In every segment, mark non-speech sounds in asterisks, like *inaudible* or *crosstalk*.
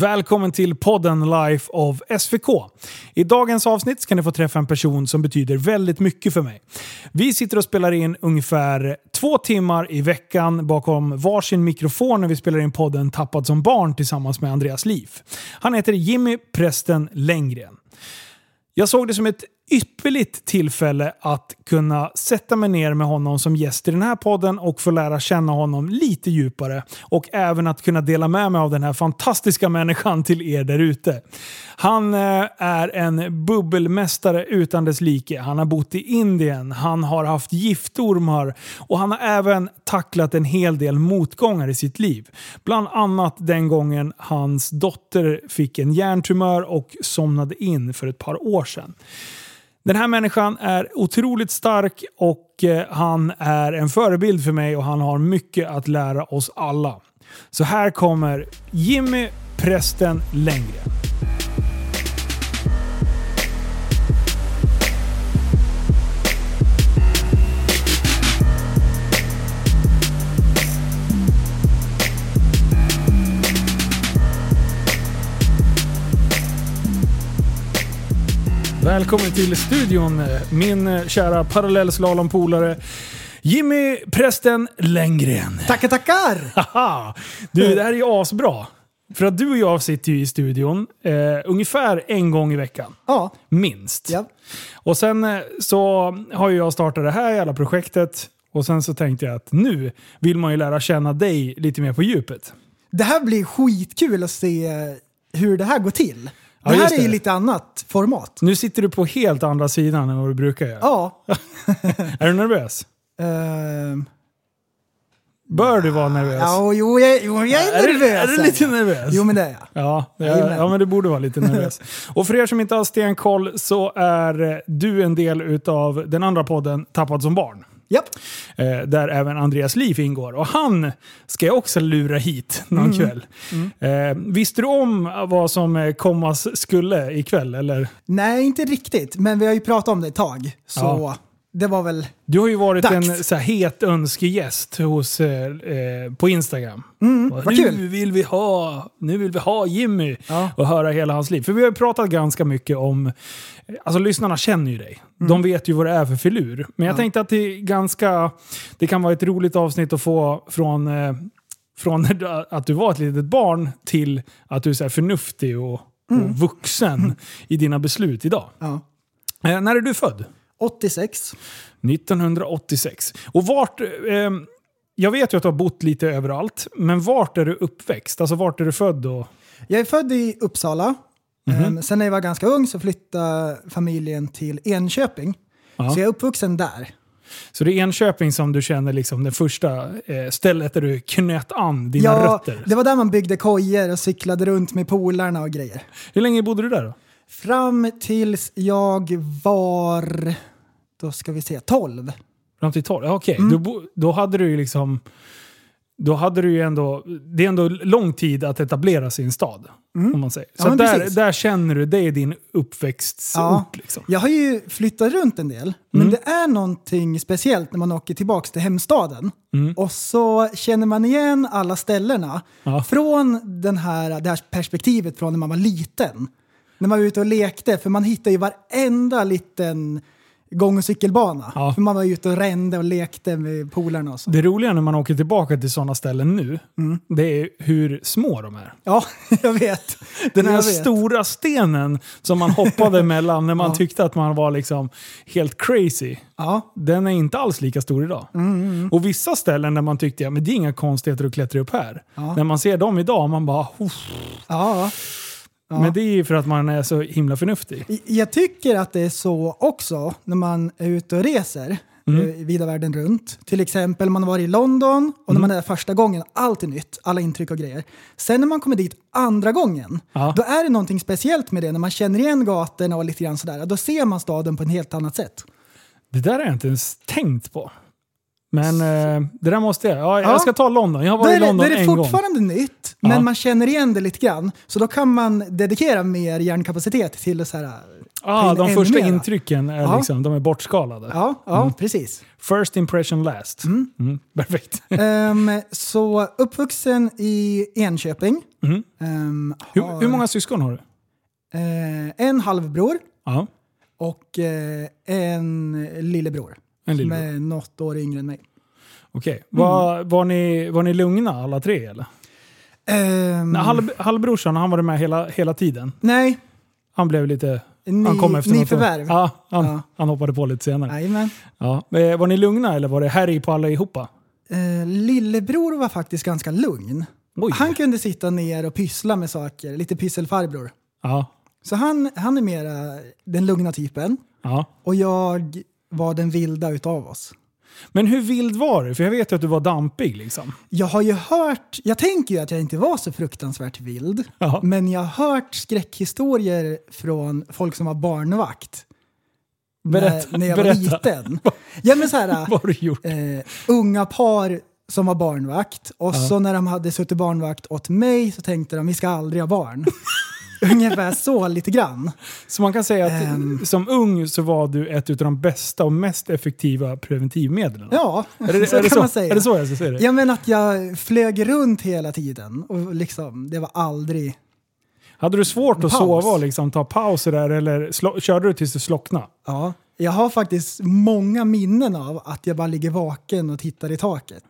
Välkommen till podden Life of SVK. I dagens avsnitt ska ni få träffa en person som betyder väldigt mycket för mig. Vi sitter och spelar in ungefär två timmar i veckan bakom varsin mikrofon när vi spelar in podden Tappad som barn tillsammans med Andreas Liv. Han heter Jimmy Prästen Längren. Jag såg det som ett ypperligt tillfälle att kunna sätta mig ner med honom som gäst i den här podden och få lära känna honom lite djupare. Och även att kunna dela med mig av den här fantastiska människan till er där ute. Han eh, är en bubbelmästare utan dess like. Han har bott i Indien, han har haft giftormar och han har även tacklat en hel del motgångar i sitt liv. Bland annat den gången hans dotter fick en hjärntumör och somnade in för ett par år sedan. Den här människan är otroligt stark och eh, han är en förebild för mig och han har mycket att lära oss alla. Så här kommer Jimmy Prästen Längre. Välkommen till studion, min eh, kära parallellslalompolare Jimmy Prästen Längren. Tackar, tackar! *laughs* Haha! Du, det här är ju asbra. För att du och jag sitter ju i studion eh, ungefär en gång i veckan. Ja. Minst. ja. Och sen eh, så har ju jag startat det här jävla projektet. Och sen så tänkte jag att nu vill man ju lära känna dig lite mer på djupet. Det här blir skitkul att se hur det här går till. Ja, det här är ju lite annat format. Nu sitter du på helt andra sidan än vad du brukar göra. Ja. *laughs* Är du nervös? Ehm, Bör du vara nervös? ja jo, jag, jo, jag är, Är du- nervös. är du lite nervös? Jo, men det är jag. Ja, Jajamän. ja, men du borde vara lite nervös. *laughs* Och för er som inte har stenkoll så är du en del utav den andra podden Tappad som barn. Japp. Eh, där även Andreas Liv ingår. Och han ska jag också lura hit någon Mm. kväll. Eh, visste du om vad som eh, kommas skulle ikväll? Eller? Nej, inte riktigt. Men vi har ju pratat om det ett tag. Så Ja. Det var väl... Du har ju varit Dags. en så här, het önskegäst hos, eh, eh, på Instagram. Mm, Och vad nu, kul. Vill vi ha, nu vill vi ha Jimmy Ja. och höra hela hans liv. För vi har ju pratat ganska mycket om... Alltså lyssnarna känner ju dig. De vet ju vad det är för filur. Men jag Mm. Ja. tänkte att det, är ganska, det kan vara ett roligt avsnitt att få från, eh, från *laughs* att du var ett litet barn till att du är så förnuftig och, Mm. och vuxen i dina beslut idag. Ja. Eh, när är du född? 86. 1986. Och vart... Eh, jag vet ju att du har bott lite överallt, men vart är du uppväxt? Alltså vart är du född? Och, Jag är född i Uppsala. Mhm. Ehm, sen när jag var ganska ung så flyttade familjen till Enköping. Ja. Så jag är uppvuxen där. så det är Enköping som du känner liksom det första eh, stället där du knöt an dina Ja, rötter? det var där man byggde kojer och cyklade runt med polarna och grejer. Hur länge bodde du där då? Fram tills jag var, då ska vi se, 12. Fram till 12? Ja, Okej, Mm. då, då hade du ju liksom... Då hade du ju ändå... Det är ändå lång tid att etablera sig i en stad. Om man säger. Ja, Så men där, precis. där känner du, det är din uppväxtort. Ja. Liksom. Jag har ju flyttat runt en del, men Mm. det är någonting speciellt när man åker tillbaka till hemstaden. Mm. Och så känner man igen alla ställena Ja. från den här, det här perspektivet från när man var liten. När man var ute och lekte, för man hittar ju varenda liten gång och cykelbana. Ja. För man var ute och rände och lekte med polarna och så. Det roliga när man åker tillbaka till sådana ställen nu, Mm. det är hur små de är. Ja, *laughs* jag vet. Den här Jag vet. stora stenen som man hoppade *laughs* mellan när man Ja. tyckte att man var liksom helt crazy. Ja, Den är inte alls lika stor idag. Mm, Och vissa ställen där man tyckte att ja, det är inga konstigheter att klättra upp här. När man ser dem idag, man bara Uff. ja. Ja. Men det är ju för att man är så himla förnuftig. Jag tycker att det är så också när man är ute och reser Mm. eh, vida världen runt. Till exempel man har varit i London och Mm. när man är där första gången, allt är nytt, alla intryck och grejer. Sen när man kommer dit andra gången, Ja. då är det någonting speciellt med det. När man känner igen gatorna och lite grann sådär, då ser man staden på ett helt annat sätt. Det där har jag inte ens tänkt på. Men eh, det där måste jag. Ja, Ja. Jag ska ta London. Jag har varit är i det, London är det en gång. fortfarande nytt, men Ja. man känner igen det lite grann. Så då kan man dedikera mer hjärnkapacitet till att så här, Ah, de första mera. intrycken är, Ja. liksom, de är bortskalade. Ja, ja precis. First impression last. Mm, perfekt. *laughs* Ehm, så uppvuxen i Enköping. Mm. Ehm, Hur, har, hur många syskon har du? eh, en halvbror Ja, och eh, en lillebror. En Som är något år yngre än mig. Okej. Var, var, ni, var ni lugna alla tre eller? Ehm, Nej, halv, halvbrorsan, han var med hela, hela tiden. nej, Han blev lite... ny, han kom efter något år. nyförvärv. Ja, han, Ja. han hoppade på lite senare. Jajamän. Ja. Eh, Var ni lugna eller var det härj på allihopa? Eh, lillebror var faktiskt ganska lugn. Oj. Han kunde sitta ner och pyssla med saker, lite pysselfarbror. Ja. Så han, han är mera den lugna typen ja. och jag var den vilda utav oss. Men hur vild var du? För jag vet ju att du var dampig liksom. Jag har ju hört, jag tänker ju att jag inte var så fruktansvärt vild, Ja. men jag har hört skräckhistorier från folk som var barnvakt. Berätta. när, när jag berätta. var liten. *laughs* Ja men så här, Vad har du gjort? eh, unga par som var barnvakt och Ja. så när de hade suttit barnvakt åt mig så tänkte de vi ska aldrig ha barn. *laughs* Ungefär så lite grann. Så man kan säga att Ehm. som ung så var du ett av de bästa och mest effektiva preventivmedlen. Ja, är det, så är det kan så? man säga. Är det så jag ska säga det? Ja men att jag flög runt hela tiden och liksom, det var aldrig... Hade du svårt att sova och liksom ta pauser där eller slå, körde du tills du slocknade? Ja, jag har faktiskt många minnen av att jag bara ligger vaken och tittar i taket.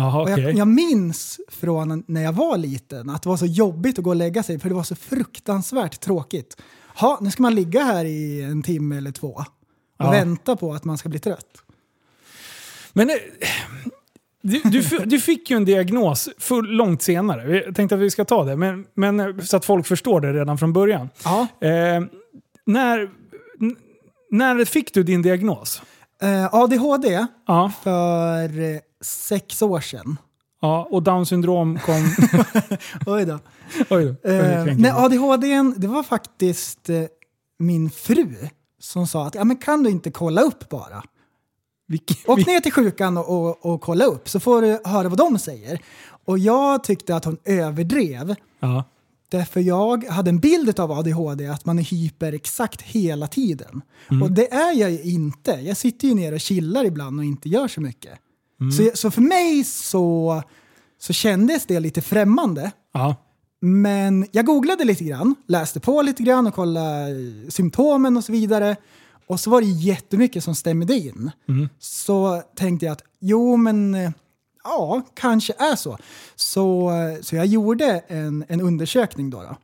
Och okej. jag, jag minns från när jag var liten att det var så jobbigt att gå och lägga sig för det var så fruktansvärt tråkigt. Ha, nu ska man ligga här i en timme eller två och Ja. vänta på att man ska bli trött. Men eh, du, du, du fick ju en diagnos full, långt senare. Jag tänkte att vi ska ta det, men, men eh, så att folk förstår det redan från början. Ja. Eh, när, när fick du din diagnos? Eh, ADHD Ja, för eh, sex år sedan. ja och down syndrom kom... *laughs* Oj då. Oj då. Eh, nej, ADHD, det var faktiskt eh, min fru som sa att ja, men kan du inte kolla upp bara? Åk ner till sjukan och, och, och kolla upp så får du höra vad de säger. Och jag tyckte att hon överdrev. Ja. Därför jag hade en bild av ADHD att man är hyper exakt hela tiden. Och det är jag ju inte. Jag sitter ju ner och chillar ibland och inte gör så mycket. Så, så för mig så, så kändes det lite främmande. Ja. Men jag googlade lite grann, läste på lite grann och kollade symptomen och så vidare. Och så var det jättemycket som stämde in. Så tänkte jag att jo men eh, ja, kanske är så. Så, eh, så jag gjorde en, en undersökning då. då.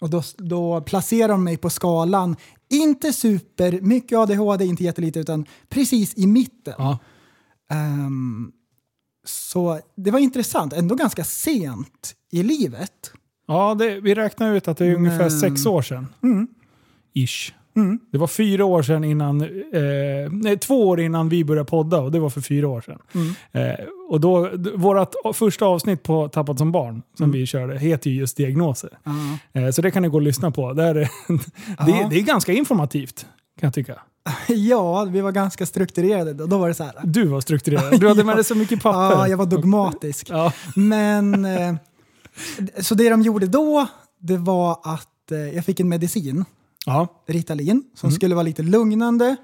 Och då, då placerade de mig på skalan, inte super mycket ADHD, inte jättelite, utan precis i mitten. Ja. Ehm, så det var intressant, ändå ganska sent i livet. Ja, det, vi räknar ut att det är ungefär Men- sex år sedan. Ish. Det var fyra år sedan innan, eh, nej, två år innan vi började podda och det var för fyra år sedan. Eh, och då, vårat första avsnitt på Tappat som barn som vi körde heter ju just diagnoser. Eh, så det kan ni gå och lyssna på. Där, är- *laughs* det, det är ganska informativt kan jag tycka. *laughs* Ja, vi var ganska strukturerade då. Då var det så här. Du var strukturerad. Du hade Ja. med dig så mycket *laughs* papper. Ja, jag var dogmatisk. Ja. Men, eh, så det de gjorde då, det var att eh, jag fick en medicin, Ja. Ritalin, som skulle vara lite lugnande.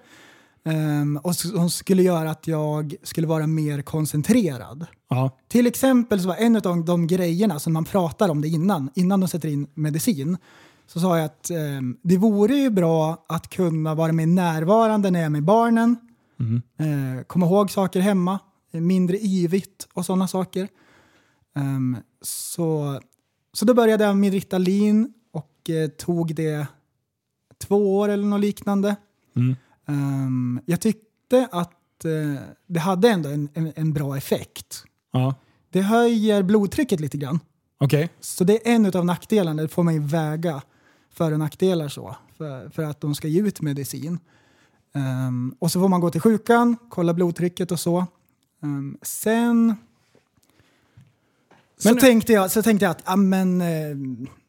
ehm, och som skulle göra att jag skulle vara mer koncentrerad. Ja. Till exempel så var en av de, de grejerna som man pratar om det innan, innan de sätter in medicin, så sa jag att ehm, det vore ju bra att kunna vara mer närvarande när jag är med barnen, eh, komma ihåg saker hemma, eh, mindre yvigt och sådana saker. Ehm, så, så då började jag med Ritalin och eh, tog det två år eller något liknande. Mm. Ehm, jag tyckte att eh, det hade ändå en, en, en bra effekt. ja. Det höjer blodtrycket lite grann. Okej. Så det är en av nackdelarna, det får man ju väga för och nackdelar så, för, för att de ska ge ut medicin. Ehm, och så får man gå till sjukan, kolla blodtrycket och så. Ehm, sen så, Men- tänkte jag, så tänkte jag att ah, men, eh,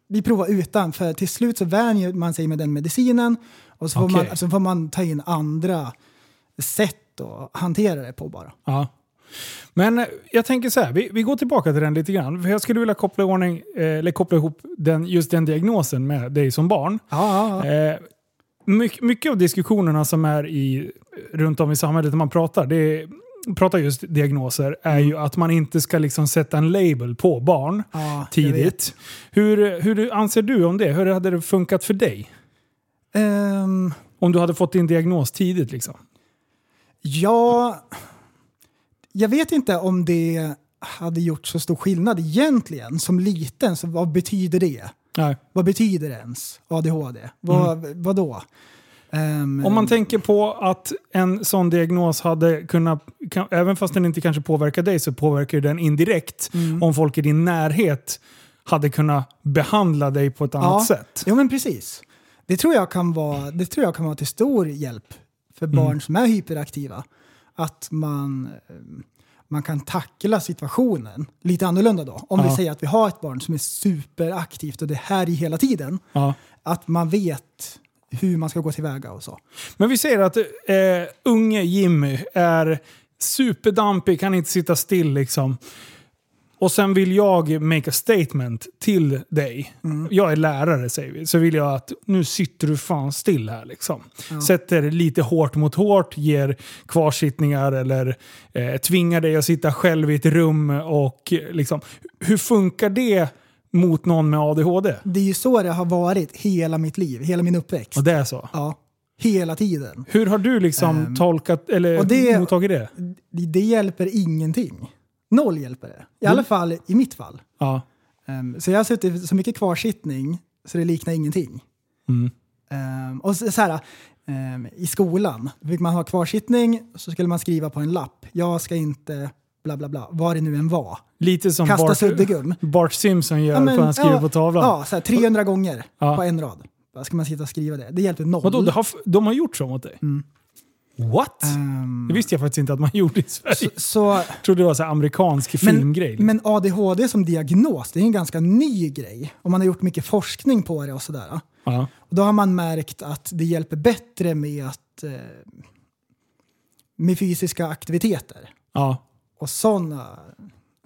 vi provar utan, för till slut så vänjer man sig med den medicinen och så får, man, så får man ta in andra sätt att hantera det på bara. Ja. Men jag tänker så här, vi, vi går tillbaka till den lite grann. För jag skulle vilja koppla, ordning, eh, eller koppla ihop den, just den diagnosen med dig som barn. Ja. Eh, mycket, mycket av diskussionerna som är i, runt om i samhället när man pratar, det är, pratar just diagnoser, är ju att man inte ska liksom sätta en label på barn vet. tidigt. Hur, hur anser du om det? Hur hade det funkat för dig? Ehm, Om du hade fått din diagnos tidigt liksom? ja, jag vet inte om det hade gjort så stor skillnad egentligen. Som liten, så vad betyder det? Nej. Vad betyder ens ADHD? Vad, vad då? Ehm, Om man tänker på att en sån diagnos hade kunnat, kan, även fast den inte kanske påverkar dig, så påverkar den indirekt Mm. om folk i din närhet hade kunnat behandla dig på ett annat sätt. Jo men precis. Det tror, jag kan vara, det tror jag kan vara till stor hjälp för Mm. barn som är hyperaktiva. Att man, eh, man kan tackla situationen lite annorlunda då. Om vi Ja. säger att vi har ett barn som är superaktivt och det är här i hela tiden. Ja. Att man vet hur man ska gå tillväga och så. Men vi säger att eh, unge Jimmy är superdampig, kan inte sitta still liksom. Och sen vill jag make a statement till dig. Jag är lärare säger vi. Så vill jag att nu sitter du fan still här liksom. Sätter lite hårt mot hårt, ger kvarsittningar eller eh, tvingar dig att sitta själv i ett rum. och liksom, Hur funkar det mot någon med ADHD? Det är ju så det har varit hela mitt liv, hela min uppväxt. Och det är så. Ja, hela tiden. Hur har du liksom Ehm, tolkat eller det- mottagit? Det, det hjälper ingenting. Noll hjälper det. I Mm. alla fall i mitt fall. Ja. Ehm, så jag har suttit så mycket kvarsittning så det liknar ingenting. Mm. Ehm, och så, så här, ehm, I skolan fick man ha kvarsittning så skulle man skriva på en lapp. Jag ska inte bla bla bla, vad det nu än var. Lite som Kasta Bart, suddgum. Bart Simpson gör Ja, men, han skriver ja, på tavlan. Ja, så här, 300 gånger Ja. på en rad. Ska man sitta och skriva det? Det hjälper noll. Vadå, de har, de har gjort så mot dig? What? Ehm, Det visste jag faktiskt inte att man *laughs* gjorde i Sverige. så, så, Jag trodde det var så amerikansk men, filmgrej. liksom. men ADHD som diagnos, det är en ganska ny grej. Och man har gjort mycket forskning på det och sådär. ja. Och då har man märkt att det hjälper bättre med, att, eh, med fysiska aktiviteter. Ja. Och sådana...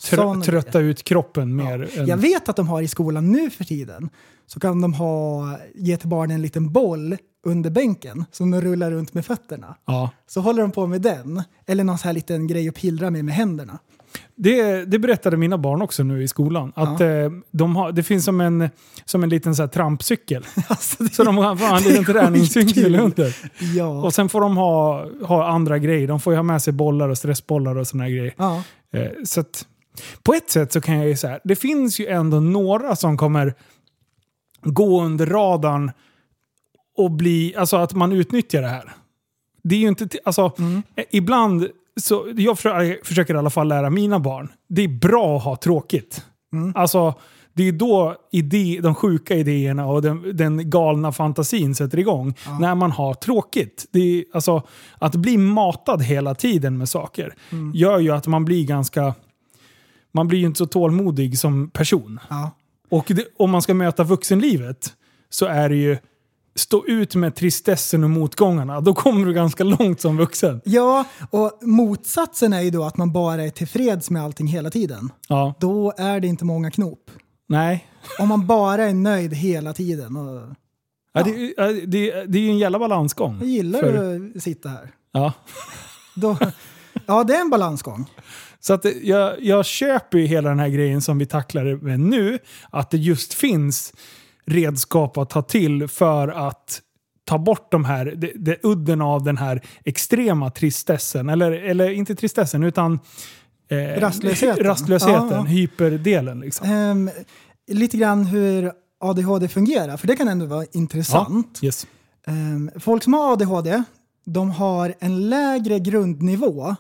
Trö, trötta ut kroppen mer. Än, Jag vet att de har i skolan nu för tiden, så kan de ha, ge till barnen en liten boll under bänken som de rullar runt med fötterna. ja. Så håller de på med den, eller någon sån här liten grej att pillra med med händerna. det, det berättade mina barn också nu i skolan. Att eh, de har, det finns som en, som en liten så här trampcykel. *laughs* Alltså, det, Så de har fan en liten träningscykel under. ja. Och sen får de ha, ha andra grejer. De får ju ha med sig bollar och stressbollar och såna här grejer. ja. Eh, så att, på ett sätt så kan jag ju säga, det finns ju ändå några som kommer gå under radarn och bli, alltså att man utnyttjar det här. Det är ju inte, alltså, eh, ibland, så, jag för- försöker i alla fall lära mina barn, det är bra att ha tråkigt. Alltså, det är då idé, de sjuka idéerna och den, den galna fantasin sätter igång. När man har tråkigt. Det är, alltså, att bli matad hela tiden med saker gör ju att man blir ganska... Man blir ju inte så tålmodig som person. Ja. Och det, om man ska möta vuxenlivet så är det ju stå ut med tristessen och motgångarna. Då kommer du ganska långt som vuxen. ja, och motsatsen är ju då att man bara är tillfreds med allting hela tiden. Ja, Då är det inte många knop. nej. Om man bara är nöjd hela tiden. Och Ja, det, ja, det, det är ju en jävla balansgång. jag gillar För- att sitta här. Ja. Då, ja, det är en balansgång. Så att det- jag, jag köper ju hela den här grejen som vi tacklar med nu. Att det just finns redskap att ta till för att ta bort de här, det, det, udden av den här extrema tristessen. Eller, eller inte tristessen, utan eh, Rastlösheten. *laughs* rastlösheten Ja, ja. hyperdelen. Liksom. Ehm, lite grann hur ADHD fungerar, för det kan ändå vara intressant. Yes. Ehm, folk som har ADHD, de har en lägre grundnivå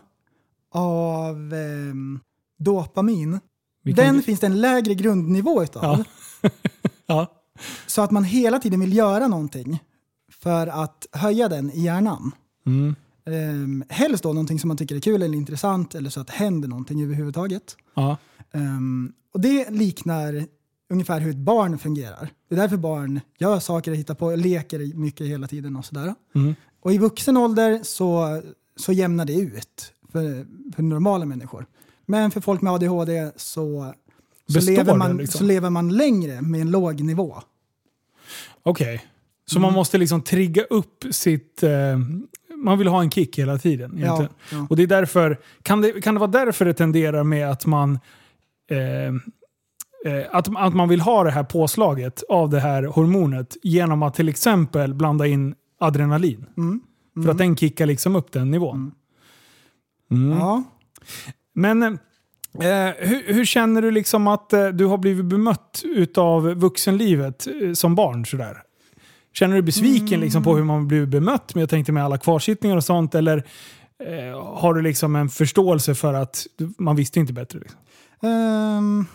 av ehm, dopamin. Vi kan- Den finns det en lägre grundnivå utav. Ja. *laughs* Ja. Så att man hela tiden vill göra någonting för att höja den i hjärnan. Mm. Um, helst då någonting som man tycker är kul eller intressant eller så att det händer någonting överhuvudtaget. Ja. Ehm, och det liknar ungefär hur ett barn fungerar. Det är därför barn gör saker, hittar på, leker mycket hela tiden och sådär. Mm. Och i vuxen ålder så, så jämnar det ut för, för normala människor. Men för folk med ADHD så, så, lever, man, liksom? så lever man längre med en låg nivå. Okej. Så man måste liksom trigga upp sitt... Eh, man vill ha en kick hela tiden. Ja, ja. Och det är därför, kan det, kan det vara därför det tenderar med att man eh, eh, att, att man vill ha det här påslaget av det här hormonet genom att till exempel blanda in adrenalin. Mm. För att den kickar liksom upp den nivån. Mm. Ja. Men eh, hur, hur känner du liksom att eh, du har blivit bemött utav vuxenlivet eh, som barn? Sådär? Känner du besviken liksom, på hur man blivit bemött? Men jag tänkte med alla kvarsittningar och sånt. Eller eh, har du liksom en förståelse för att man visste inte bättre? Liksom? Ehm,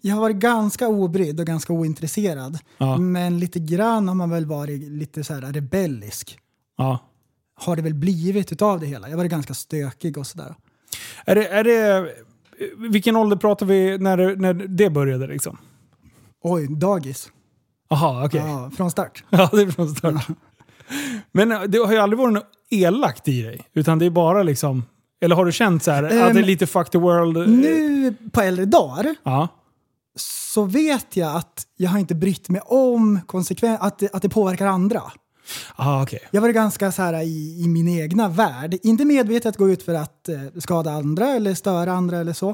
jag har varit ganska obrydd och ganska ointresserad. Ja. Men lite grann har man väl varit lite så här rebellisk. Ja. Har det väl blivit utav det hela. Jag har varit ganska stökig och sådär. Är det, är det, vilken ålder pratar vi när det, när det började? Liksom? Oj, dagis. Aha, okej. Ja, från start. *laughs* Ja, det är från start. Men eh, det har ju aldrig varit något elakt i dig. Utan det är bara liksom... Eller har du känt så här att det är Ehm, lite fuck the world? Nu på äldre dagar Ja. så vet jag att jag har inte brytt mig om konsekven- att, att det påverkar andra. Ah, okej. Jag var ganska så här i, i min egna värld. Inte medvetet gå ut för att eh, skada andra eller störa andra eller så.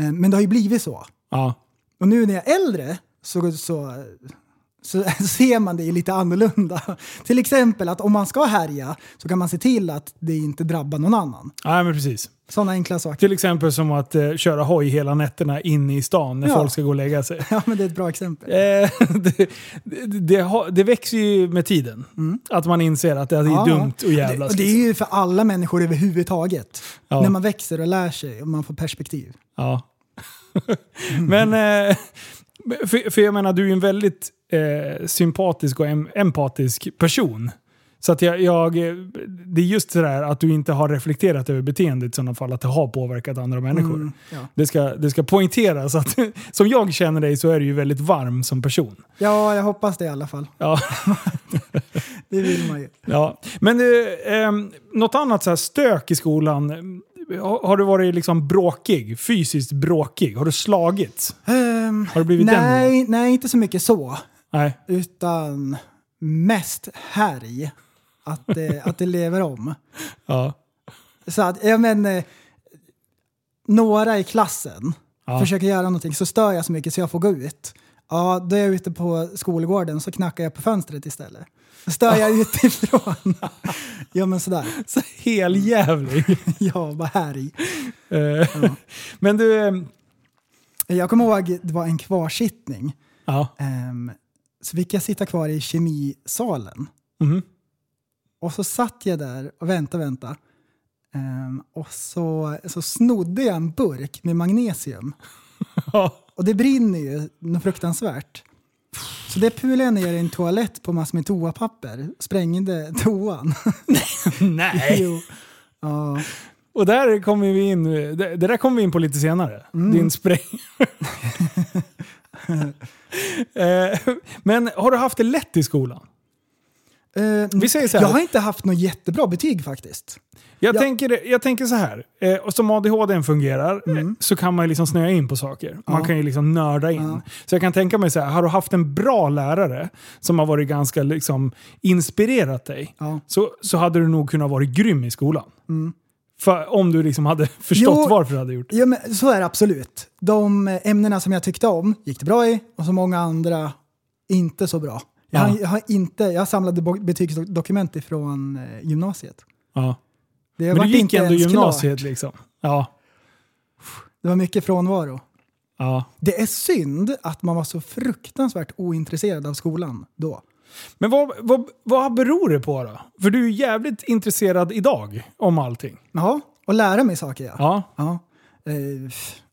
Eh, men det har ju blivit så. Ja. Och nu när jag är äldre så, så, så *laughs* ser man det ju lite annorlunda. Till exempel att om man ska härja så kan man se till att det inte drabbar någon annan. Nej, men precis. Sådana enkla saker. Till exempel som att eh, köra hoj hela nätterna inne i stan när Ja. folk ska gå och lägga sig. *laughs* Ja, men det är ett bra exempel. Eh, *laughs* det, det, det, det växer ju med tiden. Att man inser att det är Mm. Ja, dumt och Det, jävlas. och det är ju för alla människor överhuvudtaget. Ja. När man växer och lär sig och man får perspektiv. Ja. *laughs* Men, eh, för, för jag menar, du är ju en väldigt eh, sympatisk och em, empatisk person. Så att jag, jag, det är just det där att du inte har reflekterat över beteendet i sådana fall, att det har påverkat andra människor. Mm, ja. Det, ska, det ska poängteras att *laughs* som jag känner dig så är du ju väldigt varm som person. ja, jag hoppas det i alla fall. Ja. *laughs* Det vill man ju. Ja. Men du, ehm, något annat så här stök i skolan? Har, har du varit liksom bråkig? Fysiskt bråkig? Har du slagits? Ehm, Har det blivit den nej, nej, inte så mycket så. Nej. Utan mest härj. Att det, att det lever om. *laughs* Ja. Så att, ja men, eh, några i klassen Ja. försöker göra någonting så stör jag så mycket så jag får gå ut. Ja, då är jag ute på skolgården så knackar jag på fönstret istället. Då stör jag utifrån. *laughs* ja men sådär. Så heljävlig. *laughs* Ja, bara härj. Eh, Men du... ehm, Jag kommer ihåg, det var en kvarsittning. Ja. Ehm, så fick jag sitta kvar i kemisalen. Mhm. Och så satt jag där och väntade, väntade. Ehm, och så, så snodde jag en burk med magnesium. *laughs* Och det brinner ju något fruktansvärt. Så det pulade jag ner i en toalett på massor med toapapper. Sprängde toan. *laughs* Nej. jo. Ja. Och där kommer vi in, det, det där kommer vi in på lite senare. Mm. Din spräng. *laughs* Eh, Men har du haft det lätt i skolan? Eh, Vi säger så här. Jag har inte haft något jättebra betyg faktiskt. Jag, Ja. tänker, jag tänker så här, eh, och som ADHD fungerar eh, så kan man ju liksom snöa in på saker. Man Mm. Ja. kan ju liksom nörda in. Ja. Så jag kan tänka mig så här, har du haft en bra lärare som har varit ganska liksom inspirerat dig, Ja. så, så hade du nog kunnat vara grym i skolan. För, om du liksom hade *laughs* förstått Jo. varför du hade gjort det. Ja, men så är det absolut. De ämnena som jag tyckte om gick det bra i och så många andra inte så bra. Jag, Ja. har, jag, har inte, jag samlade betygsdokument ifrån eh, gymnasiet. Ja. Det Men du gick inte ändå gymnasiet klart. liksom. Ja. Det var mycket frånvaro. ja. Det är synd att man var så fruktansvärt ointresserad av skolan då. Men vad, vad, vad beror det på då? För du är jävligt intresserad idag om allting. Ja, och lära mig saker ja. Ja. Ja, eh,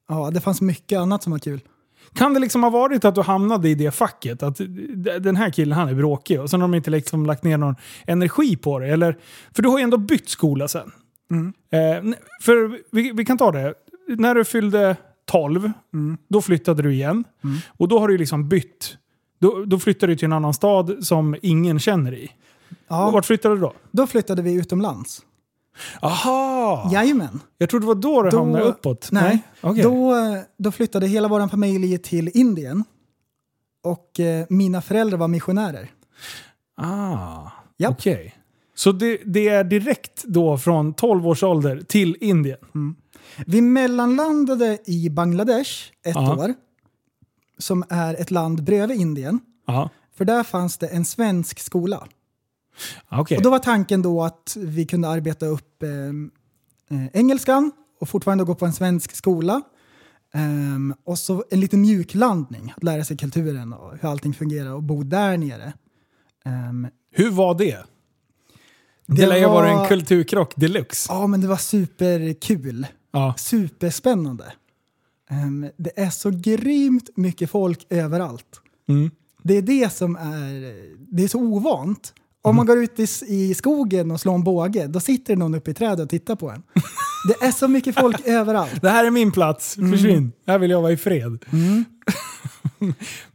ja det fanns mycket annat som var kul. Kan det liksom ha varit att du hamnade i det facket? Att den här killen han är bråkig och sen har de inte liksom lagt ner någon energi på det? Eller, för du har ju ändå bytt skola sen. Mm. Eh, för vi, vi kan ta det. När du fyllde 12, Mm. då flyttade du igen. Och då har du liksom bytt. Då, då flyttade du till en annan stad som ingen känner i. Ja, Vart flyttade du då? då flyttade vi utomlands. Aha! Jajamän. Jag trodde det var då det Då- hamnade uppåt. Nej, Okej. då, då flyttade hela vår familj till Indien. och eh, mina föräldrar var missionärer. Ah, Japp. okej. Så det, det är direkt då från 12 års ålder till Indien? Vi mellanlandade i Bangladesh ett Ja. år, som är ett land bredvid Indien. Ja, För där fanns det en svensk skola. Okej. Och då var tanken då att vi kunde arbeta upp eh, eh, engelskan och fortfarande gå på en svensk skola. Ehm, och så en liten mjuklandning, att lära sig kulturen och hur allting fungerar och bo där nere. Ehm, Hur var det? Det, Det lär ju vara var- en kulturkrock deluxe. ja, men det var superkul. Ja. Superspännande. Ehm, det är så grymt mycket folk överallt. Mm. Det är det som är, det är så ovant. Om man går ut i, i skogen och slår en båge, då sitter det någon uppe i trädet och tittar på en. Det är så mycket folk *laughs* överallt. Det här är min plats, försvinn. Här vill jag vara i fred. *laughs*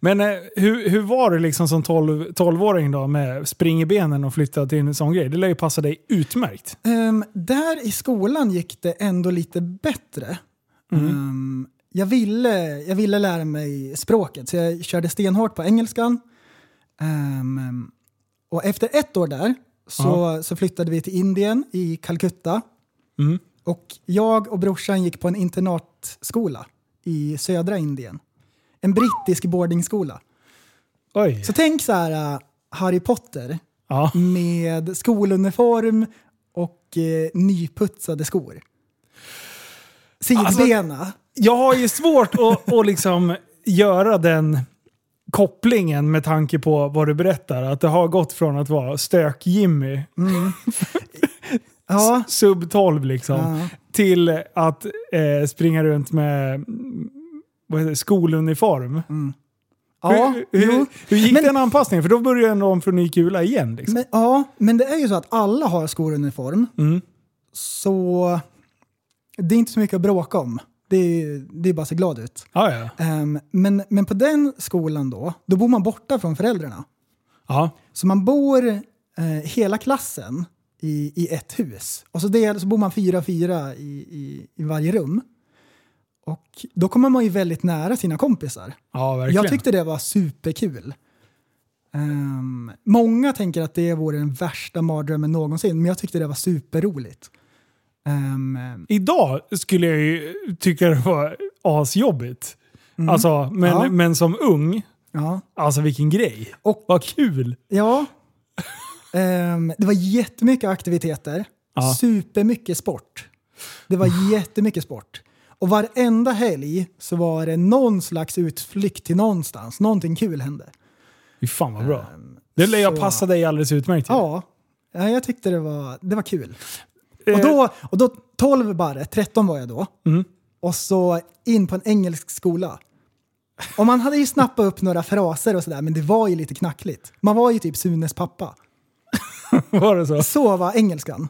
Men eh, hur, hur var det liksom som 12 12-åring då med spring i benen och flytta till en sån grej? Det lär ju passa dig utmärkt. Ehm, där i skolan gick det ändå lite bättre. Ehm, jag, ville, jag ville lära mig språket, så jag körde stenhårt på engelskan. Ehm, och efter ett år där så, så flyttade vi till Indien, i Calcutta. Mm. Och jag och brorsan gick på en internatskola i södra Indien. En brittisk boardingskola. Oj. Så tänk så här uh, Harry Potter Ja. med skoluniform och eh, nyputsade skor. Sidbena. Jag har ju svårt att, att liksom göra den kopplingen med tanke på vad du berättar. Att det har gått från att vara stök-Jimmy, *laughs* ja. sub 12 liksom, Ja. till att eh, springa runt med mm, vad heter det, skoluniform. Ja, hur, hur, hur gick Men- den anpassningen? För då börjar ändå om för ny kula igen. Liksom. Men, ja, men det är ju så att alla har skoluniform. Mm. Så det är inte så mycket att bråka om. Det är, det är bara att se glad ut. Ja, ja. Ehm, men, men på den skolan då, då bor man borta från föräldrarna. ja. Så man bor eh, hela klassen i, i ett hus. Och så, del, så bor man fyra fyra i, i, i varje rum. Och då kommer man ju väldigt nära sina kompisar. ja verkligen. Jag tyckte det var superkul. Ehm, många tänker att det vore den värsta mardrömmen någonsin, men jag tyckte det var superroligt. Ehm, Idag skulle jag ju tycka det var asjobbigt. Alltså, men, Ja. men som ung, ja. alltså vilken grej. Och Vad kul! Ja. Ehm, det var jättemycket aktiviteter. Ja. Supermycket sport. Det var jättemycket sport. Och varenda helg så var det någon slags utflykt till någonstans. Någonting kul hände. Fy fan vad bra. Det lär jag passa dig alldeles utmärkt till. Ja, ja jag tyckte det var, det var kul. Eh, Och då, och då 12 bara, 13 var jag då. Mm. Och så in på en engelsk skola. Och man hade ju snappat upp några fraser och sådär, men det var ju lite knackligt. Man var ju typ Sunes pappa. *laughs* var det så? Så var engelskan.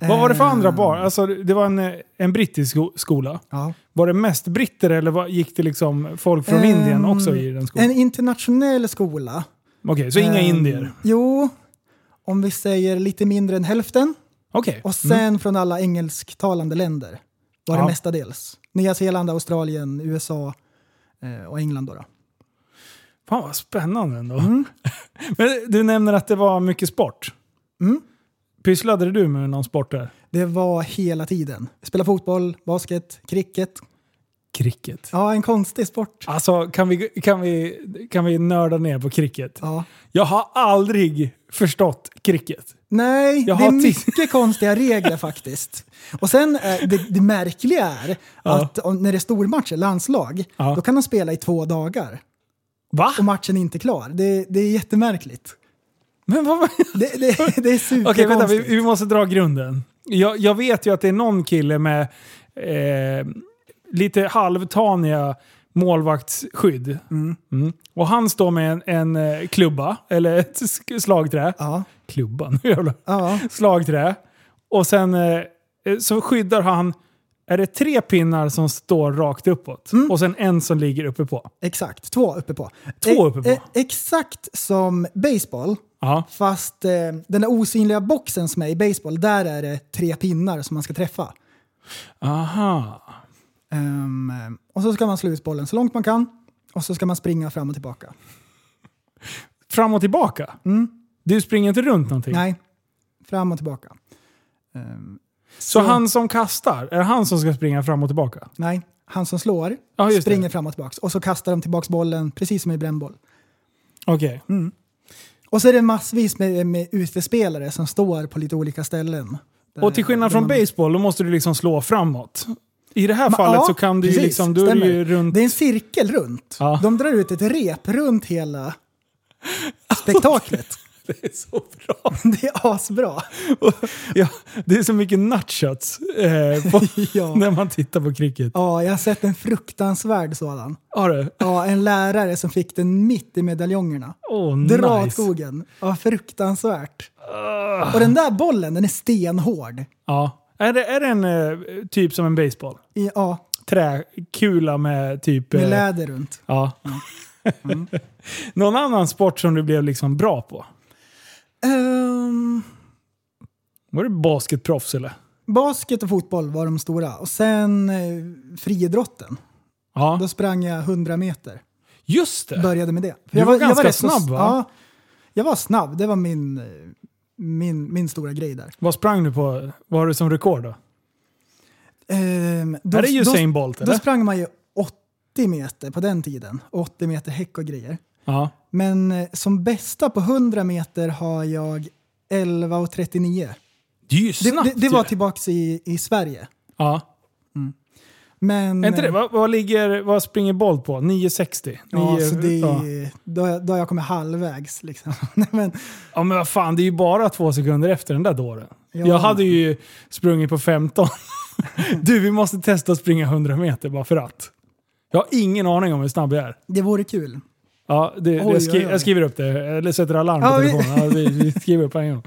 Vad var det för andra Ehm, barn? Alltså, det var en, eh, en brittisk sko- skola. Ja. Var det mest britter eller vad, gick det liksom folk från Ehm, Indien också i den skolan? En internationell skola. Okej, så inga Ehm, indier? Jo, om vi säger lite mindre än hälften. Okej. Och sen från alla engelsktalande länder var det Ja. mestadels. Nya Zeeland, Australien, USA eh, och England. Då, då. Fan vad spännande ändå. Mm. *laughs* Men du nämner att det var mycket sport. Mm. Pysslade du med någon sport där? Det var hela tiden. Spela fotboll, basket, cricket. Cricket. Ja, en konstig sport. Alltså kan vi, kan, vi, kan vi nörda ner på cricket? Ja. Jag har aldrig förstått cricket. Nej, Jag det är mycket konstiga regler *laughs* faktiskt. Och sen, eh, det, det märkliga är att om, när det är stormatcher, landslag, Ja. då kan de spela i två dagar. Va? och matchen är inte klar. Det, det är jättemärkligt. Men vad? Det, det, det är *laughs* Okej, superkonstigt. vänta. Vi, vi måste dra grunden. Jag, jag vet ju att det är någon kille med eh, lite halvtaniga målvaktsskydd. Mm. Och han står med en, en eh, klubba, eller ett slagträ. Ja, Klubban, *laughs* jävlar. ja, Slagträ. Och sen eh, så skyddar han, är det tre pinnar som står rakt uppåt? Och sen en som ligger uppe på. exakt. Två uppe på. Två uppe på. Eh, exakt som baseball, Ja. fast eh, den där osynliga boxen som är i baseball, där är det tre pinnar som man ska träffa. Aha. Ehm, och så ska man slå ut bollen så långt man kan och så ska man springa fram och tillbaka. Fram och tillbaka? Mm. Du springer inte runt någonting? Nej, fram och tillbaka. Ehm, Så han som kastar, är det han som ska springa fram och tillbaka? Nej, han som slår just springer det. fram och tillbaka. Och så kastar de tillbaka bollen precis som i brännboll. Okej. Och så är det massvis med, med utespelare som står på lite olika ställen. Och till skillnad från man- baseball, då måste du liksom slå framåt. I det här Ma- fallet ja, så kan du ju precis, liksom, då är det stämmer. ju runt... Det är en cirkel runt. Ja. De drar ut ett rep runt hela spektaklet. *laughs* Det är så bra. *laughs* Det är asbra. *laughs* ja, det är så mycket nutshots eh, på, Ja. när man tittar på cricket. Ja, jag har sett en fruktansvärd sådan. Har du? Ja, en lärare som fick den mitt i medaljongerna. Åh, Dra åt nice. skogen. Ja, fruktansvärt. Och den där bollen, den är stenhård. Ja. Är det, är det en eh, typ som en baseball? I, ja, Träkula med typ... med eh, läder runt. Ja. *laughs* Någon annan sport som du blev liksom bra på? Ehm, Var du basketproffs eller? basket och fotboll var de stora. Och sen eh, friidrotten. Ja. Då sprang jag 100 meter. Just det! Började med det. Du var ganska rätt så- snabb, va? Ja, jag var snabb. Det var min, eh, min, min stora grej där. Vad sprang du på? Vad har du som rekord då? Ehm, då, är det Usain då, Bolt då eller? sprang man ju 80 meter på den tiden. 80 meter häck och grejer. Ja. Men eh, som bästa på 100 meter har jag 11,39. Det är ju Det, snabbt det, det var ju. tillbaks i, i Sverige. Ja. Men, Är inte det? eh, Vad, vad, ligger, vad springer Bolt på? 9,60? Ja, så det, ja. då, då har jag kommit halvvägs. Liksom. *laughs* Men, ja men vad fan, det är ju bara två sekunder efter den där dåren. Ja. Jag hade ju sprungit på 15. *laughs* du, vi måste testa att springa 100 meter bara för att. Jag har ingen aning om hur snabb jag är. det vore kul. Ja, det, Oj, jag, skri, oj, oj. jag skriver upp det. Eller sätter alarm på telefonen. Vi, vi *laughs* skriver upp en gång.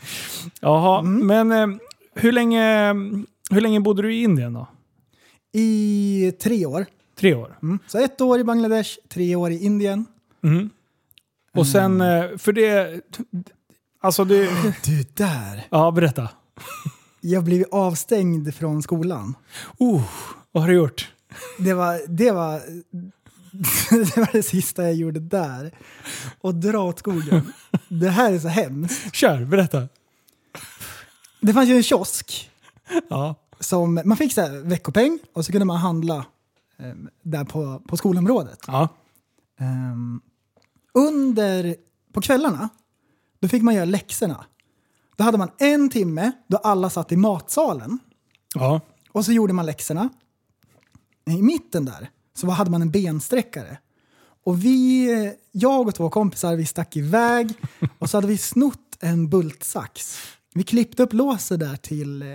Jaha, Mm. men eh, hur, länge, hur länge bodde du i Indien då? I tre år. Tre år? Mm. Så ett år i Bangladesh, tre år i Indien. Mm. Och sen, eh, för det... Alltså det... Du, där! Ja, berätta. Jag blev avstängd från skolan. Oh, vad har du gjort? Det var det, var, *laughs* det var det sista jag gjorde där. Och dra åt skogen. *laughs* Det här är så hemskt. Kör, berätta. Det fanns ju en kiosk Ja. Som man fick så här veckopeng och så kunde man handla eh, där på, på skolområdet. Ja. Ehm, under, på kvällarna, då fick man göra läxorna. Då hade man en timme då alla satt i matsalen Ja. och så gjorde man läxorna. I mitten där så hade man en bensträckare. Och vi, jag och två kompisar, vi stack iväg *laughs* och så hade vi snott en bultsax. Vi klippte upp låset där till, eh,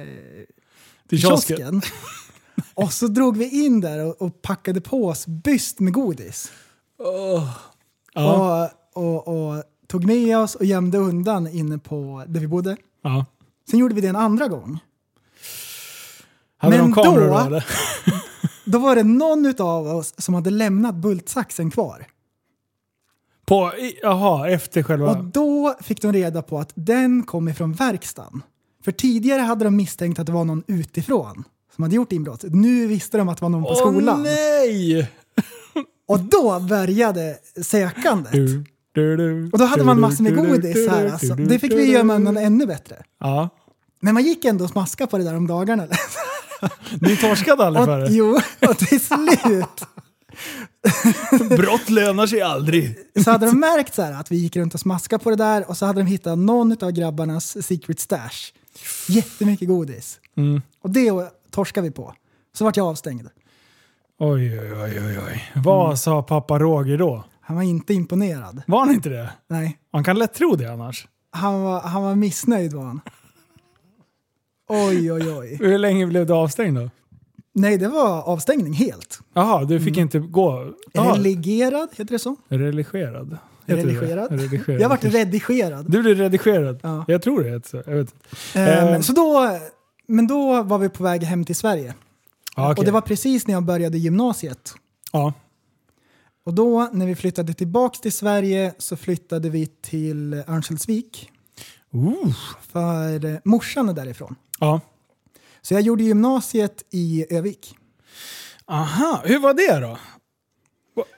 Till kiosken. kiosken. *laughs* Och så drog vi in där och, och packade på oss byst med godis. Ja. Och, och, och tog med oss och gömde undan inne på där vi bodde. ja. Sen gjorde vi det en andra gång. Hade Men de kameror då- då eller? *laughs* Då var det någon av oss som hade lämnat bultsaxen kvar. På, jaha, efter själva... Och då fick de reda på att den kom ifrån verkstaden. För tidigare hade de misstänkt att det var någon utifrån som hade gjort inbrottet. Nu visste de att det var någon på Åh skolan. nej! *laughs* Och då började sökandet. Du, du, du, Och då hade man massor med godis här. Alltså. Det fick vi göra med ännu bättre. Ja. Men man gick ändå och smaskade på det där om dagarna. Ni torskade aldrig för det? jo, och till slut *laughs* Brott lönar sig aldrig. så hade de märkt så här att vi gick runt och smaskade på det där och så hade de hittat någon av grabbarnas secret stash. Jättemycket godis. Mm. Och det torskade vi på. Så vart jag avstängd. Oj, oj, oj, oj, oj. Vad sa pappa Roger då? Han var inte imponerad. Var han inte det? Nej, Man kan lätt tro det annars. han var, han var missnöjd var han. Oj, oj, oj. Hur länge blev du avstängd då? Nej, det var avstängning helt. Jaha, du fick inte gå... Jaha, Religerad, heter det så? religerad. Redigerad. Redigerad. Jag vart redigerad. Du blev redigerad? Ja. Jag tror det heter så. Jag vet. inte. Ehm, Ehm. så då, men då var vi på väg hem till Sverige. Ja, okej. Och det var precis när jag började gymnasiet. Ja. Och då när vi flyttade tillbaks till Sverige så flyttade vi till Örnsköldsvik. Ooh. För eh, morsan är därifrån. ja. Så jag gjorde gymnasiet i Övik. Aha, hur var det då?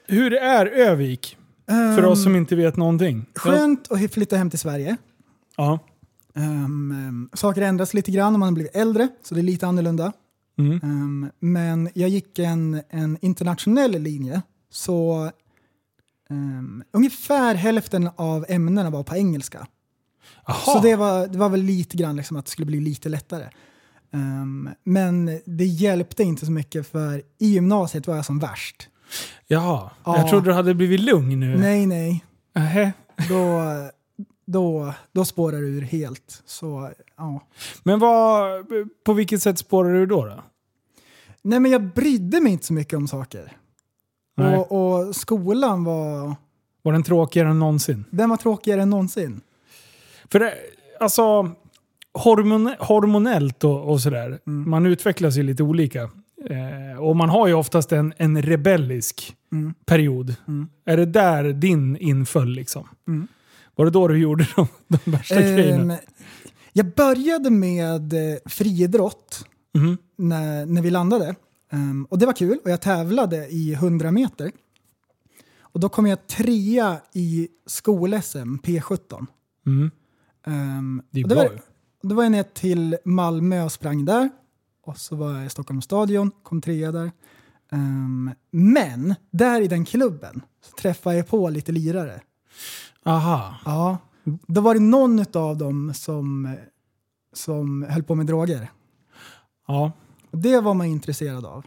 Hur är Övik? För oss som inte vet någonting. Skönt att flytta hem till Sverige. Ja. Um, um, saker ändras lite grann när man blir äldre, så det är lite annorlunda. Mm. Um, men jag gick en, en internationell linje, så um, ungefär hälften av ämnena var på engelska. Jaha. Så det var, det var väl lite grann liksom att det skulle bli lite lättare. Um, men det hjälpte inte så mycket för i gymnasiet var jag som värst. Jaha. Ja. Jag trodde du hade blivit lugn nu. Nej, nej. Nähä. Då, då, då spårar du ur helt. Så, ja. Men vad, på vilket sätt spårar du då? då? Nej, men jag brydde mig inte så mycket om saker. Nej. Och, och skolan var, Var den tråkigare än någonsin? den var tråkigare än någonsin. För det, alltså, hormon, hormonellt och, och sådär, Mm. man utvecklas ju lite olika. Eh, och man har ju oftast en, en rebellisk Mm. period. Mm. Är det där din inföll liksom? Mm. Var det då du gjorde de, de värsta grejerna? Ehm, jag började med eh, friidrott Mhm. när, när vi landade. Ehm, och det var kul och jag tävlade i 100 meter. Och då kom jag trea i skol-SM P17. Mm. Ehm, Det är och det bra var. Då var jag ner till Malmö och sprang där. Och så var jag i Stockholms stadion, kom trea där. Ehm, men där i den klubben så träffade jag på lite lirare. Aha. Ja, då var det någon av dem som, som höll på med droger. Ja. Och det var man intresserad av.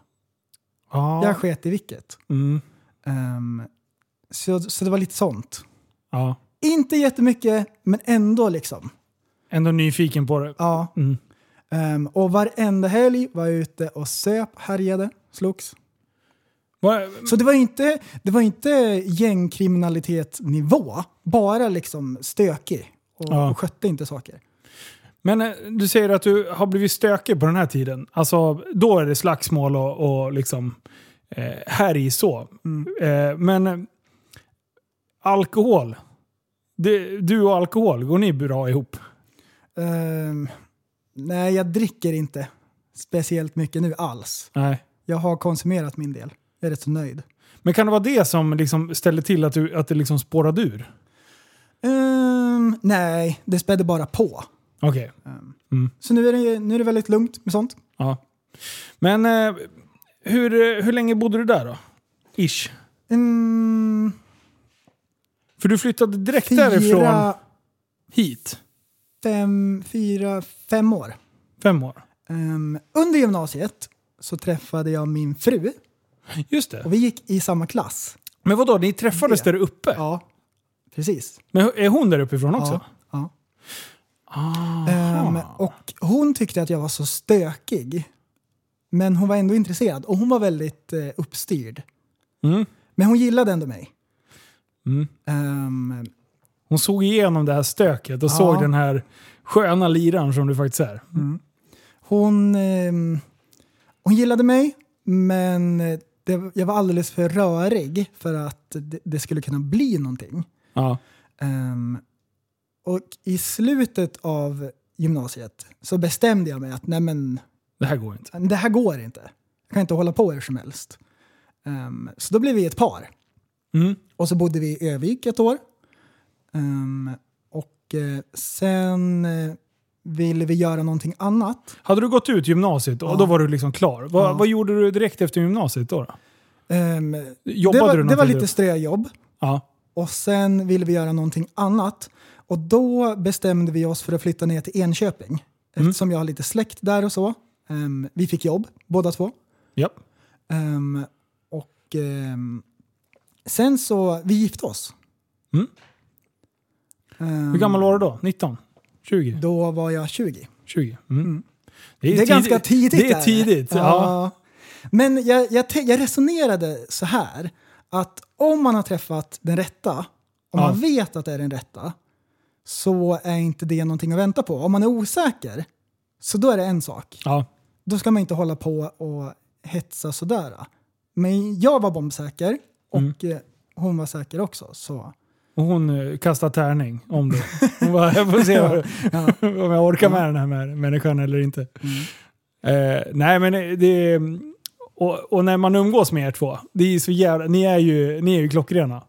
Ja. Jag sket i vilket. Mm. Ehm, så, så det var lite sånt. ja. Inte jättemycket, men ändå liksom. Ändå nyfiken på det. Ja. Mm. Ehm, och varenda helg var jag ute och söp, härjade, slogs. Va- Så det var inte, det var inte gängkriminalitetsnivå, bara liksom stökig och, Ja. skötte inte saker. Men eh, du säger att du har blivit stökig på den här tiden. Alltså, då är det slagsmål och, och liksom eh, härj så. Mm. Eh, men eh, alkohol. Det, du och alkohol, går ni bra ihop? Ehm, nej, jag dricker inte speciellt mycket nu alls. Nej. Jag har konsumerat min del. Jag är rätt så nöjd. Men kan det vara det som liksom ställer till att, du, att det liksom spårade ur? Ehm, nej, det spädde bara på. Okej. Ehm, Mm. Så nu är, det, nu är det väldigt lugnt med sånt. Ja. Men eh, hur, hur länge bodde du där då? Ish. Mm, För du flyttade direkt därifrån fyra, hit. Fem, fyra, fem år. Fem år. Ehm, under gymnasiet så träffade jag min fru Just det. och vi gick i samma klass. Men vadå, ni träffades Det. där uppe? Ja, precis. Men är hon där uppifrån också? Ja, ja. Ehm, och hon tyckte att jag var så stökig. Men hon var ändå intresserad och hon var väldigt eh, uppstyrd. Mm. Men hon gillade ändå mig. Mm. Ehm, Hon såg igenom det här stöket och Ja. såg den här sköna liran som du faktiskt är. hon, ehm, hon gillade mig, men eh, det, jag var alldeles för rörig för att det, det skulle kunna bli någonting. Ja. Ehm, och i slutet av gymnasiet så bestämde jag mig att nej men, Det här går inte. det här går inte. Jag kan inte hålla på hur som helst. Ehm, så då blev vi ett par. Mm. Och så bodde vi i Övik ett år. Ehm, och eh, sen eh, ville vi göra någonting annat. Hade du gått ut gymnasiet och Ja. då var du liksom klar. Vad, Ja. vad gjorde du direkt efter gymnasiet då? då? Ehm, Jobbade det var, du det var någonting lite då? ströjobb. Ja. Och sen ville vi göra någonting annat. Och då bestämde vi oss för att flytta ner till Enköping. Mm. Eftersom jag har lite släkt där och så. Ehm, vi fick jobb, båda två. ja. Ehm, och ehm, sen så, vi gifte oss. Mm. Hur gammal var du då? 19? 20? Då var jag 20. 20? Mm. Mm. Det är, Det är ganska tidigt. Det är där. tidigt. Ja. Men jag, jag, jag resonerade så här, att om man har träffat den rätta, om Ja. man vet att det är den rätta, så är inte det någonting att vänta på. Om man är osäker, så då är det en sak. ja. Då ska man inte hålla på och hetsa sådär. Men jag var bombsäker och Mm. eh, hon var säker också. Så. Och hon eh, kastade tärning om det. Hon bara, jag får se *laughs* Ja. *laughs* om jag orkar med den här mä- människan eller inte. Mm. Eh, nej men det... Och, och när man umgås med er två, det är så jävla, ni, är ju, ni är ju klockrena.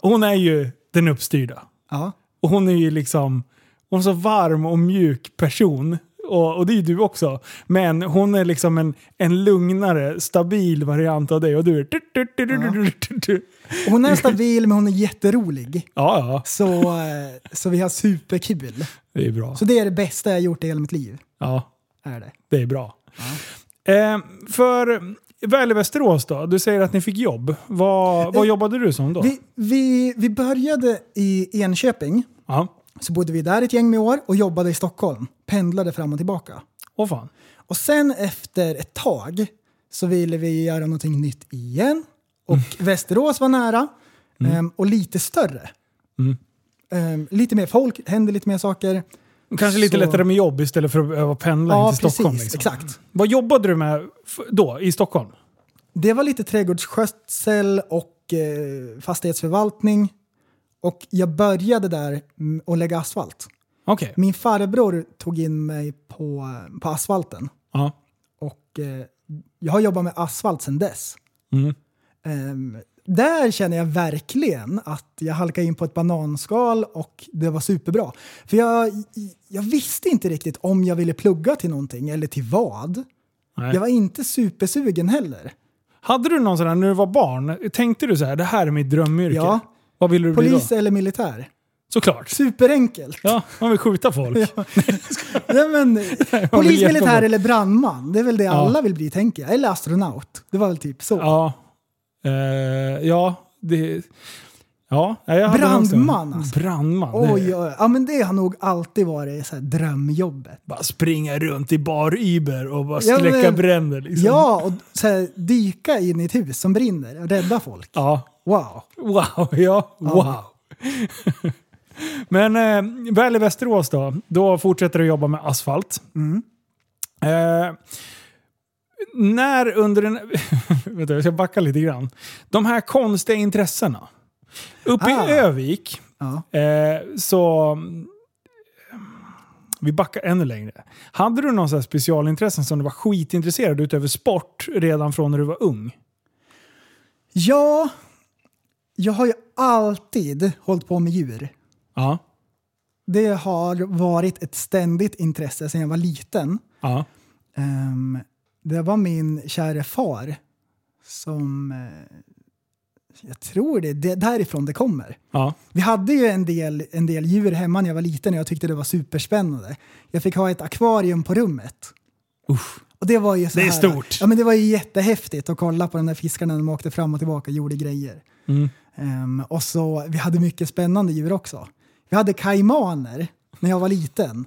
Hon är ju den uppstyrda. Ja. Och hon är ju liksom, hon är så varm och mjuk person. Och, och det är ju du också. Men hon är liksom en, en lugnare, stabil variant av dig. Och du är... Och *laughs* Hon är stabil men hon är jätterolig. Ja, ja. Så, eh, så vi har superkul. Det är bra. Så det är det bästa jag gjort i hela mitt liv. Ja, Är det. det är bra. Eh, för Väl Västerås då? Du säger att ni fick jobb. Vad, vad jobbade du som då? Vi, vi, vi började i Enköping. Ja. Så bodde vi där ett gäng med år och jobbade i Stockholm. Pendlade fram och tillbaka. Åh fan. Och sen efter ett tag så ville vi göra någonting nytt igen. Och Västerås var nära ehm, och lite större. Mm. Ehm, lite mer folk, hände lite mer saker. Kanske lite Så- lättare med jobb istället för att behöva pendla in Ja, till precis. Stockholm. Liksom. Exakt. Vad jobbade du med då i Stockholm? Det var lite trädgårdsskötsel och eh, fastighetsförvaltning. Och jag började där mm, och lägga asfalt. Okej. Min farbror tog in mig på, på asfalten. Ja. Och eh, jag har jobbat med asfalt sedan dess. Mm. Ehm, där känner jag verkligen att jag halkade in på ett bananskal och det var superbra. För jag, jag visste inte riktigt om jag ville plugga till någonting eller till vad. Nej. Jag var inte supersugen heller. Hade du någon sån här, när du var barn, tänkte du så här, det här är mitt drömyrke? Ja. Vad ville du bli Polis då? eller militär. Såklart. Superenkelt. Ja, man vill skjuta folk. *laughs* Nej, men, *laughs* vill polis, militär eller brandman. Det är väl det Ja. alla vill bli tänker jag. Eller astronaut. Det var väl typ så. Ja. Eh, ja, det... Ja, jag Brandman, alltså. Brandman. Oj, oj, ja, men det har nog alltid varit så här drömjobbet. bara springa runt i bar Iber och bara Ja, släcka men- bränder. Liksom. Ja, och så här, dyka in i ett hus som brinner och rädda folk. Ja. Wow. Wow, *laughs* ja. Wow. *laughs* Men eh, väl i Västerås då, då fortsätter du jobba med asfalt. Mm. Eh, när under en... *laughs* vänta, jag ska backa lite grann. De här konstiga intressena. Uppe Ah. i Övik Ja. eh, så... Vi backar ännu längre. Hade du någon specialintressen som du var skitintresserad utöver sport redan från när du var ung? ja, jag har ju alltid hållit på med djur. Ja. Det har varit ett ständigt intresse sedan jag var liten. Ja. Ehm, det var min kära far som... eh, jag tror det, det är därifrån det kommer. Ja. Vi hade ju en del, en del djur hemma när jag var liten och jag tyckte det var superspännande. Jag fick ha ett akvarium på rummet. Usch. Och det var ju så Det är här, stort. Ja, men det var ju jättehäftigt att kolla på de där fiskarna när de åkte fram och tillbaka och gjorde grejer. Mm. Ehm, och så, vi hade mycket spännande djur också. Vi hade kaimaner när jag var liten.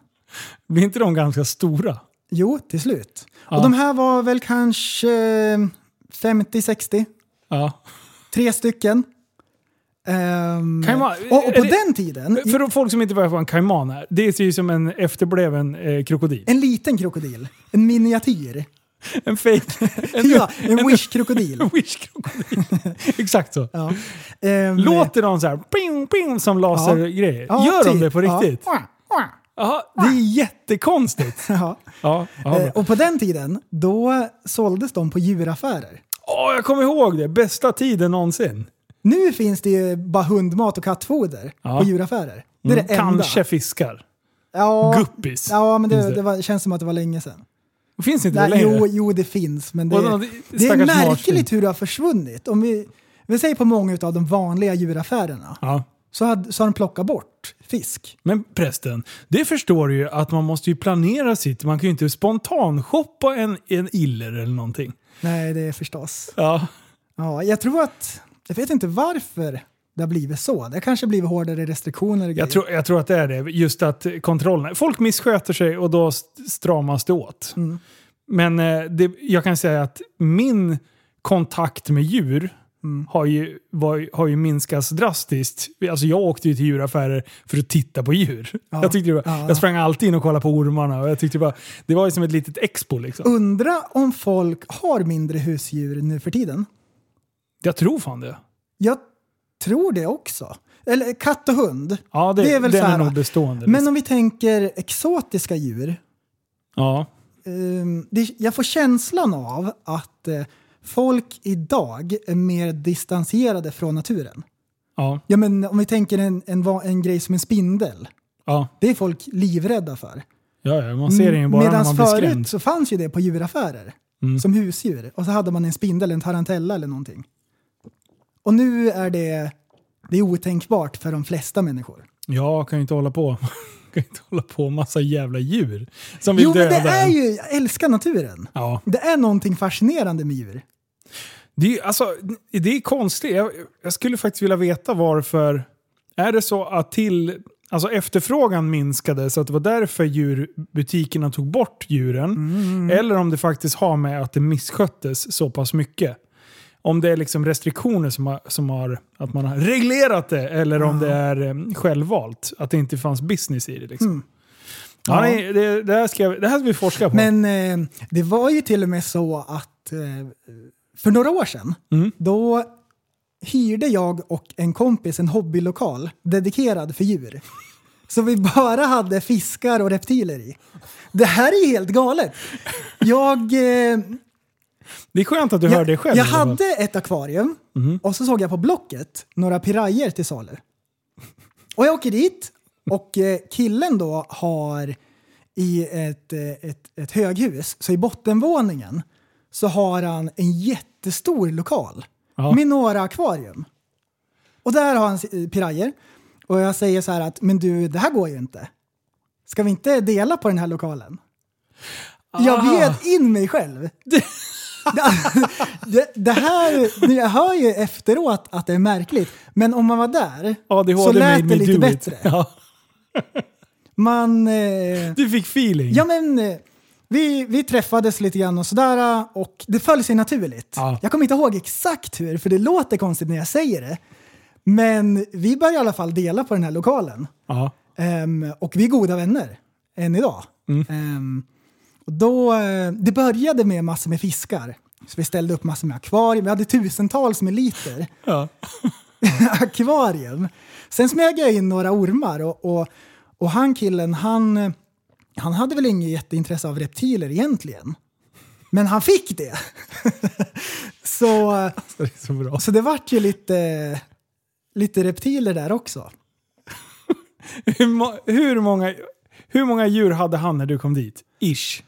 Blir inte de ganska stora? Jo, till slut. Ja. Och de här var väl kanske 50-60. Ja. Tre stycken. Kaiman- och, och på den tiden, För folk som inte vet vad en kaiman är, det ser ju som en efterbliven eh, krokodil. en liten krokodil. En miniatyr. *laughs* En fake... *laughs* En, ja, en wish-krokodil. *laughs* wish-krokodil. Exakt så. Ja. Ehm, Låter de så här ping, ping, som lasergrejer? ja, Gör de typ. det på Ja. Jaha, det är jättekonstigt. *laughs* Ja. Ja, ja, Eh, och på den tiden, då såldes de på djuraffärer. Åh, jag kommer ihåg det. Bästa tiden någonsin. Nu finns det ju bara hundmat och kattfoder Ja. på djuraffärer. Det är Mm, det enda. Kanske fiskar. Ja, Guppis. ja men det, det? det var, känns som att det var länge sedan. Finns inte Nej, det längre? jo, jo, det finns, men det, de- det är märkligt hur det har försvunnit. Om vi, vi säger på många av de vanliga djuraffärerna Ja. Så, hade, så de plockat bort fisk. Men prästen, det förstår du ju att man måste ju planera sitt. Man kan ju inte spontanshoppa en, en iller eller någonting. Nej, det är förstås. Ja. Ja, jag tror att, jag vet inte varför det har blivit så. Det kanske blivit hårdare restriktioner. Jag tror, jag tror att det är det. Just att kontrollen. Folk missköter sig och då st- stramas det åt. Mm. Men eh, det, jag kan säga att min kontakt med djur Mm. har, ju, var, har ju minskats drastiskt. Alltså jag åkte ju till djuraffärer för att titta på djur. Ja. Jag, tyckte det var, Ja. jag sprang alltid in och kollade på ormarna. Och jag tyckte det, var, det var ju som ett litet expo. Liksom. Undra om folk har mindre husdjur nu för tiden. Jag tror fan det. Jag tror det också. Eller katt och hund. Ja, det, Det är väl den så här, är nog bestående. Men liksom. om vi tänker exotiska djur. ja. ehm, det, jag får känslan av att eh, folk idag är mer distanserade från naturen. Ja, Ja, men om vi tänker en, en, en grej som en spindel. ja, Det är folk livrädda för. ja, ja man ser det ju bara när Medan man blir skrämd. förut så fanns ju det på djuraffärer. Mm. Som husdjur. Och så hade man en spindel, en tarantella eller någonting. Och nu är det, det är otänkbart för de flesta människor. Jag kan ju inte hålla på. *laughs* kan inte hålla på massa jävla djur som vill Jo men döda det är ju, jag älskar naturen. Ja. Det är någonting fascinerande med djur. Det är, alltså, det är konstigt. Jag, jag skulle faktiskt vilja veta varför. Är det så att till, alltså efterfrågan minskade så att det var därför djurbutikerna tog bort djuren? Mm. Eller om det faktiskt har med att det missköttes så pass mycket? Om det är liksom restriktioner som har, som har att man har reglerat det eller om det är eh, självvalt. Att det inte fanns business i det. Liksom. Mm. Ja, nej, det, det, här ska, det här ska vi forska på. Men eh, det var ju till och med så att eh, för några år sedan, Mm. då hyrde jag och en kompis en hobbylokal dedikerad för djur. Så vi bara hade fiskar och reptiler i. Det här är helt galet. Jag, eh, det är skönt att du jag, hör det själv. jag hade ett akvarium Mhm. och så såg jag på Blocket några pirajer till salu. Och jag åker dit och eh, killen då har i ett, eh, ett, ett höghus, så i bottenvåningen så har han en jättestor lokal Ja. med några akvarium. Och där har han pirajer. Och jag säger så här att, men du, det här går ju inte. Ska vi inte dela på den här lokalen? Jag Ah. bjöd in mig själv. *laughs* det, det här, jag hör ju efteråt att det är märkligt, men om man var där ADHD så lät det lite bättre. Ja, Man... Eh, du fick feeling. ja men, eh, vi, vi träffades lite grann och sådär och det föll sig naturligt. Ja. Jag kommer inte ihåg exakt hur, för det låter konstigt när jag säger det. Men vi började i alla fall dela på den här lokalen. Ja. Ehm, och vi är goda vänner än idag. Mm. Ehm, och då, eh, det började med massor med fiskar. Så vi ställde upp massor med akvarium. Vi hade tusentals med liter Ja. *laughs* akvarium. Sen smög jag in några ormar och, och, och han killen, han, han hade väl inget jätteintresse av reptiler egentligen. Men han fick det. *laughs* så, eh, Det så så det vart ju lite, lite reptiler där också. *laughs* Hur, må- hur, många, hur många djur hade han när du kom dit? Ish.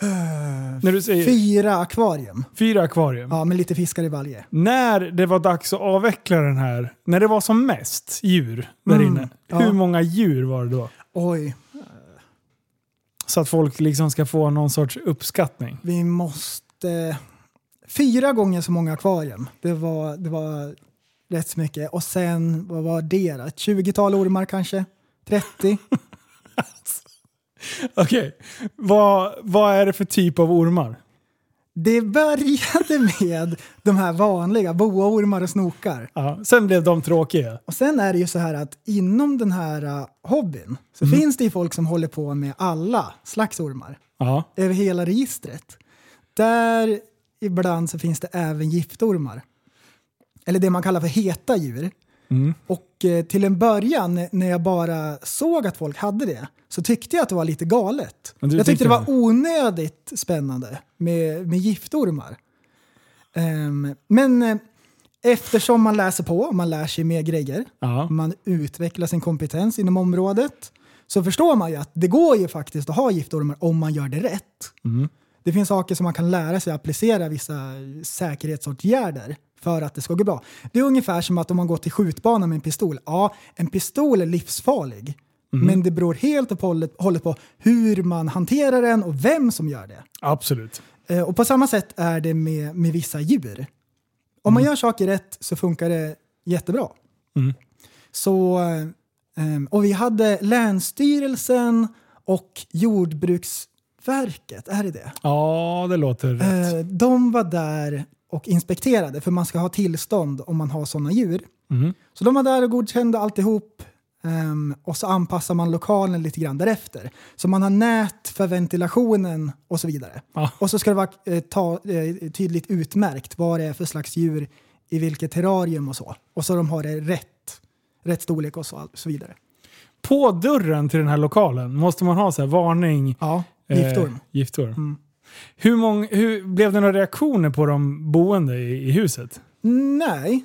*sighs* När du säger Fyra akvarium. fyra akvarium. Ja, med lite fiskar i varje. När det var dags att avveckla den här, när det var som mest djur där Mm, inne. ja. Hur många djur var det då? Oj, Så att folk liksom ska få någon sorts uppskattning. vi måste... Fyra gånger så många akvarium. Det var, det var rätt så mycket. Och sen, vad var det då? Ett 20-tal ormar kanske? 30? *laughs* Okej, vad, vad är det för typ av ormar? Det började med de här vanliga boaormar och snokar. Ja, sen blev de tråkiga. Och sen är det ju så här att inom den här uh, hobbyn så finns det ju folk som håller på med alla slags ormar. Ja. Över hela registret. Där ibland så finns det även giftormar. Eller det man kallar för heta djur. Mm. Och till en början när jag bara såg att folk hade det så tyckte jag att det var lite galet. Jag tyckte tyckte det var onödigt spännande med, med giftormar. Ehm, men eh, eftersom man läser på man lär sig mer grejer, Ja. man utvecklar sin kompetens inom området, så förstår man ju att det går ju faktiskt att ha giftormar om man gör det rätt. Mm. Det finns saker som man kan lära sig att applicera vissa säkerhetsåtgärder för att det ska gå bra. Det är ungefär som att om man går till skjutbanan med en pistol. Ja, en pistol är livsfarlig. Men det beror helt och hållet- på hur man hanterar den och vem som gör det. Absolut. Eh, Och på samma sätt är det med, med vissa djur. Om man gör saker rätt så funkar det jättebra. Mm. Så, eh, och vi hade Länsstyrelsen och Jordbruksverket, är det det? Ja, det låter rätt. Eh, De var där och inspekterade, för man ska ha tillstånd om man har sådana djur. Mm. Så de var där och godkände alltihop. ehm, och så anpassar man lokalen lite grann därefter. Så man har nät för ventilationen och så vidare. Ja. Och så ska det vara eh, ta, eh, tydligt utmärkt vad det är för slags djur i vilket terrarium och så. Och så de har det rätt, rätt storlek och så, så vidare. På dörren till den här lokalen måste man ha så här varning. Ja, eh, giftorm. giftorm. Mm. Hur, många, hur Blev det några reaktioner på de boende i, i huset? Nej.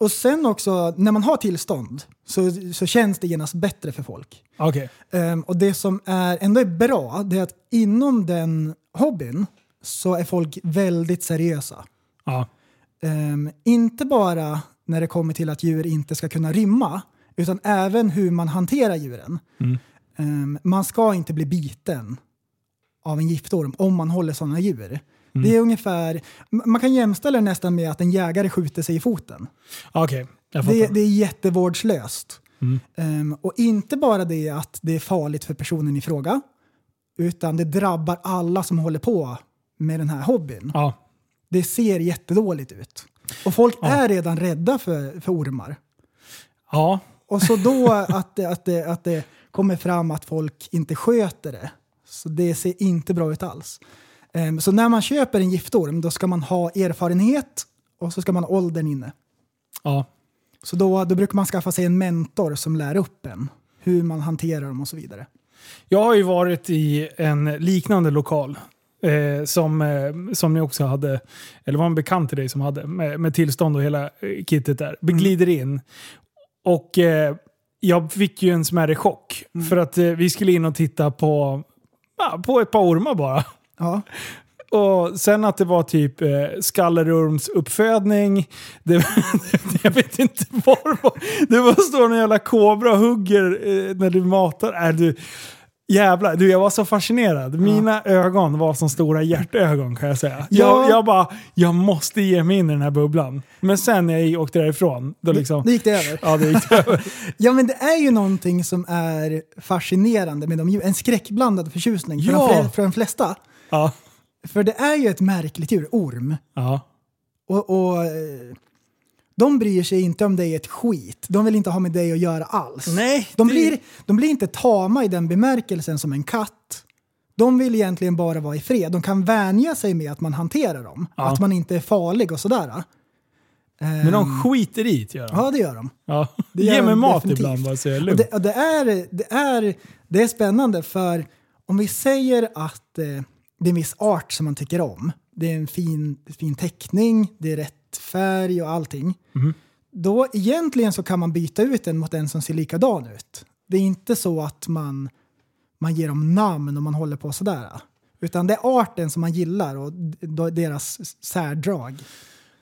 Och sen också, när man har tillstånd så, så känns det genast bättre för folk. Okej. Ehm, och det som är ändå är bra, det är att inom den hobbyn så är folk väldigt seriösa. Ja. Ehm, inte bara när det kommer till att djur inte ska kunna rymma, utan även hur man hanterar djuren. Mm. Ehm, man ska inte bli biten av en giftorm om man håller sådana djur. Mm. Det är ungefär, man kan jämställa det nästan med att en jägare skjuter sig i foten. Fattar. Det, det är jättevårdslöst. Mm. Ehm, och inte bara det att det är farligt för personen i fråga, utan det drabbar alla som håller på med den här hobbyn. Ja. Det ser jättedåligt ut. Och folk Ja. är redan rädda för, för ormar. ja. Och så då att att, det, att det kommer fram att folk inte sköter det. Så det ser inte bra ut alls. Ehm, så när man köper en giftorm då ska man ha erfarenhet och så ska man ha åldern inne. ja. Så då, då brukar man skaffa sig en mentor som lär upp en hur man hanterar dem och så vidare. Jag har ju varit i en liknande lokal. Eh, som, eh, som ni också hade, eller var en bekant till dig som hade, med, med tillstånd och hela eh, kittet där. Vi glider in. Och eh, jag fick ju en smärre chock. För att eh, vi skulle in och titta på, på ett par ormar bara. Ja, Och sen att det var typ eh, skallerormsuppfödning. Det, *laughs* jag vet inte det var. Det var står en jävla kobra och hugger eh, när du matar. Är du, jävlar, du, jag var så fascinerad. Mina ögon var som stora hjärtögon kan jag säga. Ja. Jag, jag bara, jag måste ge mig in i den här bubblan. Men sen när jag åkte därifrån, då liksom... *laughs* det gick det över. Ja, det gick över. Ja men det är ju någonting som är fascinerande med de djur. En skräckblandad förtjusning för, Ja. de, för de flesta. Ja. För det är ju ett märkligt djur, orm. Ja. Och, och de bryr sig inte om dig ett skit. De vill inte ha med dig att göra alls. Nej, De det- blir, de blir inte tama i den bemärkelsen som en katt. De vill egentligen bara vara i fred. De kan vänja sig med att man hanterar dem. Ja. Att man inte är farlig och sådär. Men de skiter i det, gör de. Ja, det gör de. Ja. Det gör Ge mig de mat definitivt. ibland bara så jag är Och lugn. det, och det, är, det, är, det är spännande för om vi säger att eh, det är en viss art som man tycker om. Det är en fin, fin teckning, det är rätt färg och allting. Mhm. Då egentligen så kan man byta ut den mot en som ser likadan ut. Det är inte så att man, man ger dem namn och man håller på sådär. Utan det är arten som man gillar och deras särdrag.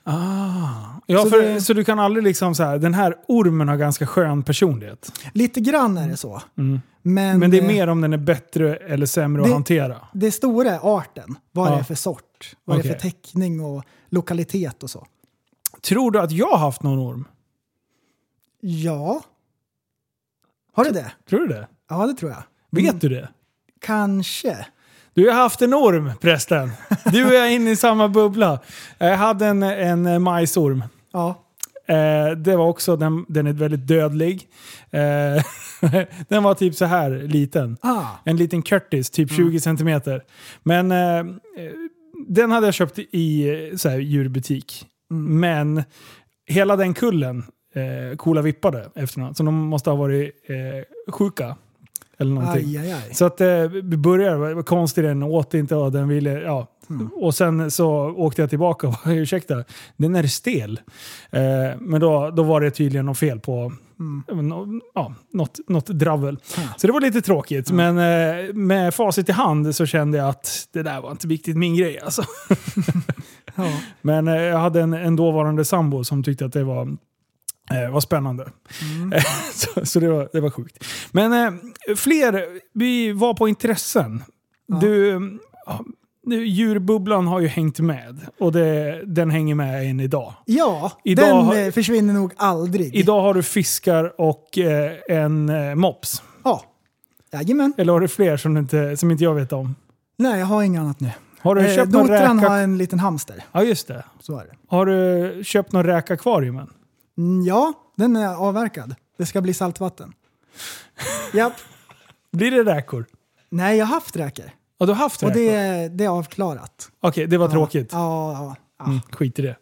Ah. Ja, Så för, det- så du kan aldrig liksom så här, den här ormen har ganska skön personlighet. Lite grann är det så. Men, Men det är eh, mer om den är bättre eller sämre att det- hantera. Det stora är arten. Vad det Ja. är för sort. Vad det är för teckning och lokalitet och så. Tror du att jag har haft någon orm? Ja. Har du det? Tror du det? Ja, det tror jag. Vet Mm, du det? Kanske. Du har haft en orm prästen. *laughs* Du och jag är inne i samma bubbla. Jag hade en, en majsorm. Ja. Eh, det var också, den, den är väldigt dödlig. Eh, *laughs* den var typ så här liten. Ah. En liten Curtis, typ Mm. 20 centimeter. Men eh, den hade jag köpt i så här, djurbutik. Mm. Men hela den kullen eh, coola vippade efter. Så de måste ha varit eh, sjuka. Eller någonting. Aj, aj, aj. Så att eh, vi började, konstigt, den åt inte och den ville, ja. Mm. Och sen så åkte jag tillbaka och bara, *laughs* ursäkta, den är stel. Eh, men då, då var det tydligen något fel på Mm. ja, något, något dravel. Ja. Så det var lite tråkigt. Men eh, med facit i hand så kände jag att det där var inte riktigt min grej. Alltså. *laughs* Ja. Men eh, jag hade en, en dåvarande sambo som tyckte att det var, eh, var spännande. Mm. *laughs* så så det, var, det var sjukt. Men eh, fler, vi var på intressen. Ja, du, djurbubblan har ju hängt med och det, den hänger med än idag. ja, Idag den har- eh, försvinner nog aldrig. Idag har du fiskar och eh, en eh, mops. Ja. Jajamän. Eller har du fler som inte, som inte jag vet om? Nej, jag har inget annat nu. Har du Eh, köpt någon räka... har en liten hamster. Ja, just det. Så är det. Har du köpt någon räkakvarium än? Mm, ja, den är avverkad. Det ska bli saltvatten. *laughs* Japp. Blir det räkor? Nej, jag har haft räkor. Ja, du har haft Och det, det är avklarat. Okej, det var tråkigt. Ja, ja, ja. Mm, skit i det.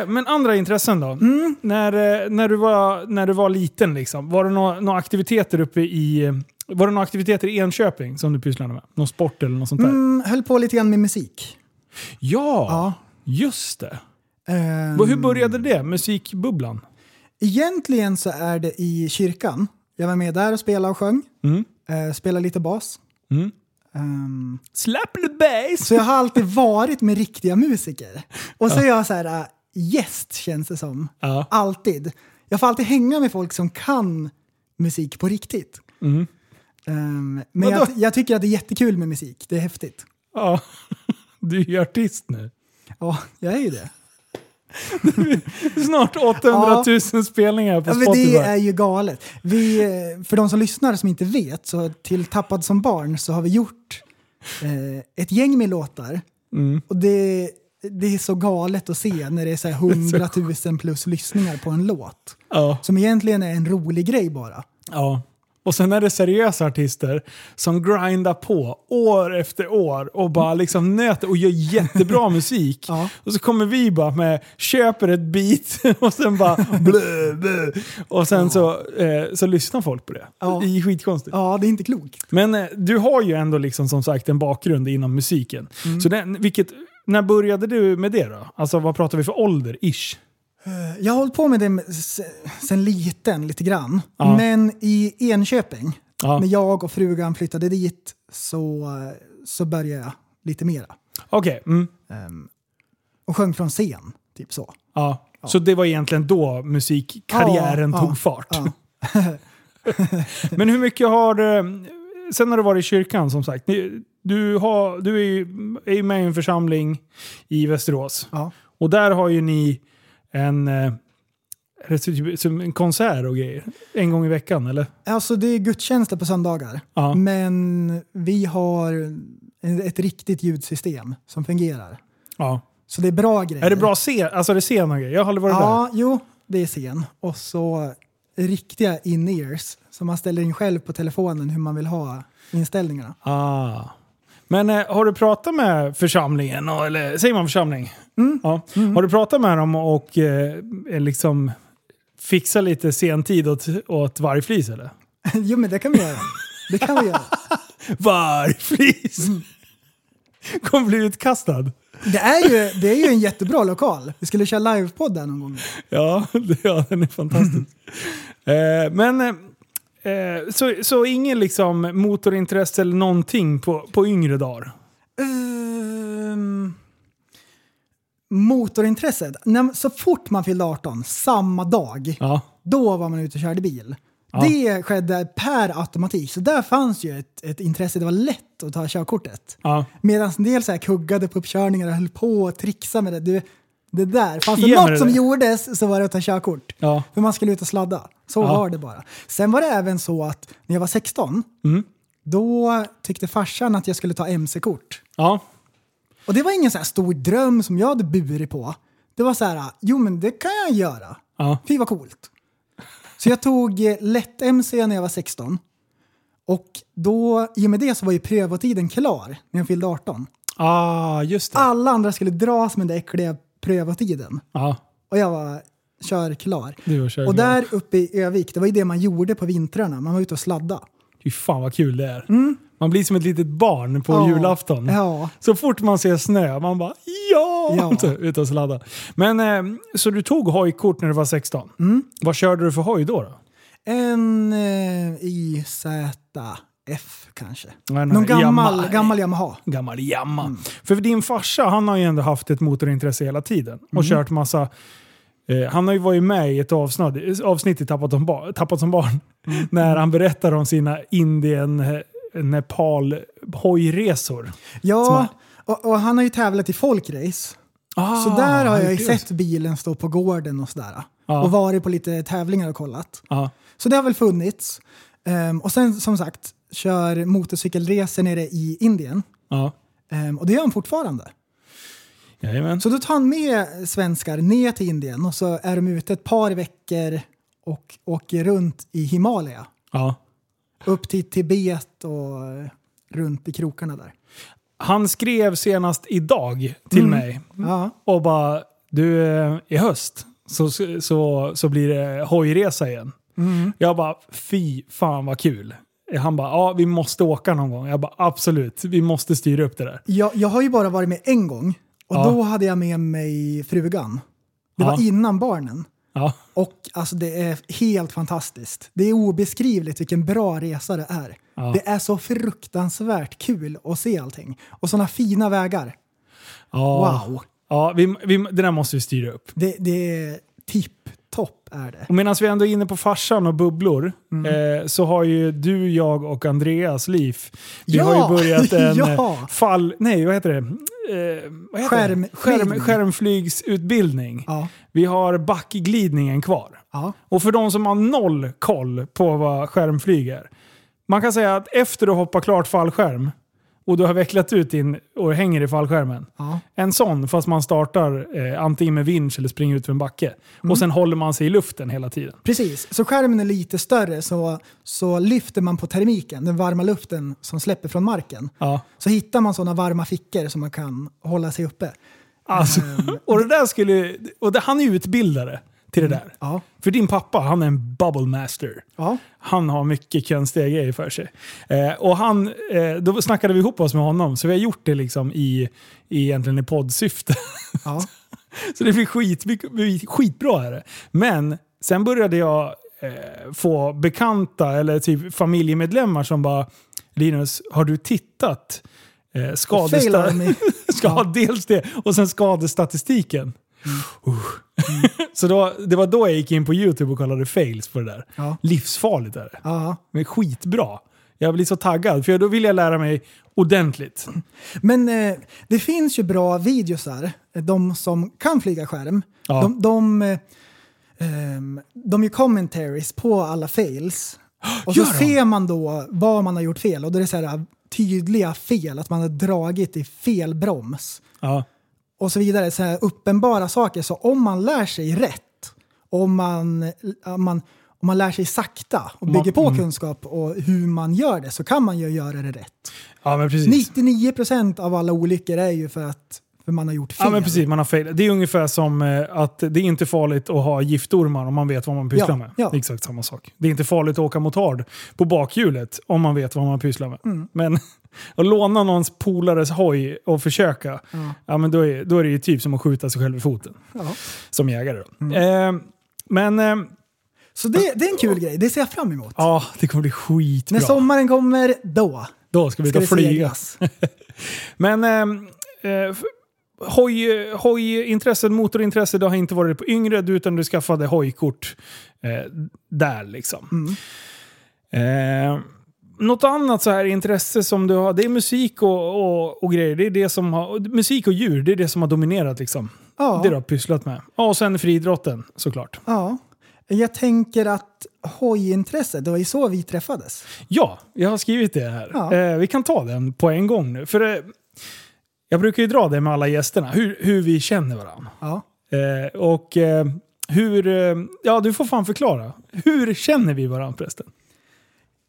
Eh, men andra intressen då? Mm. När, eh, när, du var, när du var liten, liksom, var det några, några aktiviteter uppe i, var det några aktiviteter i Enköping som du pysslade med? Någon sport eller något sånt där? Mm, höll på lite grann med musik. Ja, Ja. just det. Ehm, Hur började det? Musikbubblan? Egentligen så är det i kyrkan. Jag var med där och spelade och sjöng. Mm. Uh, spelade lite bas. Mm. Ehm, Slap the bass! så jag har alltid varit med riktiga musiker. Och så är jag så här äh, gäst känns det som. Ja. Alltid. Jag får alltid hänga med folk som kan musik på riktigt. Mm. Ehm, men jag, jag tycker att det är jättekul med musik. Det är häftigt. ja. *laughs* Du är ju artist nu. Ja, jag är ju det. *laughs* Snart 800 000 spelningar på Ja, Spotify. det är ju galet. Vi, eh, för de som lyssnar som inte vet, så till Tappad som barn så har vi gjort eh, ett gäng med låtar. Mm. Och det, det är så galet att se när det är så här *laughs* 100 000 plus lyssningar på en låt. Ja. Som egentligen är en rolig grej bara. ja. Och sen är det seriösa artister som grindar på år efter år och bara liksom nöter och gör jättebra *laughs* musik. Ja. Och så kommer vi bara med, köper ett beat *laughs* och sen bara *laughs* blö, blö. Och sen så, eh, så lyssnar folk på det. Ja. Det är skitkonstigt. Ja, det är inte klokt. Men eh, du har ju ändå liksom som sagt en bakgrund inom musiken. Mm. Så den, vilket, när började du med det då? Alltså vad pratar vi för ålder, ish? Jag har hållit på med det sen liten lite grann. Ja. Men i Enköping, Ja. när jag och frugan flyttade dit, så, eh, så började jag lite mera. Okej, mm. Ehm, och sjöng från scen, typ så. ja. Så det var egentligen då musikkarriären Ja, tog ja, fart. ja. *laughs* Men hur mycket har du... Sen har du varit i kyrkan som sagt. Du, har, du är ju med i en församling i Västerås. Ja. Och där har ju ni en, eh, som en konsert och grejer. En gång i veckan eller? Alltså det är gudstjänster på söndagar. Ja. Men vi har ett riktigt ljudsystem som fungerar. ja. Så det är bra grejer. Är det bra scen? Alltså är det scen och grejer? Jag har aldrig varit Ja, jo, det är scen. Och så riktiga in-ears som man ställer in själv på telefonen hur man vill ha inställningarna. där. Ah. Men eh, har du pratat med församlingen? Eller säger man församling? Mm. Ja. Har du pratat med dem och eh, liksom fixa lite sentid åt, åt vargflis eller? *laughs* jo, men det kan vi göra. Det kan vi göra. *laughs* Vargflis! Kommer bli utkastad. Det är ju, det är ju en jättebra lokal. Vi skulle köra livepodd där någon gång. Ja, *laughs* det, ja den är fantastisk. eh, men eh, så, så ingen liksom motorintresse eller någonting på, på yngre dagar? Ehm, motorintresset. När, så fort man fyllde 18, samma dag, Ja. då var man ute och körde bil. Ja. Det skedde per automatik. Så där fanns ju ett, ett intresse. Det var lätt att ta körkortet. ja. Medan en del så här kuggade på uppkörningar och höll på och trixa med det. Du, det där. Fanns det Ge något det som gjordes så var det att ta körkort. Ja. För man skulle ut och sladda. Så Ja. var det bara. Sen var det även så att när jag var 16, Mm. då tyckte farsan att jag skulle ta MC-kort. Ja. Och det var ingen så här stor dröm som jag hade burit på. Det var så här, jo men det kan jag göra. Ja. Fy vad coolt. Så jag tog eh, lätt MC när jag var 16. Och då, i och med det så var ju prövotiden klar när jag fyllde 18. Ah, just det. Alla andra skulle dras med den äckliga prövotiden. Ja, Och jag var körklar. du var körglad. Och där uppe i Övik, det var ju det man gjorde på vintrarna. Man var ute och sladda. Fy fan vad kul det är. Man blir som ett litet barn på Ja. julafton. Ja. Så fort man ser snö, man bara ja! Ja. *laughs* Så, ut och sladda. Men, eh, så du tog hojkort när du var 16? Mm. Vad körde du för hoj då? då? En eh, IZF kanske. Nej, nej, Någon gammal, Yamaha. gammal Yamaha. Gammal jamma. Mm. För din farsa, han har ju ändå haft ett motorintresse hela tiden. Och Mm. kört massa... Eh, han har ju varit med i ett avsnitt, avsnitt i Tappat som, bar, Tappat som barn. Mm. När han berättar om sina Indien, eh, Nepal hojresor. Ja, han- och, och han har ju tävlat i folkrace. Ah, Så där har jag ju sett bilen stå på gården och sådär. Ja. Och varit på lite tävlingar och kollat. Ja. Så det har väl funnits. Ehm, och sen som sagt, kör motorcykelresor nere i Indien. Ehm, och det gör han fortfarande. Jajamän. Så då tar han med svenskar ner till Indien och så är de ute ett par veckor och åker runt i Himalaya. Ja. Upp till Tibet och runt i krokarna där. Han skrev senast idag till Mm. mig Ja, och bara du, eh, i höst så, så, så blir det hojresa igen. mm. Jag bara, fy fan vad kul. Han bara, ja vi måste åka någon gång. Jag bara, absolut, vi måste styra upp det där. Jag, jag har ju bara varit med en gång och Ja. då hade jag med mig frugan. Det var Ja. innan barnen. Ja, Och alltså det är helt fantastiskt. Det är obeskrivligt vilken bra resa det är. Ja. Det är så fruktansvärt kul att se allting. Och sådana fina vägar. ja. Wow! Ja, vi, vi, det där måste vi styra upp. Det, det är tipp-topp är det. Och medan vi ändå är inne på farsan och bubblor Mm. eh, så har ju du, jag och Andreas liv. Vi har ju börjat en *laughs* Ja! fall... Nej, vad heter det? Eh? Skärmflygning. Skärm, skärmflygsutbildning. Ja. Vi har backglidningen kvar. Ja. Och för de som har noll koll på vad skärmflyg är. Man kan säga att efter att hoppa klart fallskärm och du har vecklat ut din och hänger i fallskärmen. Ja. En sån fast man startar eh, antingen med vinsch eller springer ut för en backe. Mm. Och sen håller man sig i luften hela tiden. Precis, så skärmen är lite större så, så lyfter man på termiken, den varma luften som släpper från marken. Ja. Så hittar man sådana varma fickor som man kan hålla sig uppe. Alltså, Ehm. *laughs* och det där skulle... Och det, han är utbildare till det där. Ja. För din pappa, han är en bubble master. Ja. Han har mycket konstiga grejer för sig. Eh, och han, eh, då snackade vi ihop oss med honom, så vi har gjort det liksom i, i, egentligen i poddsyfte. Ja. *laughs* så det blir skit, skitbra. Är det. Men sen började jag eh, få bekanta eller typ familjemedlemmar som bara Linus, har du tittat eh, Fail skadesta- Army. *laughs* ska dels det och sen skadestatistiken. Uh. Så då, det var då jag gick in på YouTube och kollade fails på det där. Ja. Livsfarligt är det. Ja. Men skitbra. Jag blir så taggad, för då vill jag lära mig ordentligt. Men eh, det finns ju bra videosar, de som kan flyga skärm. Ja. De, de, eh, ehm, de gör commentaries på alla fails. *gasps* Och så ser man då vad man har gjort fel. Och då är det så här tydliga fel, att man har dragit i fel broms. Ja. Och så vidare. Så här uppenbara saker. Så om man lär sig rätt, om man, om man, om man lär sig sakta och bygger på mm. kunskap och hur man gör det så kan man ju göra det rätt. ja, men precis. 99% av alla olyckor är ju för att för man har gjort fel. Ja men precis, man har fail. Det är ungefär som eh, att det är inte farligt att ha giftormar om man vet vad man pysslar Ja, med. ja. Det är Exakt samma sak. Det är inte farligt att åka motard på bakhjulet om man vet vad man pysslar med. Mm. Men att låna någons polares hoj och försöka, ja. men då, är, då är det ju typ som att skjuta sig själv i foten. Ja. Som jägare då. Mm. Eh, men eh, Så det, det är en kul grej, det ser jag fram emot. ja, det kommer bli skitbra. När sommaren kommer, då Då ska vi ska ta det flyga. *laughs* Men eh, eh, hoj, hojintresse, motorintresse, det har inte varit på yngre utan du skaffade hojkort eh, där liksom. Mm. Eh, något annat så här intresse som du har, det är musik och, och, och grejer. Det är det som har, musik och djur, det är det som har dominerat liksom. Ja. Det du har pysslat med. Ja, och sen friidrotten såklart. ja. Jag tänker att hojintresset, det var ju så vi träffades. Ja, jag har skrivit det här. Ja. Eh, vi kan ta den på en gång nu. För eh, jag brukar ju dra det med alla gästerna, hur, hur vi känner varandra. Ja. Eh, och eh, hur... Eh, ja, du får fan förklara. Hur känner vi varandra förresten?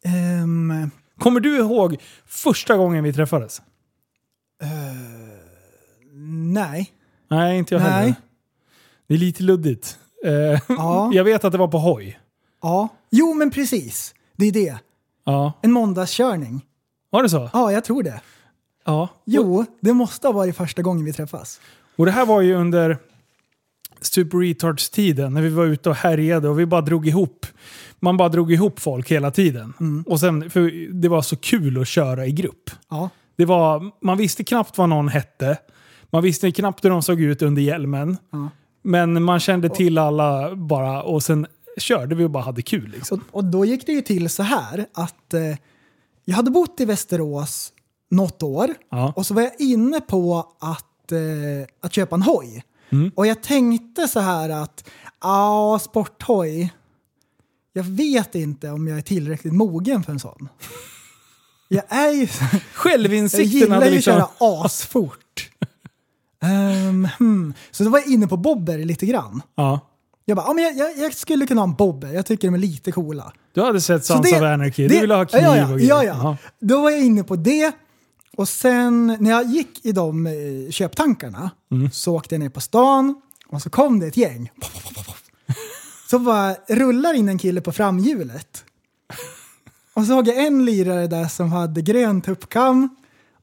Ehm, Kommer du ihåg första gången vi träffades? nej. Nej, inte jag Nej. heller. Det är lite luddigt. Eh, Ja. *laughs* Jag vet att det var på hoj. Ja. Jo, men precis. Det är det. Ja. En måndagskörning. Var det så? Ja, jag tror det. Ja. Jo, det måste ha varit första gången vi träffas. Och det här var ju under Super Retards-tiden när vi var ute och härjade och vi bara drog ihop. Man bara drog ihop folk hela tiden. Och sen, för det var så kul att köra i grupp. Ja. Det var, man visste knappt vad någon hette. Man visste knappt hur de såg ut under hjälmen. Ja. Men man kände till alla bara och sen körde vi och bara hade kul. Liksom. Och, och då gick det ju till så här att eh, jag hade bott i Västerås något år Ja. och så var jag inne på att, eh, att köpa en hoj. Och jag tänkte så här att, ja, sporthoj, jag vet inte om jag är tillräckligt mogen för en sån. *laughs* Jag är ju... Jag Självinsikten gillar hade ju liksom... att köra asfort. Ehm, hmm. Så då var jag inne på bobber lite grann. Ja. Jag bara, ja, men jag, jag, jag skulle kunna ha en bobber, jag tycker de är lite coola. Du hade sett Sons of Anarchy. du ville ha kniv ja, ja, och grejer. ja, ja. Jaha. Då var jag inne på det. Och sen när jag gick i de eh, köptankarna Mm. så åkte jag ner på stan och så kom det ett gäng. Så bara rullar in en kille på framhjulet. Och så såg jag en lirare där som hade grön tuppkam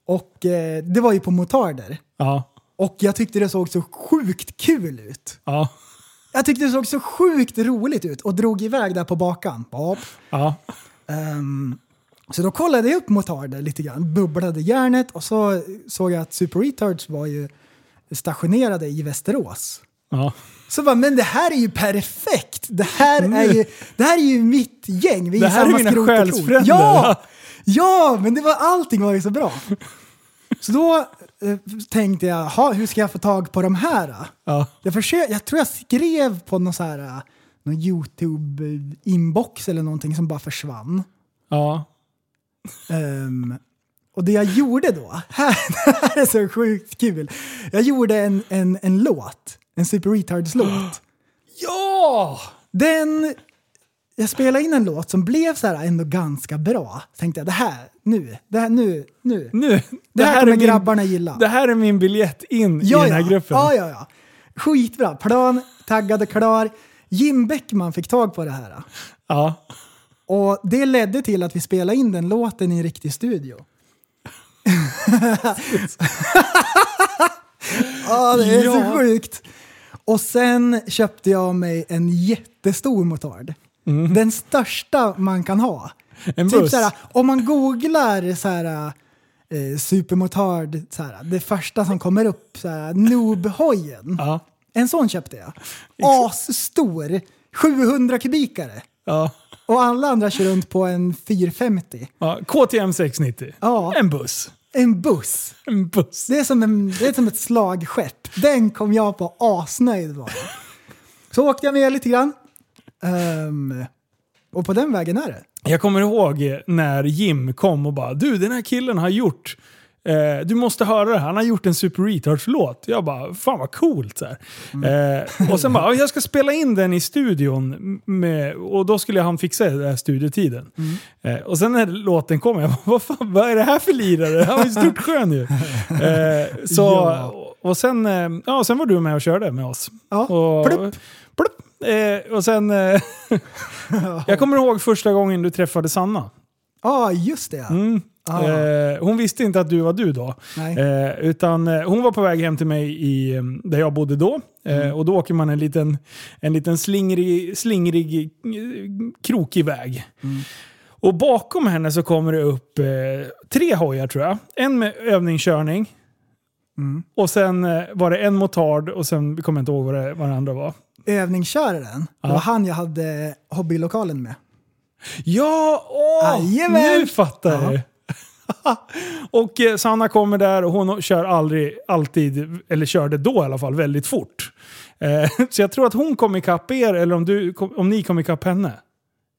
och eh, det var ju på motarder. Ja. Och jag tyckte det såg så sjukt kul ut. Ja. Jag tyckte det såg så sjukt roligt ut och drog iväg där på bakan. Ja. Ehm, så då kollade jag upp motarder lite grann, bubblade järnet och så såg jag att Super Retards var ju stationerade i Västerås. Ja. Så bara, men det här är ju perfekt! Det här är ju, det här är ju mitt gäng. Vi Det här är samma mina och korn. själsfränder. Ja! Ja, men det var, allting var ju så bra. Så då eh, tänkte jag, ha, hur ska jag få tag på de här? Ja. Jag, försökte, jag tror jag skrev på någon, så här, eh, någon YouTube-inbox eller någonting som bara försvann. Ja. Ehm, och det jag gjorde då, *laughs* här, det här är så sjukt kul. Jag gjorde en, en, en låt, en Super Retards-låt. *gasps* Ja! Den, jag spelade in en låt som blev så här ändå ganska bra. Tänkte jag, det här, nu, det här, nu, nu. Nu. Det, här, är kommer min- grabbarna gilla. Det här är min biljett in i ja, den här ja. gruppen. Ja, ja, ja. Skitbra. Plan, taggad och klar. Jim Bäckman fick tag på det här. Ja. Och det ledde till att vi spelade in den låten i en riktig studio. *laughs* ja, det är så sjukt. Och sen köpte jag mig en jättestor motard. Den största man kan ha. En Typ buss. såhär, om man googlar såhär, eh, supermotard, såhär, det första som kommer upp, såhär, Noob-hojen. Ja. En sån köpte jag. Asstor, 700 kubikare. Ja. Och alla andra kör runt på en 450. ja. KTM 690. Ja. En buss. En buss. En buss. Det är som, en, det är som ett slagskepp. Den kom jag på asnöjd var jag. Så åkte jag med lite grann. Ehm, och på den vägen är det. Jag kommer ihåg när Jim kom och bara du den här killen har gjort Eh, du måste höra det här, han har gjort en Super Retards-låt. Jag bara, fan vad coolt. Så här. Eh, och sen bara, "Ja, jag ska spela in den i studion. Med, och då skulle han fixa den här studiotiden. Eh, och sen när låten kom, jag bara, vad, fan, vad är det här för lirare? Han var ju stort skön ju. *laughs* Eh, så, Ja. och sen, eh, ja, sen var du med och körde med oss. Ja, Och, plupp. plupp. Eh, och sen, *laughs* jag kommer ihåg första gången du träffade Sanna. Ja, just det. Mm. Ah. Eh, hon visste inte att du var du då. Eh, utan eh, hon var på väg hem till mig i, eh, där jag bodde då. Eh, Mm. Och då åker man en liten, en liten slingrig, slingrig krokig väg. Mm. Och bakom henne så kommer det upp tre hojar tror jag. En med övningskörning. Mm. Och sen var det en motard och sen kommer jag inte ihåg vad det, vad det andra var. Övningsköraren, Ja. det var han jag hade hobbylokalen med. Ja, åh! Jajamän! Nu fattar Ja. jag. *laughs* och eh, Sanna kommer där och hon kör aldrig, alltid, eller körde då i alla fall, väldigt fort. Eh, *laughs* så jag tror att hon kom ikapp er, eller om, du, om ni kom ikapp henne.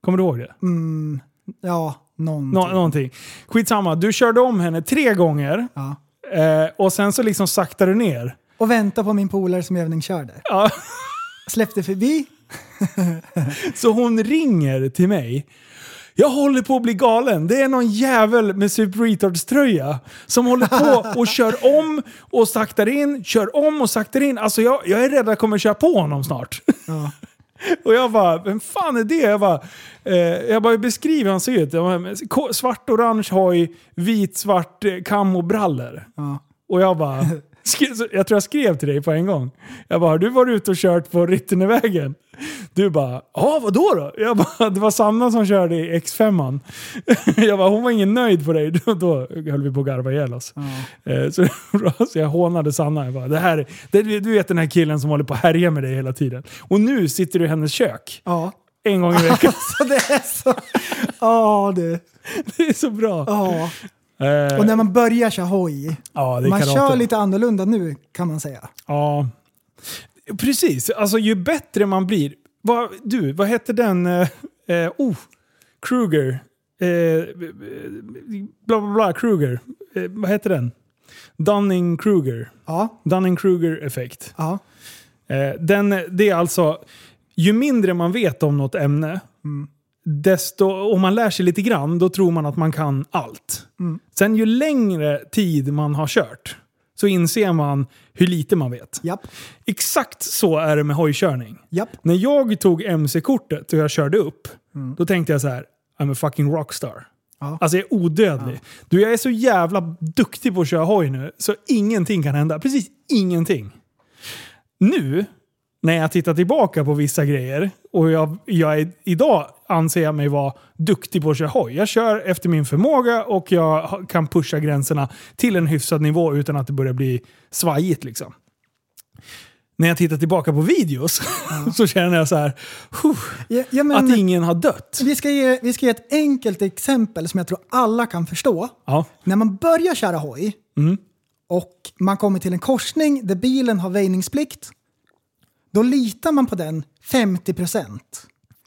Kommer du ihåg det? Mm, ja, någonting. Nå, någonting. Skitsamma, du körde om henne tre gånger Ja. eh, och sen så liksom saktade du ner. Och vänta på min polare som övningskörde. Ja, Släppte förbi. *laughs* så hon ringer till mig. Jag håller på att bli galen. Det är någon jävel med Super Retards tröja som håller på och kör om och saktar in, kör om och saktar in. Alltså jag, jag är rädd att jag kommer köra på honom snart. Ja. *laughs* Och jag bara, vem fan är det? Jag bara, eh, jag bara beskriver hur han ser ut. Svart-orange hoj, vit-svart eh, kam och brallor. Ja. Och jag bara, *laughs* jag tror jag skrev till dig på en gång. Jag bara, har du varit ute och kört på Ritternevägen? Du bara, ja vadå då? Jag bara, det var Sanna som körde i X5. *laughs* Jag bara, hon var ingen nöjd på dig. *laughs* Då, då höll vi på att garva ihjäl oss. Eh, Så, *laughs* så jag hånade Sanna. Jag bara, det här, det, du vet den här killen som håller på att härja med dig hela tiden. Och nu sitter du i hennes kök. ja. En gång i veckan. Så det är så... Ja, du. Det är så bra. Ja. Eh, Och när man börjar köra hoj, ja, det är man karate. kör lite annorlunda nu kan man säga. Ja, precis. Alltså ju bättre man blir. Vad, du, vad hette den? Eh, eh, oh, Kruger. Eh, bla bla bla, Kruger. Eh, vad heter den? Dunning-Kruger. Ja, Dunning-Kruger-effekt. ja. Eh, den, det är alltså, ju mindre man vet om något ämne, desto, om man lär sig lite grann, då tror man att man kan allt. Sen ju längre tid man har kört, så inser man hur lite man vet. Japp, Exakt så är det med hojkörning. japp. När jag tog MC-kortet och jag körde upp, då tänkte jag så här. I'm a fucking rockstar. Ja. Alltså jag är odödlig. Du, jag är så jävla duktig på att köra hoj nu, så ingenting kan hända. Precis ingenting. Nu, när jag tittar tillbaka på vissa grejer, och jag, jag är, idag anser jag mig vara duktig på att köra hoj. Jag kör efter min förmåga och jag kan pusha gränserna till en hyfsad nivå utan att det börjar bli svajigt. Liksom. När jag tittar tillbaka på videos *laughs* så känner jag så här, "Huh, Ja, ja, men, att ingen har dött. vi, ska ge, vi ska ge ett enkelt exempel som jag tror alla kan förstå. Ja. När man börjar köra hoj Mm. och man kommer till en korsning där bilen har väjningsplikt, då litar man på den 50%.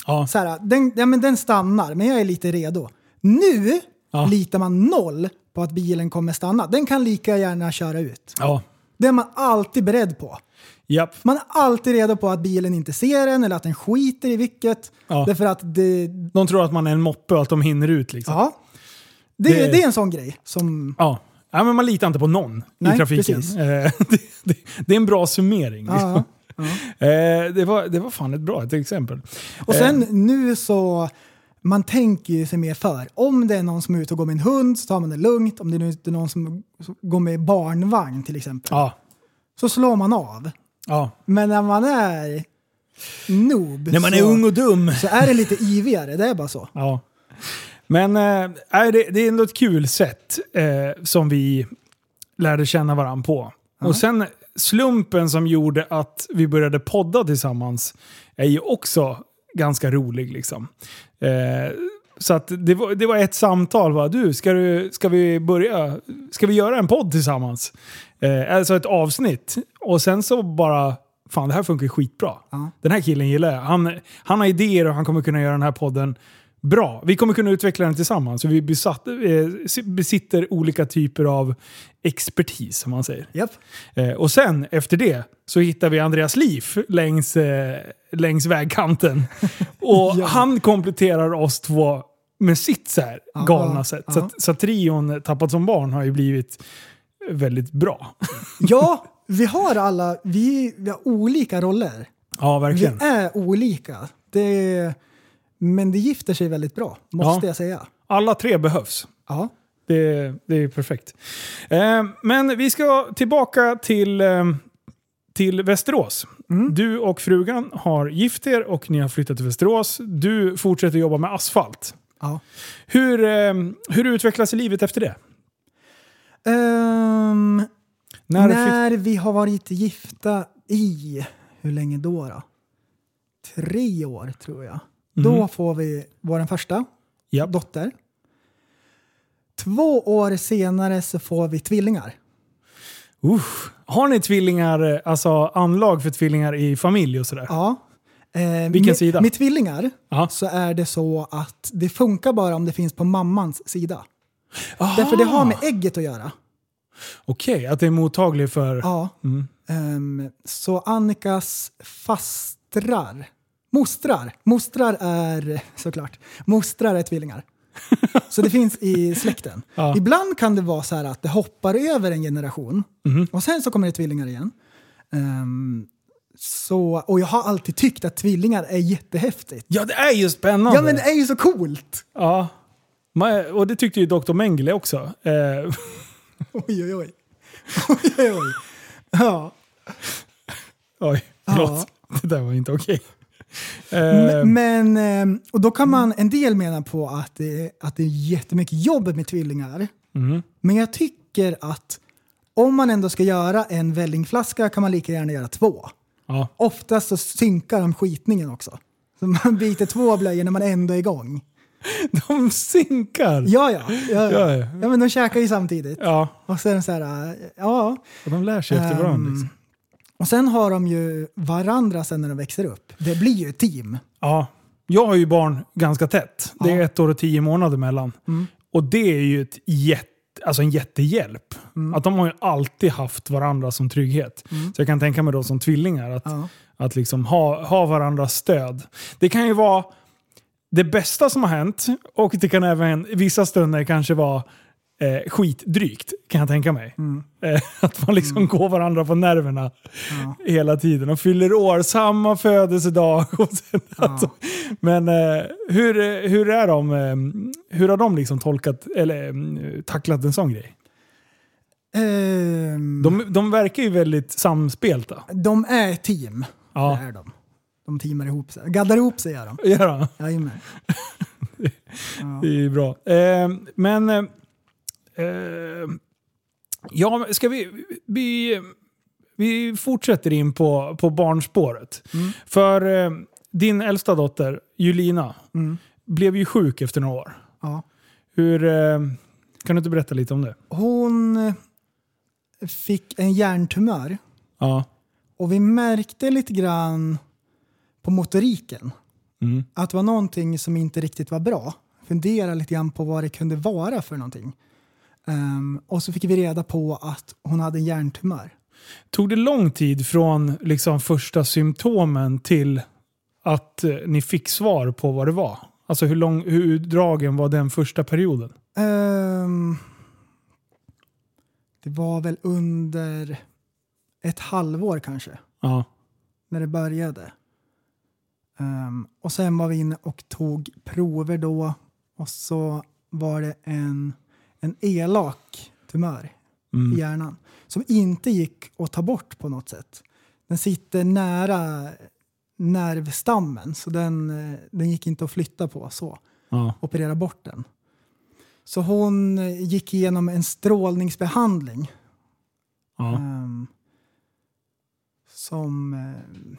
Ja. Så här, den, ja, men den stannar, men jag är lite redo. Nu Ja. litar man noll på att bilen kommer stanna. Den kan lika gärna köra ut. Ja. Det är man alltid beredd på. Japp. Man är alltid redo på att bilen inte ser en eller att den skiter i vilket. Ja. Därför att det, De tror att man är en moppe och att de hinner ut. Liksom. ja, det, Det- det är en sån grej som... Ja. Ja, men man litar inte på någon Nej, i trafiken. Eh, *laughs* det, det, är en bra summering. Ja, *laughs* Eh, det, var, det var fan ett bra ett exempel. Och sen nu så, man tänker ju sig mer för. Om det är någon som är ute och går med en hund så tar man det lugnt. Om det är någon som går med barnvagn till exempel, Ja. så slår man av. ja. Men när man är noob När man så, är ung och dum. så är det lite ivigare, det är bara så. Ja. Men eh, nej, det, det är ändå ett kul sätt eh, som vi lärde känna varandra på. Och sen slumpen som gjorde att vi började podda tillsammans är ju också ganska rolig. Liksom. Eh, så att det, var, det var ett samtal. Va? Du, ska, du, ska vi börja? Ska vi göra en podd tillsammans? Eh, alltså ett avsnitt. Och sen så bara, fan det här funkar skitbra. Ja. Den här killen gillar jag. Han, han har idéer och han kommer kunna göra den här podden bra. Vi kommer kunna utveckla den tillsammans. Så vi besatt, eh, besitter olika typer av expertis, som man säger. Japp. Eh, och sen efter det så hittar vi Andreas Liv längs, eh, längs vägkanten. *laughs* Och Ja. han kompletterar oss två med sitt så här Ja, galna sätt. Så, att, så att trion Tappat som barn har ju blivit väldigt bra. Ja, vi har alla, vi, vi har olika roller. Ja, Vi verkligen. är olika. Det, men det gifter sig väldigt bra, måste Ja. jag säga. Alla tre behövs. Ja. Det, det är perfekt. Eh, men vi ska tillbaka till, eh, till Västerås. Du och frugan har gift er och ni har flyttat till Västerås. Du fortsätter jobba med asfalt. ja. Hur, eh, hur utvecklas livet efter det? Ehm, När när vi har varit gifta i, hur länge då? då? Tre år tror jag. Då får vi vår första ja. dotter. Två år senare så får vi tvillingar. Usch. Har ni tvillingar, eh, alltså anlag för tvillingar i familj och sådär? Ja. Eh, Vilken med, sida? Med tvillingar Ja. så är det så att det funkar bara om det finns på mammans sida. Aha. Därför det har med ägget att göra. Okej, att det är mottaglig för... Ja. Mm. Ehm, så Annikas fastrar, mostrar, mostrar är såklart, mostrar är tvillingar. *laughs* Så det finns i släkten. Ja. Ibland kan det vara så här att det hoppar över en generation Mhm. och sen så kommer det tvillingar igen. Ehm, så, och jag har alltid tyckt att tvillingar är jättehäftigt. Ja, det är ju spännande! Ja men det är ju så coolt! Ja. Och det tyckte ju Dr. Mengele också. Eh, *laughs* Oj oj oj. Oj oj oj. Ja. oj, förlåt. Det där var inte okej. Eh, Men, ehm, och då kan man, en del mena på att det, att det är jättemycket jobb med tvillingar. mm. Men jag tycker att om man ändå ska göra en vällingflaska kan man lika gärna göra två. ja. Oftast så synkar de skitningen också. Så man byter två blöjor när man ändå är igång. *laughs* De synkar! Ja, ja. Ja, Ja, ja. men de käkar ju samtidigt. Ja, Och sen så här, ja. och de lär sig efter varandra. Ehm, Liksom. Och sen har de ju varandra sen när de växer upp. Det blir ju ett team. Ja. Jag har ju barn ganska tätt. Det är ett år och tio månader mellan. Mm. Och det är ju ett jätte, alltså en jättehjälp. Mm. Att de har ju alltid haft varandra som trygghet. Så jag kan tänka mig då som tvillingar att, Ja. att liksom ha, ha varandras stöd. Det kan ju vara det bästa som har hänt och det kan även vissa stunder kanske vara eh, skitdrygt kan jag tänka mig. Mm. Eh, *laughs* att man liksom går varandra på nerverna Ja. hela tiden och fyller år, samma födelsedag. *laughs* Och sen, alltså, men eh, hur, hur är de? Eh, hur har de liksom tolkat eller eh, tacklat en sån grej? Ehm, De, de verkar ju väldigt samspelta. de är team. Ja. Det är de. De teamar ihop sig. Gaddar ihop sig gör de. Ja, då. Jajamän. *laughs* det är ju bra. Eh, men... Eh, eh, ja, ska vi... Vi, vi fortsätter in på, på barnspåret. För eh, din äldsta dotter, Julina, Mm. blev ju sjuk efter några år. Ja. Hur, eh, kan du inte berätta lite om det? Hon eh, fick en hjärntumör Ja. och vi märkte lite grann på motoriken Mm. att det var någonting som inte riktigt var bra. Fundera lite grann på vad det kunde vara för någonting. Ehm, och så fick vi reda på att hon hade en hjärntumör. Tog det lång tid från liksom första symptomen till att eh, ni fick svar på vad det var? Alltså hur, lång, hur utdragen var den första perioden? Ehm, det var väl under ett halvår kanske, Ja. när det började. Ehm, och sen var vi inne och tog prover då och så var det en, en elak tumör Mm. i hjärnan som inte gick att ta bort på något sätt. Den sitter nära nervstammen så den, eh, den gick inte att flytta på så Ja. operera bort den. Så hon eh, gick igenom en strålningsbehandling Ja. ehm, som... eh,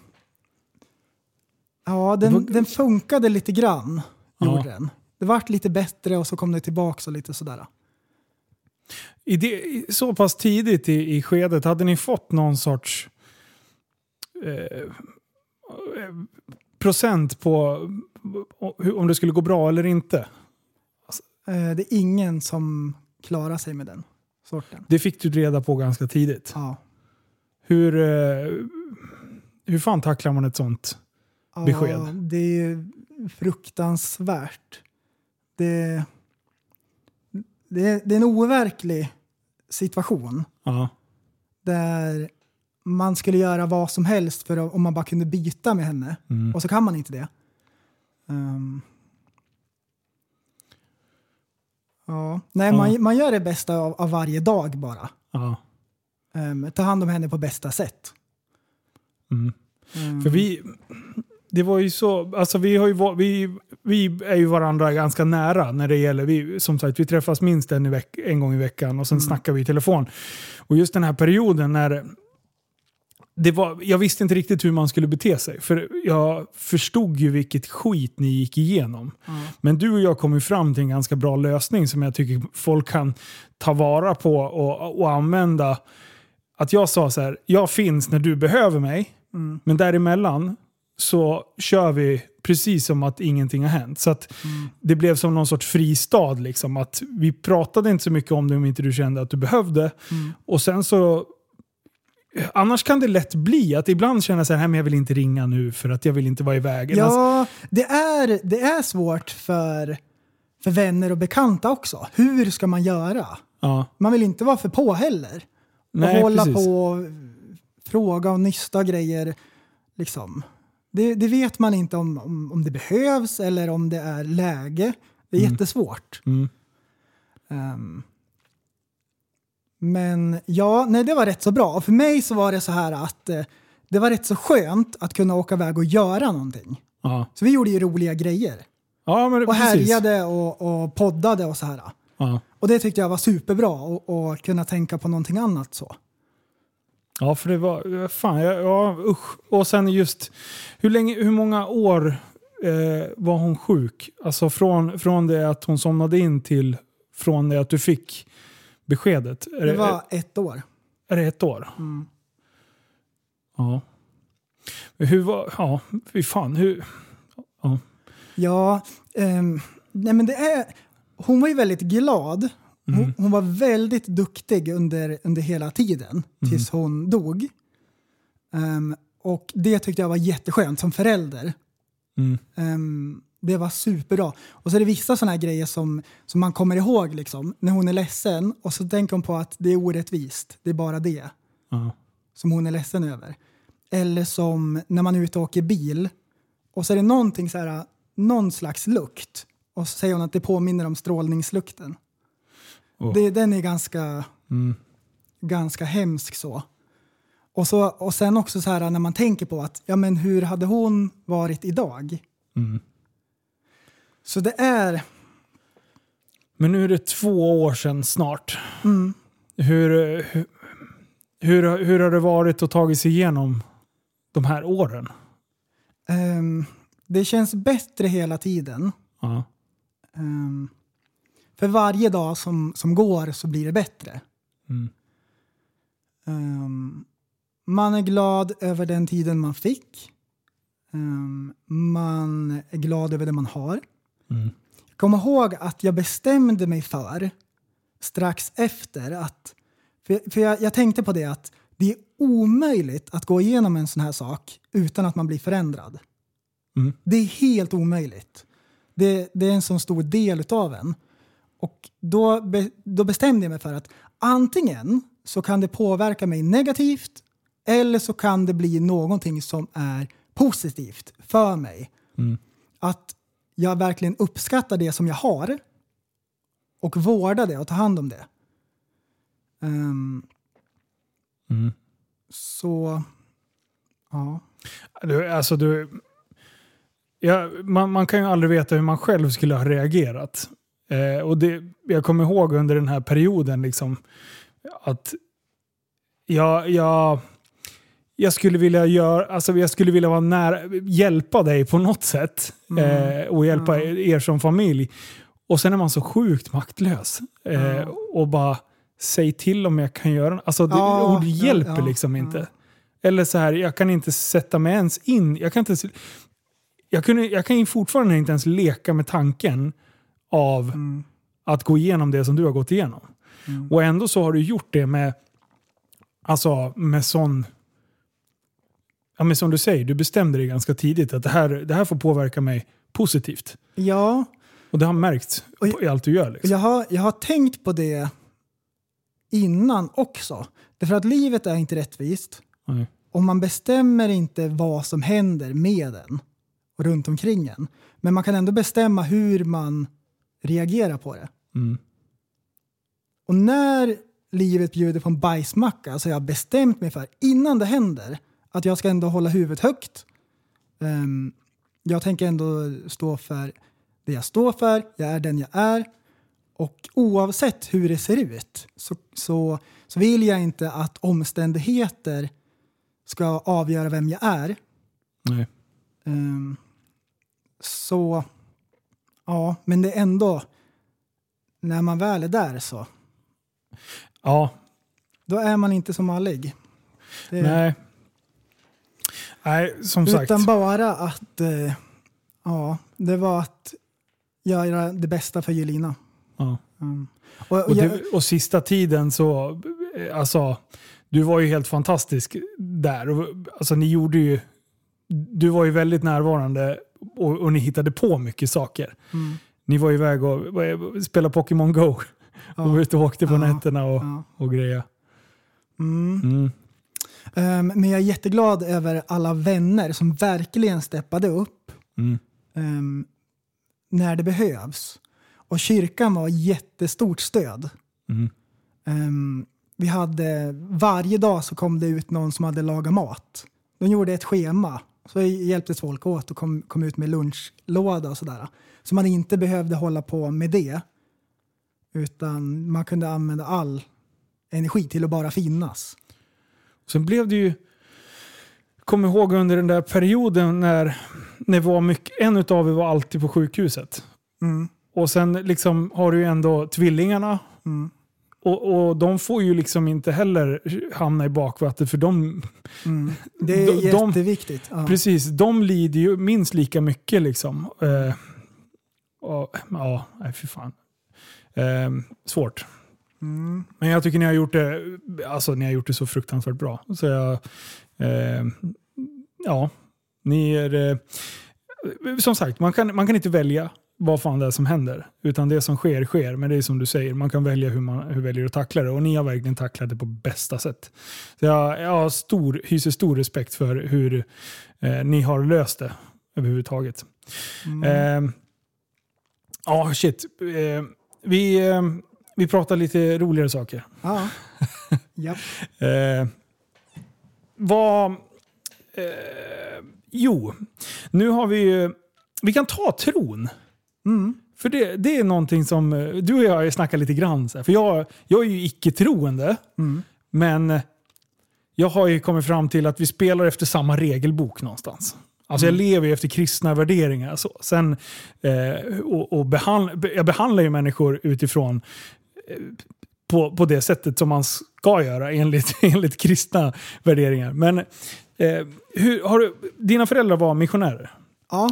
ja, den, var- den funkade lite grann. Ja. Gjorde den. Det vart lite bättre och så kom det tillbaka och lite sådär. I det, så pass tidigt i, i skedet, hade ni fått någon sorts eh, procent på om det skulle gå bra eller inte? Eh, det är ingen som klarar sig med den sorten. Det fick du reda på ganska tidigt. Ja. Hur, eh, hur fan tacklar man ett sånt? Ja, Besked. det är fruktansvärt. Det, det, det är en overklig situation Ja. där man skulle göra vad som helst för att, om man bara kunde byta med henne. Mm. Och så kan man inte det. Ehm. ja. Nej, Ja. Man, man gör det bästa av, av varje dag bara. Ja. Um, ta hand om henne på bästa sätt. Mm. Ehm, För vi, det var ju så, alltså vi, har ju, vi, vi är ju varandra ganska nära när det gäller, vi, som sagt vi träffas minst en, veck, en gång i veckan och sen snackar vi i telefon. Och just den här perioden när det var, jag visste inte riktigt hur man skulle bete sig. För jag förstod ju vilket skit ni gick igenom. Men du och jag kom ju fram till en ganska bra lösning som jag tycker folk kan ta vara på och, och använda. Att jag sa så här, jag finns när du behöver mig. Men däremellan så kör vi precis som att ingenting har hänt. Så att det blev som någon sorts fristad. Liksom, att vi pratade inte så mycket om det om inte du kände att du behövde. Och sen så... Annars kan det lätt bli att ibland känna så här, "Nej, men jag vill inte ringa nu för att jag vill inte vara i vägen. Alltså, Ja, det är, det är svårt för, för vänner och bekanta också. Hur ska man göra? ja, Man vill inte vara för på heller. Nej, och hålla precis. på och fråga och nysta grejer. Liksom. Det, det vet man inte om, om, om det behövs eller om det är läge. Det är jättesvårt. Mm. Ehm, men ja, nej, det var rätt så bra. Och för mig så var det så här att eh, det var rätt så skönt att kunna åka iväg och göra någonting. ja. Så vi gjorde ju roliga grejer. ja men Och precis. härjade och, och poddade och så här. Ja. Och det tyckte jag var superbra och kunna tänka på någonting annat så. Ja, för det var... Fan, ja, ja usch. Och sen just... Hur, länge, hur många år eh, var hon sjuk? Alltså från, från det att hon somnade in till från det att du fick beskedet? Är Det var ett år. är det ett år? Mm. Ja. Hur var... Ja, fy fan. Hur... Ja. Ja, ehm, nej men det är, hon var ju väldigt glad. Hon, hon var väldigt duktig under, under hela tiden tills hon dog. Ehm, och det tyckte jag var jätteskönt som förälder. Mm. Ehm, Det var superbra. Och så är det vissa sådana här grejer som, som man kommer ihåg liksom, när hon är ledsen och så tänker hon på att det är orättvist. Det är bara det Ja. som hon är ledsen över. Eller som när man är ute och åker bil och så är det någonting så här, någon slags lukt och så säger hon att det påminner om strålningslukten. Oh. Det, den är ganska, Mm. ganska hemsk så. Och, så. och sen också så här när man tänker på att ja, men hur hade hon varit idag? Mm. Så det är... Men nu är det två år sedan snart. Mm, Hur, hur, hur, hur har det varit att ta sig igenom de här åren? ehm, det känns bättre hela tiden. Ja. Ehm, för varje dag som, som går så blir det bättre. Mm. Ehm, man är glad över den tiden man fick. Ehm, man är glad över det man har. Mm. Kom ihåg att jag bestämde mig för strax efter att... För, för jag, jag tänkte på det att det är omöjligt att gå igenom en sån här sak utan att man blir förändrad. Mm. Det är helt omöjligt. Det, det är en så stor del utav en. Och då, be, då bestämde jag mig för att antingen så kan det påverka mig negativt eller så kan det bli någonting som är positivt för mig. Mm. Att jag verkligen uppskattar det som jag har och vårdar det och tar hand om det. Ehm, Mm. så, ja. Du, alltså du, ja, man, man kan ju aldrig veta hur man själv skulle ha reagerat. Eh, och det, jag kommer ihåg under den här perioden liksom, att jag, jag, jag, skulle vilja göra, alltså jag skulle vilja vara nära, hjälpa dig på något sätt. Eh, och hjälpa er som familj. Och sen är man så sjukt maktlös. Eh, och bara, säg till om jag kan göra Alltså det, Ja, ord hjälper ja, liksom ja. inte. Eller så här, jag kan inte sätta mig ens in. Jag kan, inte, jag kunde, jag kan fortfarande inte ens leka med tanken av Mm. att gå igenom det som du har gått igenom. Mm. Och ändå så har du gjort det med, alltså med sån... Ja, men som du säger, du bestämde dig ganska tidigt att det här, det här får påverka mig positivt. Ja, Och det har märkts i allt du gör. Liksom. jag har, jag har tänkt på det innan också. Därför att livet är inte rättvist. Nej. Och man bestämmer inte vad som händer med en och runt omkring en. Men man kan ändå bestämma hur man reagerar på det. Mm. Och när livet bjuder på en bajsmacka så har jag bestämt mig för innan det händer att jag ska ändå hålla huvudet högt. Ehm, jag tänker ändå stå för det jag står för, jag är den jag är. Och oavsett hur det ser ut så, så, så vill jag inte att omständigheter ska avgöra vem jag är. Nej. Ehm, så, ja, men det är ändå, när man väl är där så, Ja, då är man inte så mallig. Det, nej. Nej, som sagt. utan bara att, eh, ja, det var att göra det bästa för Jelina. Ja. Mm. Och, och Och, jag, och sista tiden så, eh, alltså, du var ju helt fantastisk där. Och, Alltså ni gjorde ju, du var ju väldigt närvarande och, och ni hittade på mycket saker. mm, Ni var iväg och vad- spelade Pokémon Go. Ja. Och var ute och åkte på Ja. nätterna och, ja. och grejer. mm. Mm. Ehm, men jag är jätteglad över alla vänner som verkligen steppade upp ehm, när det behövs. Och kyrkan var jättestort stöd. Ehm, vi hade, varje dag så kom det ut någon som hade lagat mat. De gjorde ett schema. Så hjälptes folk åt och kom, kom ut med lunchlåda och sådär. Så man inte behövde hålla på med det. Utan man kunde använda all energi till att bara finnas. Sen blev det ju, kom ihåg under den där perioden när, när var mycket, en utav er var alltid på sjukhuset. Mm, Och sen liksom har du ju ändå tvillingarna. mm, Och, och de får ju liksom inte heller hamna i bakvattnet för de, mm. *laughs* Det är De- de- jätteviktigt. Ja. precis, de lider ju minst lika mycket liksom. Eh, och, ja, nej fy fan. Eh, svårt. Mm. Men jag tycker ni har gjort det, alltså, ni har gjort det så fruktansvärt bra. Så jag, eh, ja, ni är... Eh, som sagt, man kan, man kan inte välja vad fan det är som händer. Utan det som sker, sker. Men det är som du säger, man kan välja hur man hur väljer att tackla det. Och ni har verkligen tacklat det på bästa sätt. Så jag, jag har stor, hyser stor respekt för hur eh, ni har löst det överhuvudtaget. Mm. Eh, Ja, shit. Eh, vi, eh, vi pratar lite roligare saker. Ja. *laughs* Japp. Eh, vad... Eh, jo, nu har vi ju... Vi kan ta tron. Mm. För det, det är någonting som... Eh, du och jag har ju snackat lite grann. så här, För jag, jag är ju icke-troende. Mm. Men jag har ju kommit fram till att vi spelar efter samma regelbok någonstans. Alltså jag lever ju efter kristna värderingar. Så. Sen, eh, och, och behand, jag behandlar ju människor utifrån eh, på, på det sättet som man ska göra enligt, *laughs* enligt kristna värderingar. Men eh, hur, har du, dina föräldrar var missionärer. Ja.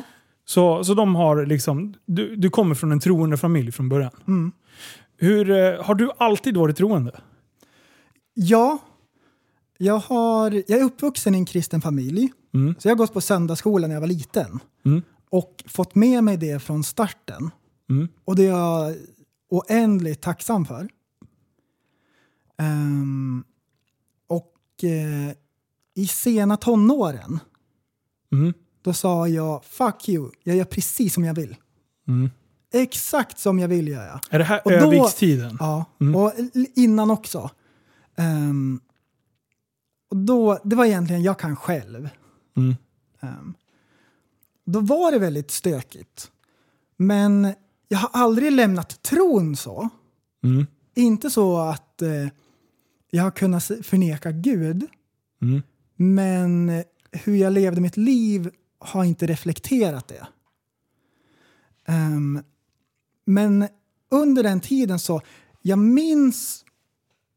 Så, så de har liksom, du, du kommer från en troende familj från början. Mm. Hur, eh, har du alltid varit troende? Ja. Jag, har, jag är uppvuxen i en kristen familj. Mm. Så jag har gått på söndagsskolan när jag var liten. Mm. Och fått med mig det från starten. Mm. Och det är jag oändligt tacksam för. Ehm, och eh, i sena tonåren, Mm. Då sa jag fuck you, jag gör precis som jag vill. Mm. Exakt som jag vill gör jag. Är det här Och då- övikstiden? Ja, Mm. och innan också. Ehm, och då, det var egentligen jag kan själv. Mm. Ehm, då var det väldigt stökigt. Men jag har aldrig lämnat tron så. Mm. Inte så att eh, jag har kunnat förneka Gud, Mm. men hur jag levde mitt liv har inte reflekterat det. Ehm, men under den tiden så, jag minns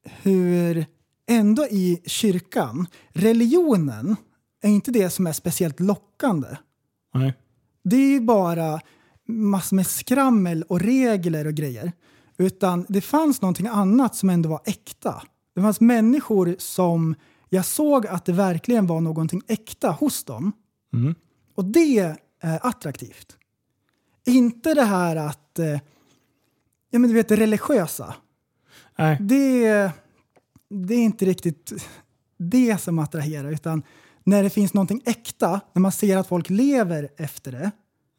hur ändå i kyrkan, religionen är inte det som är speciellt lockande. Nej. Det är ju bara massor med skrammel och regler och grejer. Utan det fanns någonting annat som ändå var äkta. Det fanns människor som jag såg att det verkligen var någonting äkta hos dem. Mm. Och det är attraktivt. Inte det här att, eh, ja men du vet det religiösa. Nej. Det, det är inte riktigt det som attraherar utan när det finns någonting äkta, när man ser att folk lever efter det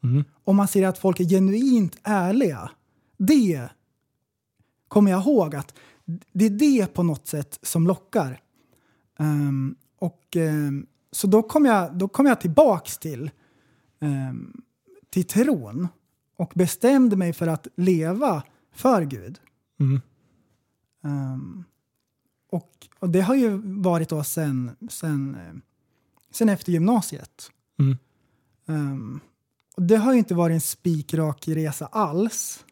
Mm. och man ser att folk är genuint ärliga. Det kommer jag ihåg att det är det på något sätt som lockar. Ehm, och, ehm, så då kom jag, då kom jag tillbaks till, um, till tron och bestämde mig för att leva för Gud. Mm. Ehm, och, och det har ju varit då sen, sen, eh, sen efter gymnasiet. Mm. Ehm, och det har ju inte varit en spikrak resa alls.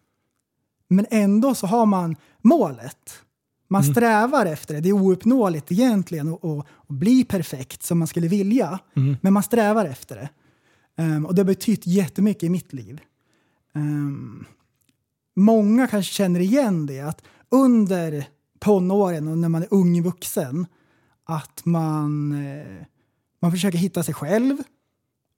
Men ändå så har man målet. Man strävar efter det. Det är ouppnåeligt egentligen att, att, att bli perfekt som man skulle vilja. Mm. Men man strävar efter det. Ehm, och det har betytt jättemycket i mitt liv. Ehm, många kanske känner igen det, att under tonåren och när man är ung vuxen, att man, eh, man försöker hitta sig själv.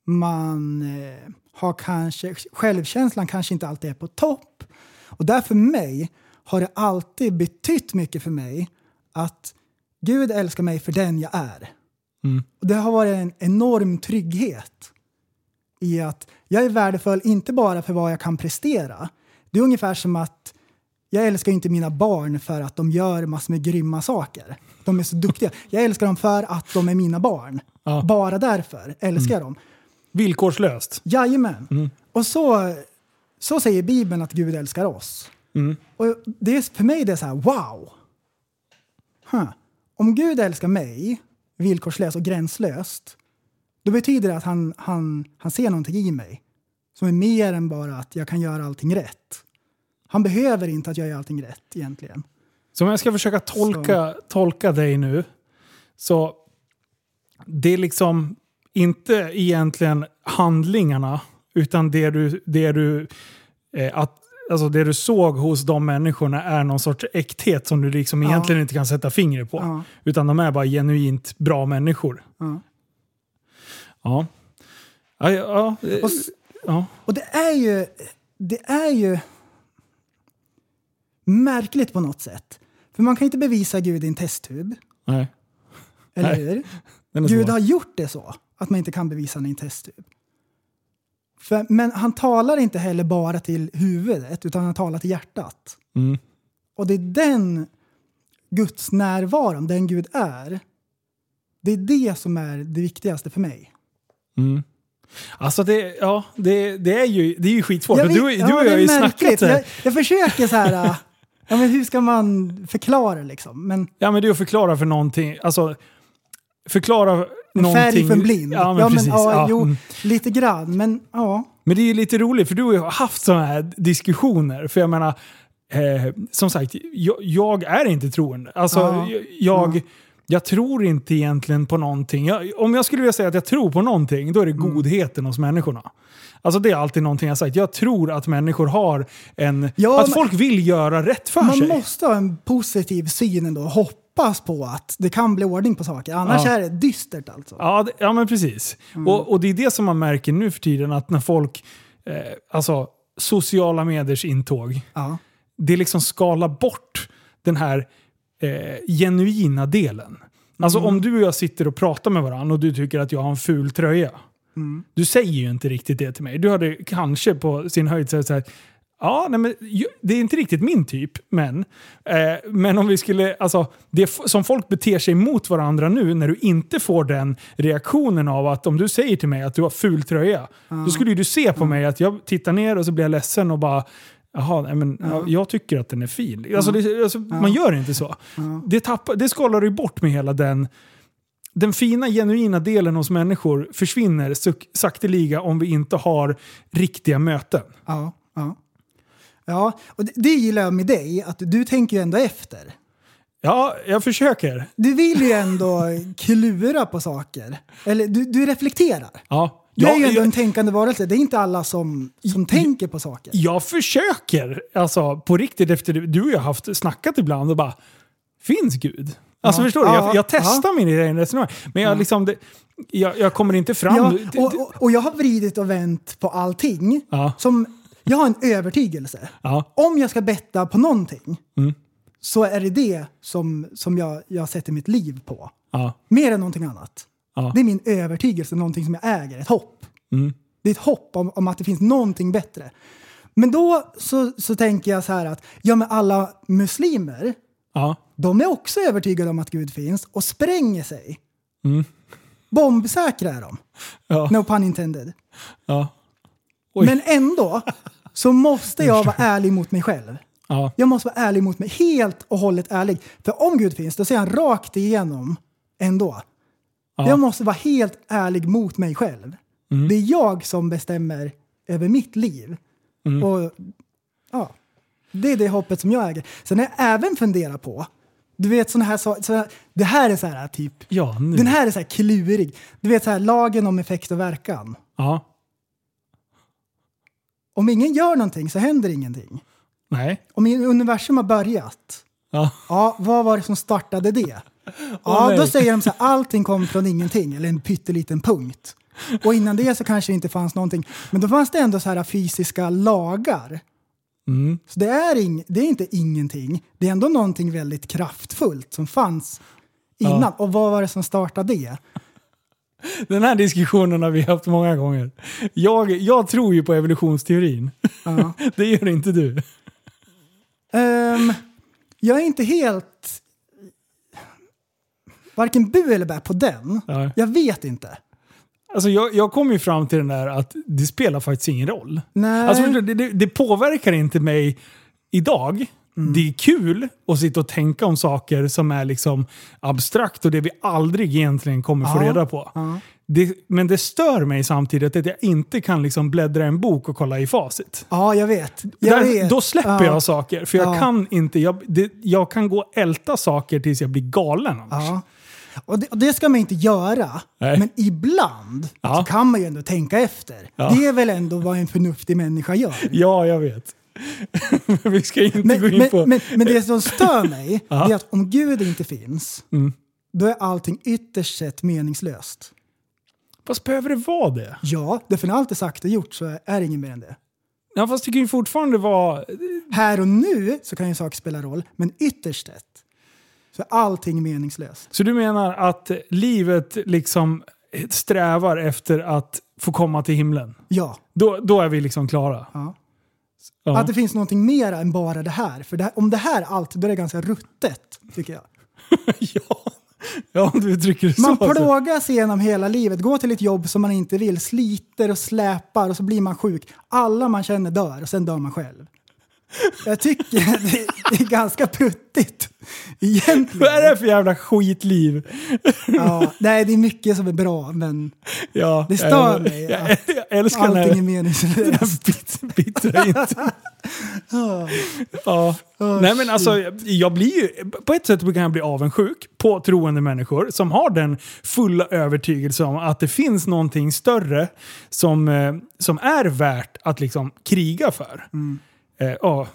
Man eh, har kanske, självkänslan kanske inte alltid är på topp. Och där för mig har det alltid betytt mycket för mig att Gud älskar mig för den jag är. Mm. Och det har varit en enorm trygghet i att jag är värdefull inte bara för vad jag kan prestera. Det är ungefär som att jag älskar inte mina barn för att de gör massor med grymma saker. De är så *laughs* duktiga. Jag älskar dem för att de är mina barn. Ja. Bara därför älskar jag dem. Villkorslöst. Jajamän. Och så, så säger Bibeln att Gud älskar oss. Mm. Och det är, för mig det är så här, wow! Huh. Om Gud älskar mig villkorslöst och gränslöst, då betyder det att han, han, han ser någonting i mig som är mer än bara att jag kan göra allting rätt. Han behöver inte att jag gör allting rätt egentligen. Så om jag ska försöka tolka, tolka dig nu. Så det är liksom inte egentligen handlingarna, utan det du, det du, eh, att, alltså det du såg hos de människorna är någon sorts äkthet som du liksom Ja. egentligen inte kan sätta fingret på. Ja. Utan de är bara genuint bra människor. Ja. Ja. Och, ja. och det är ju... Det är ju märkligt på något sätt. För man kan inte bevisa Gud i en testtub, Nej. eller Nej, hur? Gud har gjort det så, att man inte kan bevisa den i en testtub. För, men han talar inte heller bara till huvudet, utan han talar till hjärtat. Mm. Och det är den Guds närvaron, den Gud är, det är det som är det viktigaste för mig. Mm. Alltså det, ja, det, det, är ju, det är ju skitsvårt. Jag vet- du ja, och jag har ju snackat så här. Jag, jag försöker så här, *laughs* ja, men hur ska man förklara liksom? Men Ja men det är att förklara för någonting. Alltså, förklara. Färg för en blind. Ja men precis. ja, ja, jo, mm. lite grann. Men ja, Men det är lite roligt för du har ju haft sådana här diskussioner. För jag menar, eh, som sagt, jag, jag är inte troende. Alltså, Ja, jag, jag, ja. tror inte egentligen på någonting. Jag, om jag skulle vilja säga att jag tror på någonting, då är det Mm. godheten hos människorna. Alltså det är alltid någonting jag sagt. Jag tror att människor har en... Ja, att men- folk vill göra rätt för man sig. måste ha en positiv syn ändå. Hoppas på att det kan bli ordning på saker. Annars Ja. är det dystert alltså. Ja, det, ja men precis. Mm. Och, och det är det som man märker nu för tiden, att när folk, eh, alltså sociala mediers intåg, Ja. det liksom skalar bort den här eh, genuina delen. Alltså Mm. om du och jag sitter och pratar med varandra och du tycker att jag har en ful tröja. Mm. Du säger ju inte riktigt det till mig. Du hade kanske på sin höjd sagt så här, Ja, nej, men det är inte riktigt min typ, men, eh, men om vi skulle, alltså, det som folk beter sig mot varandra nu när du inte får den reaktionen av att om du säger till mig att du har ful tröja, då skulle du se på mig att jag tittar ner och så blir jag ledsen och bara Jaha, nej, men, ja. jag tycker att den är fin. Alltså, det, alltså, Man gör inte så. Det, tappar, det skalar ju bort med hela den den fina, genuina delen hos människor försvinner sak- sakteliga om vi inte har riktiga möten. Ja, ja. Ja, och det, det gillar jag med dig, att du tänker ju ändå efter. Ja, jag försöker. Du vill ju ändå klura på saker. Eller du, du reflekterar. Ja. Du är Jag, ju ändå en jag, tänkande varelse. Det är inte alla som, som tänker på saker. jag försöker, alltså på riktigt, efter du och jag har haft snackat ibland och bara, finns Gud? Alltså Ja. förstår du? Jag, Ja, jag testar min egen resonemang. Men jag, liksom, det, jag, jag kommer inte fram. Ja, och, och, och jag har vridit och vänt på allting. Ja. Som, jag har en övertygelse. ja, Om jag ska betta på någonting Mm. så är det det som, som jag, jag sätter mitt liv på. ja, Mer än någonting annat. Ja. Det är min övertygelse, någonting som jag äger, ett hopp. Mm. Det är ett hopp om, om att det finns någonting bättre. Men då så, så tänker jag så här att, ja men alla muslimer, ja. de är också övertygade om att Gud finns och spränger sig. Mm. Bombsäkra är de. ja, No pun intended. ja. Men ändå *laughs* så måste jag vara ärlig mot mig själv. ja. Jag måste vara ärlig mot mig, helt och hållet ärlig. För om Gud finns, då säger han rakt igenom ändå. Ja. Jag måste vara helt ärlig mot mig själv. Mm. Det är jag som bestämmer över mitt liv. Mm. Och ja, Det är det hoppet som jag äger. Sen har jag även funderat på, du vet sådana här saker, det här är så här typ, Ja, den här är så här klurig. Du vet så här lagen om effekt och verkan. Ja. Om ingen gör någonting så händer ingenting. Nej. Om universum har börjat, Ja. ja, vad var det som startade det? *laughs* Ja, nej. då säger de så här, allting kom från ingenting, eller en pytteliten punkt. Och innan det så kanske det inte fanns någonting. Men då fanns det ändå så här fysiska lagar. Mm. Så det är, ing, det är inte ingenting. Det är ändå någonting väldigt kraftfullt som fanns innan. Ja. Och vad var det som startade det? Den här diskussionen har vi haft många gånger. Jag, jag tror ju på evolutionsteorin. Ja. *laughs* Det gör inte du. Ehm, jag är inte helt... Varken bu eller bä på den. Ja. Jag vet inte. Alltså jag, jag kom ju fram till den där att det spelar faktiskt ingen roll. Nej. Alltså, det, det, det påverkar inte mig idag. Mm. Det är kul att sitta och tänka om saker som är liksom abstrakt och det vi aldrig egentligen kommer få Ja. reda på. Ja. Det, men det stör mig samtidigt att jag inte kan liksom bläddra en bok och kolla i facit. Ja, jag vet. Jag Där, vet. Då släpper ja. jag saker. För jag Ja. kan inte, jag, det, jag kan gå och älta saker tills jag blir galen annars. Och det, och det ska man inte göra. Nej. Men ibland Ja. kan man ju ändå tänka efter. Ja. Det är väl ändå vad en förnuftig människa gör. Ja, jag vet. Men *laughs* vi ska inte Men, gå in men, på... men, men det som stör *laughs* mig är att om Gud inte finns, Mm. då är allting ytterst sett meningslöst. Fast behöver det vara det? Ja, det för när allt är sagt och gjort så är det inget mer än det. Ja, fast det kan ju fortfarande vara... Här och nu så kan ju saker spela roll, men ytterst sett så är allting meningslöst. Så du menar att livet liksom strävar efter att få komma till himlen? Ja. Då, då är vi liksom klara? ja. Ja. Att det finns någonting mer än bara det här. För det här, om det här är allt, då är det ganska ruttet, tycker jag. *laughs* ja. ja, om du uttrycker det Man så. alltså. plågas igenom hela livet, går till ett jobb som man inte vill, sliter och släpar och så blir man sjuk. Alla man känner dör och sen dör man själv. Jag tycker det det är ganska pruttigt. Egentligen. Vad är det för jävla skitliv? Ja, nej, det är mycket som är bra, men Ja, Det stör jag, mig Jag, att jag, älskar allting är meningslöst. *laughs* bit, bittra inte. ja. Nej men alltså, jag blir ju, på ett sätt kan jag bli avundsjuk på troende människor som har den fulla övertygelsen om att det finns någonting större som, eh, som är värt att liksom kriga för. Eh, ja,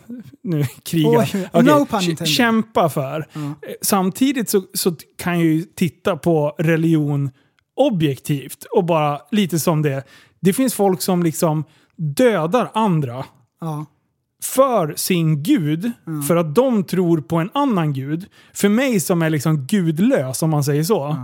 nu *laughs* kriga. Mm. Oj, Okej, no. Kämpa för. Eh, Samtidigt så, så kan jag ju titta på religion objektivt och bara lite som det. Det finns folk som liksom dödar andra Ja. för sin gud, för att de tror på en annan gud. För mig som är liksom gudlös, om man säger så,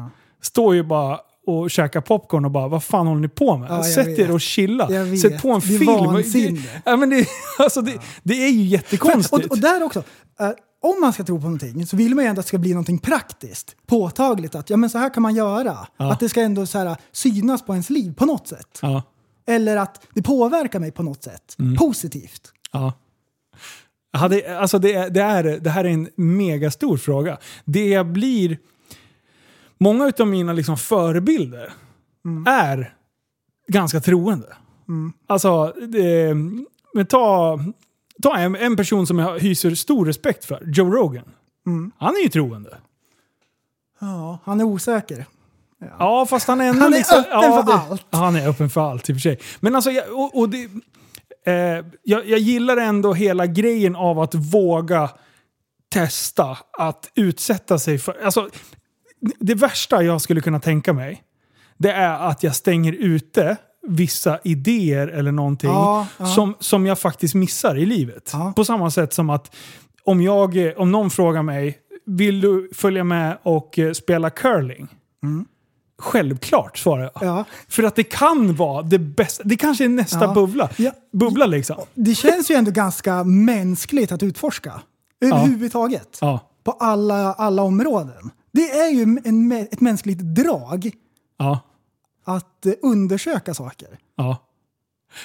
står ju bara och käkar popcorn och bara vad fan håller ni på med? Ja, Sätt er vet. och chilla. Sätt på en Det film. vansinne. *laughs* Ja, men det, alltså det, det är ju jättekonstigt. Och, och där också, eh, om man ska tro på någonting så vill man ju ändå att det ska bli någonting praktiskt, påtagligt. Att ja, men så här kan man göra. Att det ska ändå så här, synas på ens liv på något sätt. ja, Eller att det påverkar mig på något sätt. Mm. Positivt. ja. Hade, alltså det, det, är, det här är en megastor fråga. Det jag blir... Många av mina liksom förebilder är ganska troende. Alltså, det, men ta, ta en, en person som jag hyser stor respekt för, Joe Rogan. Han är ju troende. Ja, han är osäker. Ja, fast han är ändå Han är liksom, öppen ja, för allt. Ja, han är öppen för allt i och för sig. Men alltså, jag, och, och det, eh, jag, jag gillar ändå hela grejen av att våga testa att utsätta sig för... Alltså, det värsta jag skulle kunna tänka mig, det är att jag stänger ute vissa idéer eller någonting Ja, ja. Som, som jag faktiskt missar i livet. Ja. På samma sätt som att om, jag, om någon frågar mig, vill du följa med och eh, spela curling? Självklart svarar jag. Ja. För att det kan vara det bästa. Det kanske är nästa Ja. bubbla. Ja. Bubbla liksom. Det känns ju ändå ganska mänskligt att utforska. Överhuvudtaget. Ja. På alla, alla områden. Det är ju en, ett mänskligt drag Ja. att eh, undersöka saker. Ja.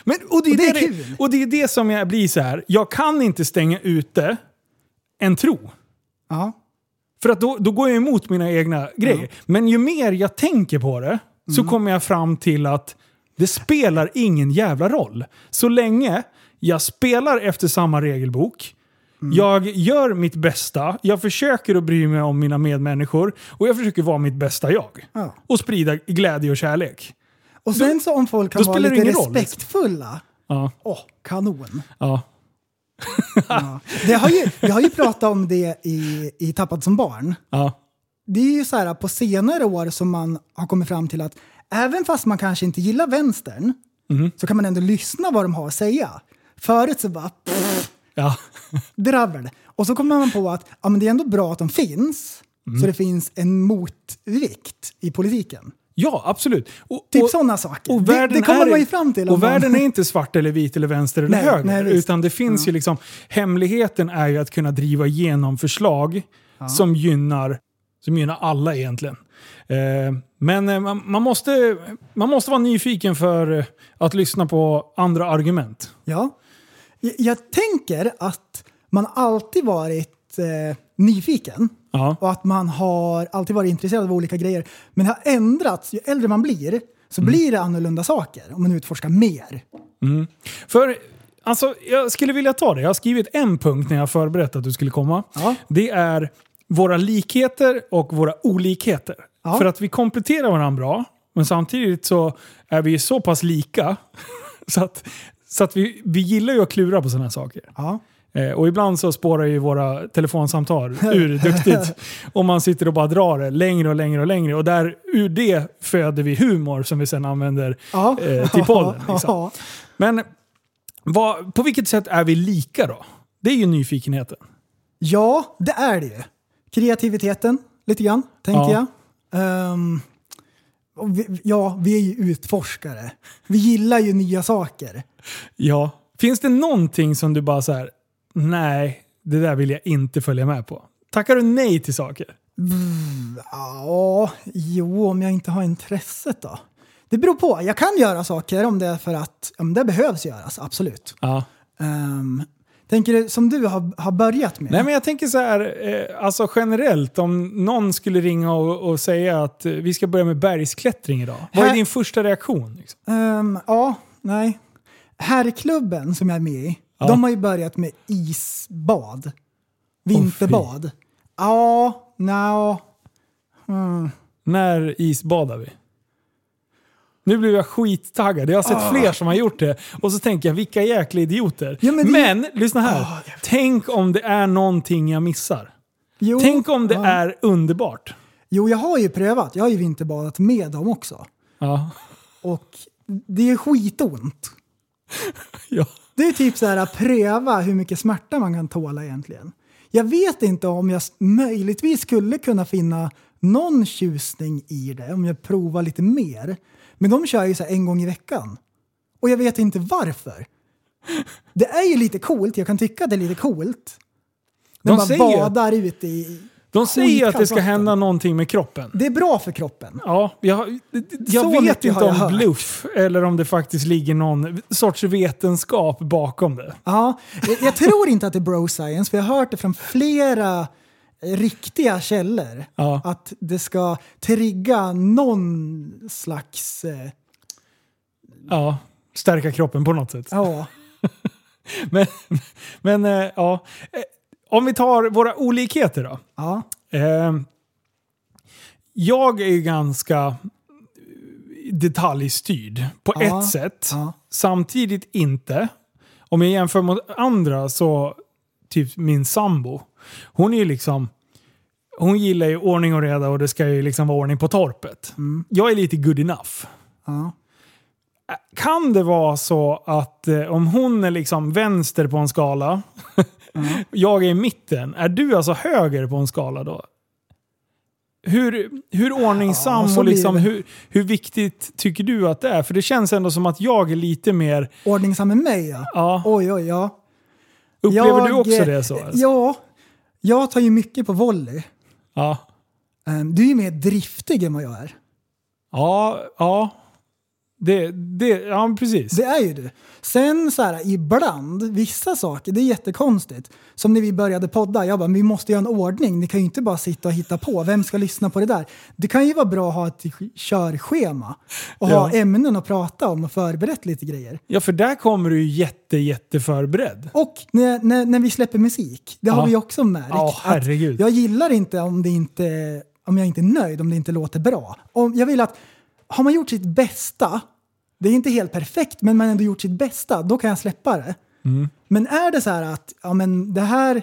Men, och, det är Och det är det, kul. och det är det som jag blir så här. jag kan inte stänga ute en tro. Ja. För att då, då går jag emot mina egna grejer. Men ju mer jag tänker på det så Mm. kommer jag fram till att det spelar ingen jävla roll. Så länge jag spelar efter samma regelbok, Mm. jag gör mitt bästa, jag försöker att bry mig om mina medmänniskor och jag försöker vara mitt bästa jag. Ja. Och sprida glädje och kärlek. Och sen så om folk kan vara lite roll, liksom. respektfulla. Ja, Åh, kanon. ja, *laughs* Ja. Det har ju, vi har ju pratat om det i, i Tappad som barn. ja. Det är ju så här på senare år som man har kommit fram till att även fast man kanske inte gillar vänstern Mhm. så kan man ändå lyssna vad de har att säga. Förut så bara pff, ja. *laughs* dravel. Och så kommer man på att ja, men det är ändå bra att de finns. Mm. Så det finns en motvikt i politiken. Ja, absolut. Och, Typ sådana saker. Och Det- världen det kommer är, man ju fram till Och man- världen är inte svart eller vit eller vänster eller Nej, höger. nej, utan det finns ju liksom... Hemligheten är ju att kunna driva igenom förslag som, gynnar, som gynnar alla egentligen. Eh, men eh, man, man, måste, man måste vara nyfiken för eh, att lyssna på andra argument. Ja. Jag, tänker att man alltid varit eh, nyfiken. Ja. Och att man har alltid varit intresserad av olika grejer. Men det har ändrats. Ju äldre man blir så Mm. blir det annorlunda saker. Om man utforskar mer. För alltså, jag skulle vilja ta det. Jag har skrivit en punkt när jag förberett att du skulle komma. Ja. Det är våra likheter och våra olikheter. Ja. För att vi kompletterar varandra bra, men samtidigt så är vi så pass lika *laughs* så att, så att vi, vi gillar ju att klura på sådana här saker. Ja. Eh, och ibland så spårar ju våra telefonsamtal *laughs* ur duktigt. Och man sitter och bara drar det längre och längre och längre. Och där, ur det föder vi humor som vi sen använder Ja. eh, till podden. *laughs* Liksom. Men vad, på vilket sätt är vi lika då? Det är ju nyfikenheten. Ja, det är det ju. Kreativiteten, lite grann, tänker Ja. jag. Och vi, ja, vi är ju utforskare. Vi gillar ju nya saker. Ja. Finns det någonting som du bara så här, nej, det där vill jag inte följa med på? Tackar du nej till saker? Ja, jo, om jag inte har intresset då? Det beror på. Jag kan göra saker om det är för att om det behövs göras, absolut. Ja. Um, tänker du som du har, har börjat med? Nej men jag tänker så här, eh, alltså generellt om någon skulle ringa och, och säga att eh, vi ska börja med bergsklättring idag. Vad är Här- din första reaktion? Liksom? Ehm, ja, nej. Herrklubben som jag är med i, Ja. de har ju börjat med isbad. Vinterbad. ja, nja. Mm. När isbadar vi? Nu blev jag skittaggad. Jag har sett fler som har gjort det. Och så tänker jag, vilka jäkla idioter. Ah. Ja, men men det- lyssna här. Ah, jag Tänk om det är någonting jag missar. Jo, Tänk om det ja. är underbart. Jo, jag har ju prövat. Jag har ju vinterbadat med dem också. Ja. Och det är skitont. *laughs* ja. Det är typ så här att pröva hur mycket smärta man kan tåla egentligen. Jag vet inte om jag möjligtvis skulle kunna finna någon tjusning i det om jag provar lite mer. Men de kör ju så här en gång i veckan. Och jag vet inte varför. Det är ju lite coolt, jag kan tycka att det är lite coolt. När De man säger- badar ut i... De säger att det ska hända någonting med kroppen. Det är bra för kroppen. Ja, jag, jag Så vet inte om hört. bluff eller om det faktiskt ligger någon sorts vetenskap bakom det. Ja, jag, jag tror inte att det är bro science, för jag har hört det från flera riktiga källor. Ja. Att det ska trigga någon slags... Eh, Ja, stärka kroppen på något sätt. ja, *laughs* Men, men eh, ja, Eh, om vi tar våra olikheter då. ja, Eh, jag är ju ganska detaljstyrd på Ja, ett sätt. ja. Samtidigt inte. Om jag jämför mot andra så, typ min sambo. Hon är ju liksom... Hon gillar ju ordning och reda och det ska ju liksom vara ordning på torpet. Jag är lite good enough. ja. Kan det vara så att eh, om hon är liksom vänster på en skala, *laughs* jag är i mitten, är du alltså höger på en skala då? Hur, hur ordningsam Ja, och liksom, hur, hur viktigt tycker du att det är? För det känns ändå som att jag är lite mer... Ordningsam med mig ja. Ja, Oj, oj, ja. upplever Jag, du också det så? alltså? Ja, jag tar ju mycket på volley. Ja. Eh, Du är ju mer driftig än vad jag är. Ja, ja. Det, det, ja, precis. Det är ju du. Sen så här, ibland, vissa saker, det är jättekonstigt. Som när vi började podda, jag bara, vi måste göra en ordning. Ni kan ju inte bara sitta och hitta på. Vem ska lyssna på det där? Det kan ju vara bra att ha ett körschema och ha Ja. ämnen att prata om och förberett lite grejer. Ja, för där kommer du ju jätte, jätte förberedd. Och när, när, när vi släpper musik, det har Ja. vi också märkt. Ja, herregud. jag gillar inte om, det inte om jag inte är nöjd, om det inte låter bra. Om jag vill att, har man gjort sitt bästa, det är inte helt perfekt, men man har ändå gjort sitt bästa, då kan jag släppa det. Mm. Men är det så här att ja, men det här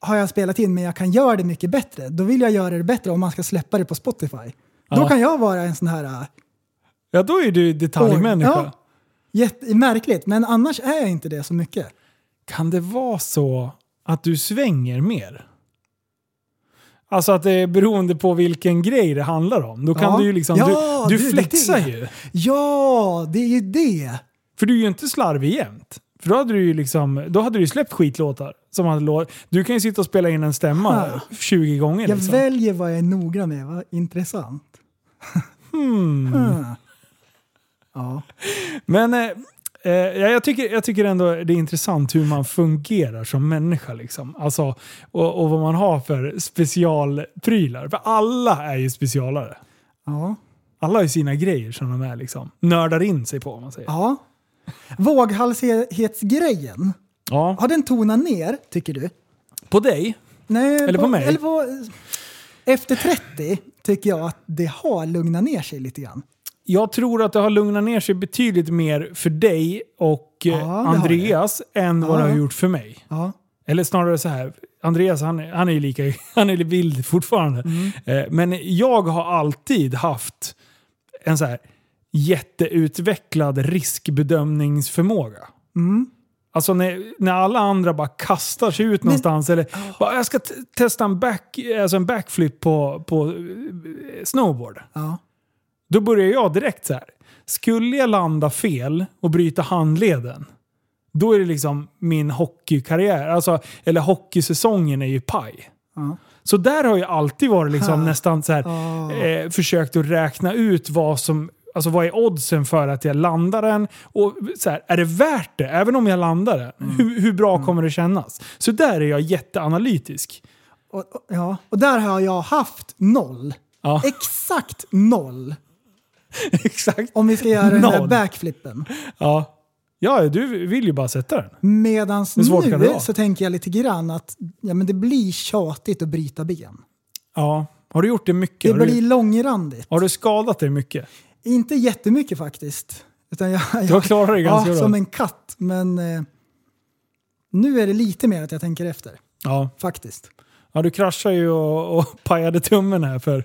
har jag spelat in men jag kan göra det mycket bättre, då vill jag göra det bättre om man ska släppa det på Spotify. Då Ja. kan jag vara en sån här äh, Ja, då är du detaljmänniska. Ja. jätte, märkligt, men annars är jag inte det så mycket. Kan det vara så att du svänger mer? Alltså att det är beroende på vilken grej det handlar om. Då kan Ja. du ju liksom... Ja, du, du, flexar det. ju. Ja, det är ju det! För du är ju inte slarvig jämt. För då hade du ju liksom, då hade du släppt skitlåtar. Som hade lå- du kan ju sitta och spela in en stämma Ja. 20 gånger. Jag liksom. väljer vad jag är noggrann med, vad intressant. Hmm. Hmm. Ja. Men eh, eh, ja, jag, tycker, jag tycker ändå det är intressant hur man fungerar som människa. Liksom. Alltså, och, och vad man har för specialprylar. För alla är ju specialare. Ja. Alla har ju sina grejer som de är liksom, nördar in sig på om man säger. ja. Våghalsighetsgrejen, Ja. har den tonat ner, tycker du? På dig? Nej, Eller på mig? Eller på, efter 30 tycker jag att det har lugnat ner sig lite grann. Jag tror att det har lugnat ner sig betydligt mer för dig och eh, Ja, det har Andreas än vad det Ja. har gjort för mig. Ja. Eller snarare så här. Andreas han, han är ju lika *laughs* han är vild fortfarande. Eh, men jag har alltid haft en så här jätteutvecklad riskbedömningsförmåga. Alltså när, när alla andra bara kastar sig ut någonstans eller bara, jag ska testa en, back, alltså en backflip på, på eh, snowboard. Ja. Då börjar jag direkt så här. Skulle jag landa fel och bryta handleden, då är det liksom min hockeykarriär, alltså, eller hockeysäsongen är ju paj. Ja. Så där har jag alltid varit liksom Ha. nästan så här, Ah. eh, försökt att räkna ut vad som Alltså vad är oddsen för att jag landar den? Och så här, är det värt det? Även om jag landar den? Mm. Hur, hur bra kommer det kännas? Så där är jag jätteanalytisk. Och, och, ja. och där har jag haft noll. Ja, Exakt noll. *laughs* exakt. Om vi ska göra den där Noll. backflippen. Ja. ja, du vill ju bara sätta den. Medan Hur svårt kan det nu vara? så tänker jag lite grann att ja, men det blir tjatigt att bryta ben. Ja. Har du gjort det mycket? Det har, blir du, långrandigt. har du skadat dig mycket? Inte jättemycket faktiskt. Utan jag, jag, Du har klarat dig ganska ja, bra. som en katt. Men eh, nu är det lite mer att jag tänker efter. Ja. Faktiskt. ja, du kraschade ju och, och pajade tummen här för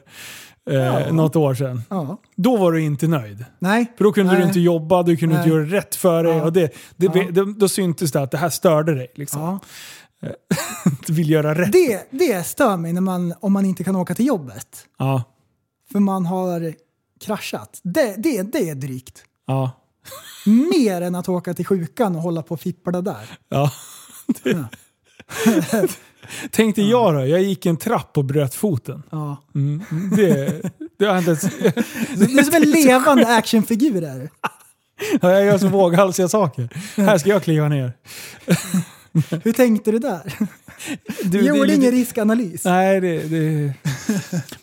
eh, Ja. något år sedan. Ja. Då var du inte nöjd. Nej. För då kunde Nej. du inte jobba, du kunde inte Nej. göra rätt för dig. Ja. Och det, det, Ja. då, syntes det att det här störde dig. Liksom. Du *laughs* vill göra rätt. Det, det stör mig när man, om man inte kan åka till jobbet. Ja. För man har kraschat. Det, det, det är drygt. Ja. Mer än att åka till sjukan och hålla på och fippla där. ja. Ja. *laughs* *laughs* *laughs* Tänkte jag då, jag gick en trapp och bröt foten. Ja. Mm. Det, det har inte ens... Det är som en levande actionfigur där. *laughs* Ja, jag gör så våghalsiga saker. Här ska jag kliva ner. *laughs* Hur tänkte du där? Du, Du det gjorde lite- ingen riskanalys. Nej, det, det...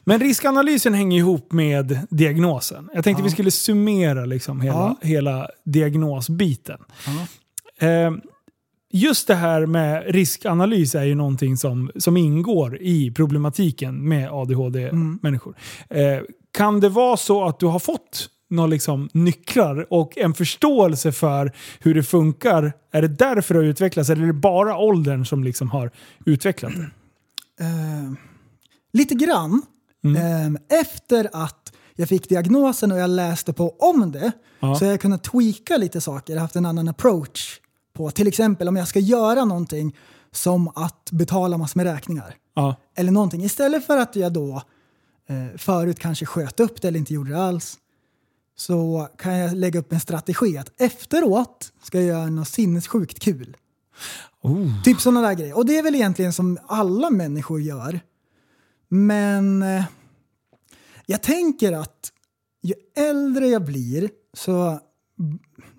Men riskanalysen hänger ihop med diagnosen. Jag tänkte Ja. vi skulle summera liksom hela, Ja. hela diagnosbiten. Ja. Eh, just det här med riskanalys är ju någonting som, som ingår i problematiken med ADHD-människor. Eh, kan det vara så att du har fått några liksom nycklar och en förståelse för hur det funkar? Är det därför det har utvecklats eller är det bara åldern som liksom har utvecklat det? Eh, lite grann. Mm. Eh, efter att jag fick diagnosen och jag läste på om det Ja. så har jag kunnat tweaka lite saker. Haft en annan approach på till exempel om jag ska göra någonting som att betala massor med räkningar. Ja. Eller någonting. Istället för att jag då eh, förut kanske sköt upp det eller inte gjorde det alls. Så kan jag lägga upp en strategi att efteråt ska jag göra något sinnessjukt kul. Oh. Typ sådana där grejer. Och det är väl egentligen som alla människor gör. Men eh, jag tänker att ju äldre jag blir så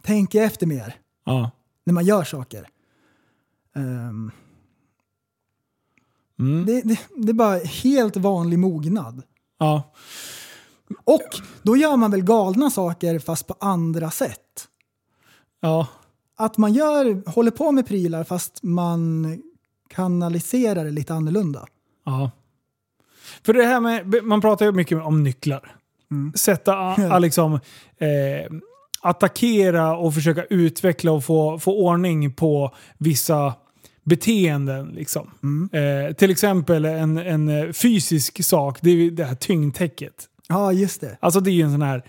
tänker jag efter mer Ja. När man gör saker. Ehm, Mm. det, det, det är bara helt vanlig mognad. ja. Och då gör man väl galna saker fast på andra sätt. Ja. Att man gör, håller på med prylar fast man kanaliserar det lite annorlunda. Ja. För det här med, man pratar ju mycket om nycklar. Mm. Sätta, a, *laughs* a, liksom, eh, attackera och försöka utveckla och få, få ordning på vissa beteenden. Liksom. Mm. Eh, till exempel en, en fysisk sak, det är det här tyngdtäcket. Ja, just det. Alltså det är ju en sån här,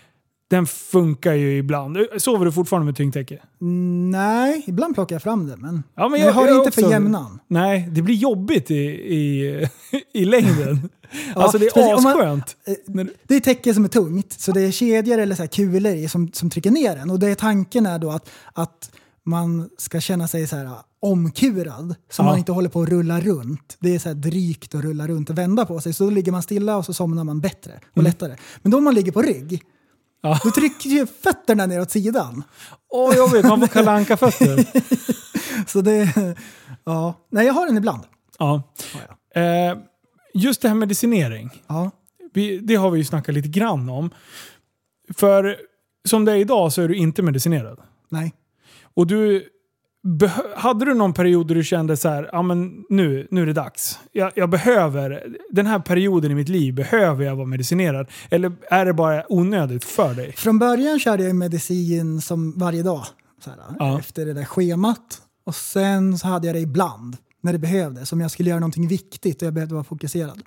den funkar ju ibland. Sover du fortfarande med tyngdtäcke? Nej, ibland plockar jag fram det men, Ja, men jag, har det inte för också- jämnan. Nej, det blir jobbigt i, i, *laughs* i längden. *laughs* alltså det är asskönt. Eh, Det är täcke som är tungt, så det är kedjor eller så här kulor i som, som trycker ner den. Och det är tanken är då att, att man ska känna sig så här omkurad, så Ja. man inte håller på att rulla runt. Det är så här drygt att rulla runt och vända på sig, så då ligger man stilla och så somnar man bättre och lättare. Men då om man ligger på rygg, Mm. Ja. då trycker ju fötterna ner åt sidan. Åh, jobbigt. Man får kalle fötter *laughs* Så det, ja. Nej, jag har den ibland. ja. Ja, Eh, just det här medicinering. Ja. Vi, det har vi ju snackat lite grann om. För som det är idag så är du inte medicinerad. Nej. Och du... Hade du någon period där du kände så här, ja men nu, nu är det dags. Jag, jag behöver, den här perioden i mitt liv behöver jag vara medicinerad. Eller är det bara onödigt för dig? Från början körde jag medicin som varje dag. Här, Ja. Efter det där schemat. Och sen så hade jag det ibland. när det behövdes. Om jag skulle göra någonting viktigt och jag behövde vara fokuserad.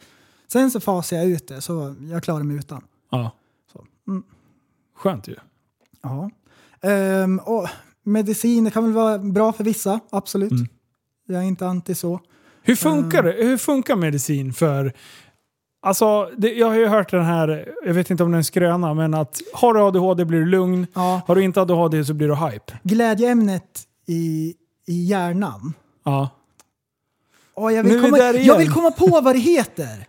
Sen så fasade jag ut det, så jag klarar mig utan. Ja. Så, mm. Skönt ju. Ja. Ehm, och medicin det kan väl vara bra för vissa, absolut. Mm. Jag är inte anti så. Hur funkar det? Hur funkar medicin för... Alltså, det, jag har ju hört den här, jag vet inte om det är en skröna, men att har du ADHD blir du lugn. Ja. Har du inte ADHD så blir du hype. Glädjeämnet i, i hjärnan. Ja. Åh, jag, vill vi komma, jag vill komma på vad det heter.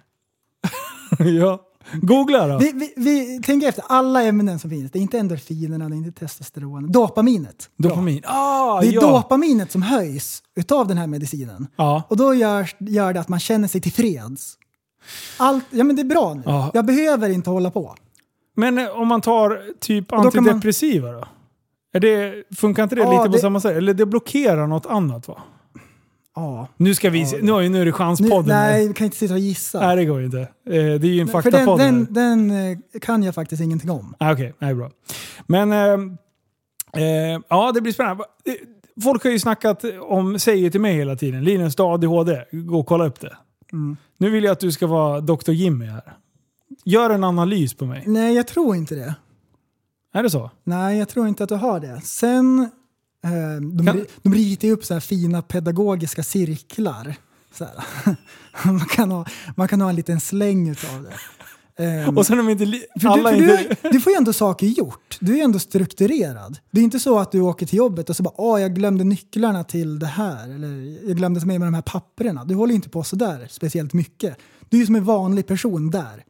*laughs* ja. Googla då. Vi, vi, vi tänker efter, alla ämnen som finns. Det är inte endorfinerna, det är inte testosteron. Dopaminet. Dopamin. Ah, Det är ja. dopaminet som höjs utav den här medicinen. Ja. Och då gör, gör det att man känner sig tillfreds. Allt, ja men det är bra nu. Ja. Jag behöver inte hålla på. Men eh, om man tar typ då kan man- antidepressiva då? Är det, funkar inte det Ja, lite på det- samma sätt? Eller det blockerar något annat va? Ja. Nu ska vi se. Nu, nu är det Nu, chanspodden. här. nej, vi kan inte sitta och gissa. Nej, det går ju inte. Eh, Det är ju en faktapodd. den, den, den eh, kan jag faktiskt ingenting om. Ah, Okej, nej bra. Men eh, eh, ja, det blir spännande. Eh, Folk har ju snackat om, säger till mig hela tiden, Linus du ADHD, gå och kolla upp det. Mm. Nu vill jag att du ska vara Dr. Jimmy här. Gör en analys på mig. Nej, jag tror inte det. Är det så? Nej, jag tror inte att du har det. Sen, de, Kan- de ritar ju upp så fina pedagogiska cirklar. *laughs* Man, kan ha, man kan ha en liten släng utav det. Ehm, Och sen om inte... alla du, inte... du, du får ju ändå saker gjort. Du är ändå strukturerad. Det är inte så att du åker till jobbet och så bara åh jag glömde nycklarna till det här. Eller jag glömde ta med mig de här papperna. Du håller ju inte på sådär speciellt mycket. Du är ju som en vanlig person där.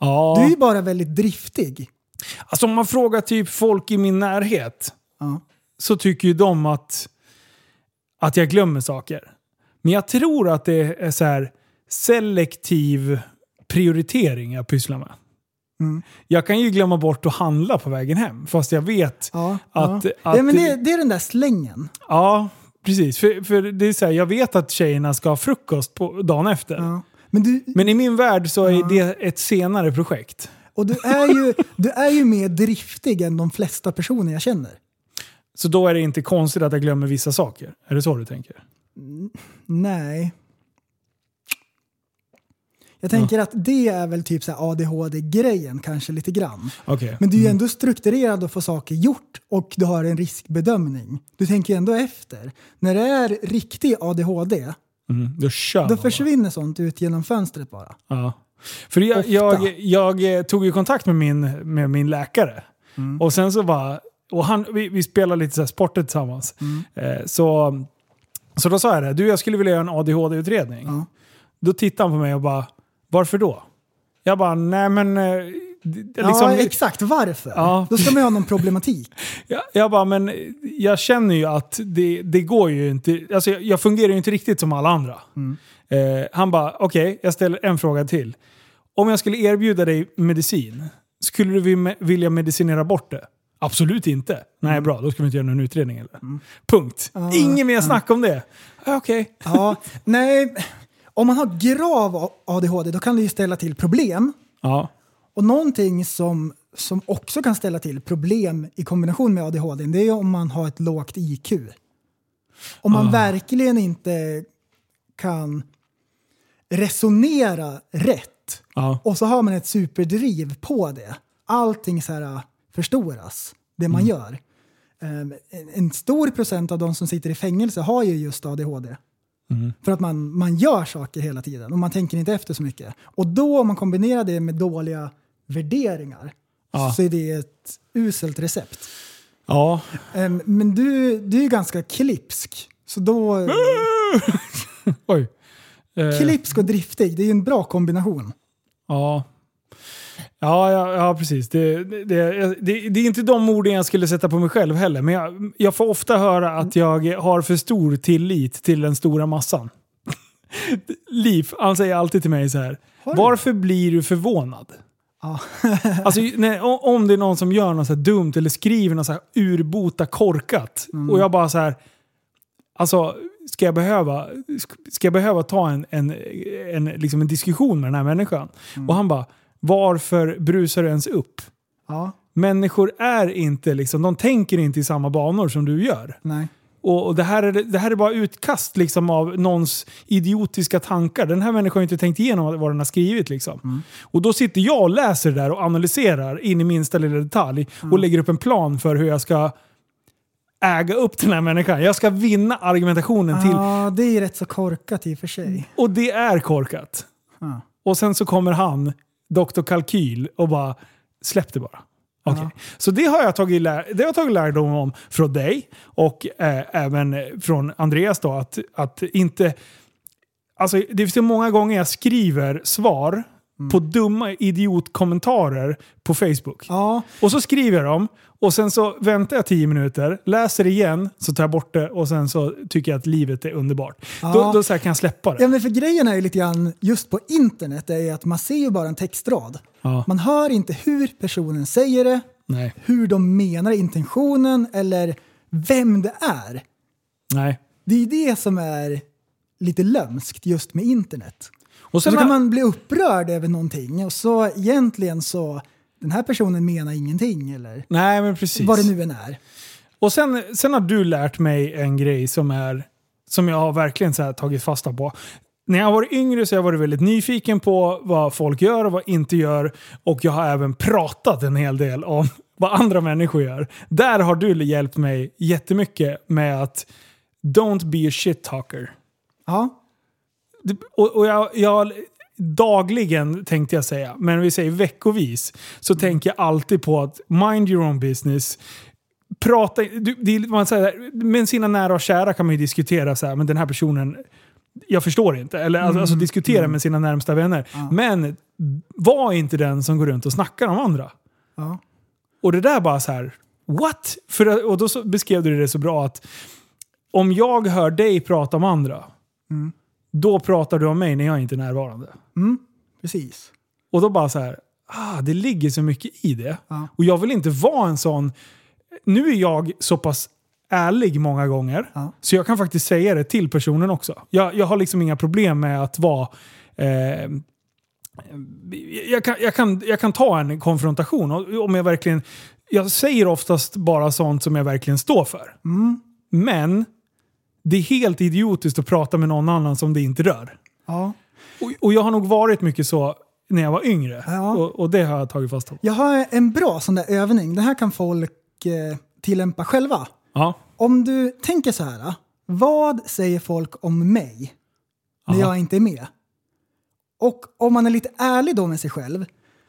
ja. Du är ju bara väldigt driftig. Alltså om man frågar typ folk i min närhet Ja. Så tycker ju de att, att jag glömmer saker. Men jag tror att det är så här selektiv prioritering jag pysslar med. Mm. Jag kan ju glömma bort att handla på vägen hem, fast jag vet Ja, att... ja. att ja, men det, det är den där slängen. ja, precis. För, för det är så här, jag vet att tjejerna ska ha frukost på dagen efter. Ja. Men du, Men i min värld så är det ett senare projekt. och du, är ju, du är ju mer driftig än de flesta personer jag känner. Så då är det inte konstigt att jag glömmer vissa saker. Är det så du tänker? Nej. Jag tänker att det är väl typ ADHD-grejen kanske lite grann. Okej. Men du är ju ändå strukturerad och får saker gjort och du har en riskbedömning. Du tänker ju ändå efter. När det är riktig ADHD, Mm, då då försvinner sånt ut genom fönstret bara. Ja. För jag, jag, jag tog ju kontakt med min, med min läkare. Mm. Och sen så bara... Och han, vi, vi spelar lite så sporter tillsammans. Mm. Eh, så, så då sa jag det. Du, jag skulle vilja göra en ADHD-utredning. Ja. Då tittade han på mig och bara, varför då? Jag bara, nej men... eh, Liksom, ja, exakt. Varför? Ja. Då ska man ju ha någon problematik. *laughs* jag, jag bara, men jag känner ju att det, det går ju inte... Alltså jag, jag fungerar ju inte riktigt som alla andra. Mm. Eh, han bara, okej, jag ställer en fråga till. Om jag skulle erbjuda dig medicin, skulle du vi- vilja medicinera bort det? Absolut inte. Nej, bra. Då ska vi inte göra någon utredning eller? Punkt. Ja, Ingen mer snack om det. Ja, Okej. Ja, nej, om man har grav ADHD då kan det ju ställa till problem. Ja. Och någonting som, som också kan ställa till problem i kombination med ADHD det är om man har ett lågt IQ. Om man Ah. verkligen inte kan resonera rätt Ja. och så har man ett superdriv på det. Allting så här förstoras, det man gör. Ehm, en- stor procent av de som sitter i fängelse har ju just ADHD. För att man, man gör saker hela tiden och man tänker inte efter så mycket. Och då om man kombinerar det med dåliga värderingar Ja. så är det ett uselt recept. Ja. Ehm, Men du, du är ju ganska klipsk. Så då... *laughs* Oj. Eh, Klipsk och driftig, det är ju en bra kombination. Ja. Ja, ja, ja precis. Det, det, det, det, är inte de orden jag skulle sätta på mig själv heller. Men jag, jag får ofta höra att jag har för stor tillit till den stora massan. *laughs* Liv, han säger alltid till mig så här. Varför blir du förvånad? Ja. *laughs* Alltså, när, om det är någon som gör något så dumt eller skriver något så här urbota korkat. Och jag bara så här. Alltså, ska jag behöva, ska jag behöva ta en, en, en, liksom en diskussion med den här människan? Och han bara, varför brusar du ens upp? ja, Människor är inte liksom, de tänker inte i samma banor som du gör. nej. Och, och det, här är, det här är bara utkast liksom, av någons idiotiska tankar. Den här människan har inte tänkt igenom vad den har skrivit. Liksom. Och då sitter jag och läser det där och analyserar in i minsta lilla detalj och lägger upp en plan för hur jag ska äga upp den här människan. Jag ska vinna argumentationen till. Ja, det är rätt så korkat i och för sig. Och det är korkat. Ja. Och sen så kommer han, Dr. Kalkyl, och bara släpp det bara. Okej. Så det har, jag tagit lär, det har jag tagit lärdom om från dig och eh, även från Andreas då. Att, att inte... Alltså det finns ju många gånger jag skriver svar på dumma idiotkommentarer på Facebook. Ja, Och så skriver jag dem och sen så väntar jag tio minuter, läser igen, så tar jag bort det och sen så tycker jag att livet är underbart. Ja. Då, då så kan jag släppa det. Ja, men för grejen är ju lite grann just på internet är ju att man ser ju bara en textrad. Ja. Man hör inte hur personen säger det, Nej. hur de menar intentionen eller vem det är. Nej. Det är ju det som är lite lömskt just med internet. Och Så då kan man bli upprörd över någonting och så egentligen så den här personen menar ingenting eller Nej, men precis. vad det nu än är. Och sen, sen har du lärt mig en grej som, är, som jag har verkligen så här tagit fasta på. När jag var yngre så har jag varit väldigt nyfiken på vad folk gör och vad inte gör. Och jag har även pratat en hel del om *laughs* vad andra människor gör. Där har du hjälpt mig jättemycket med att don't be a shit talker. Ja, Och, och jag, jag, dagligen tänkte jag säga, men vi säger veckovis, så tänker jag alltid på att mind your own business. Prata, du, man säger, med sina nära och kära kan man ju diskutera så här, men den här personen, jag förstår inte. Eller alltså, alltså diskutera med sina närmsta vänner. Men var inte den som går runt och snackar om andra. ja. Och det där bara så här, what? För, och då så beskrev du det så bra att om jag hör dig prata om andra, då pratar du om mig när jag inte är närvarande. Mm, precis. Och då bara så här, ah, det ligger så mycket i det. Ja. Och jag vill inte vara en sån... Nu är jag så pass ärlig många gånger, Ja. så jag kan faktiskt säga det till personen också. Jag, jag har liksom inga problem med att vara... Eh, jag, kan, jag, kan, jag kan ta en konfrontation om jag verkligen... Jag säger oftast bara sånt som jag verkligen står för. Mm. Men det är helt idiotiskt att prata med någon annan som det inte rör. Ja. Och, och jag har nog varit mycket så när jag var yngre. Ja. Och, och det har jag tagit fasta på. Jag har en bra sån där övning. Den här kan folk eh, tillämpa själva. Ja. Om du tänker så här. Vad säger folk om mig när Aha. jag inte är med? Och om man är lite ärlig då med sig själv,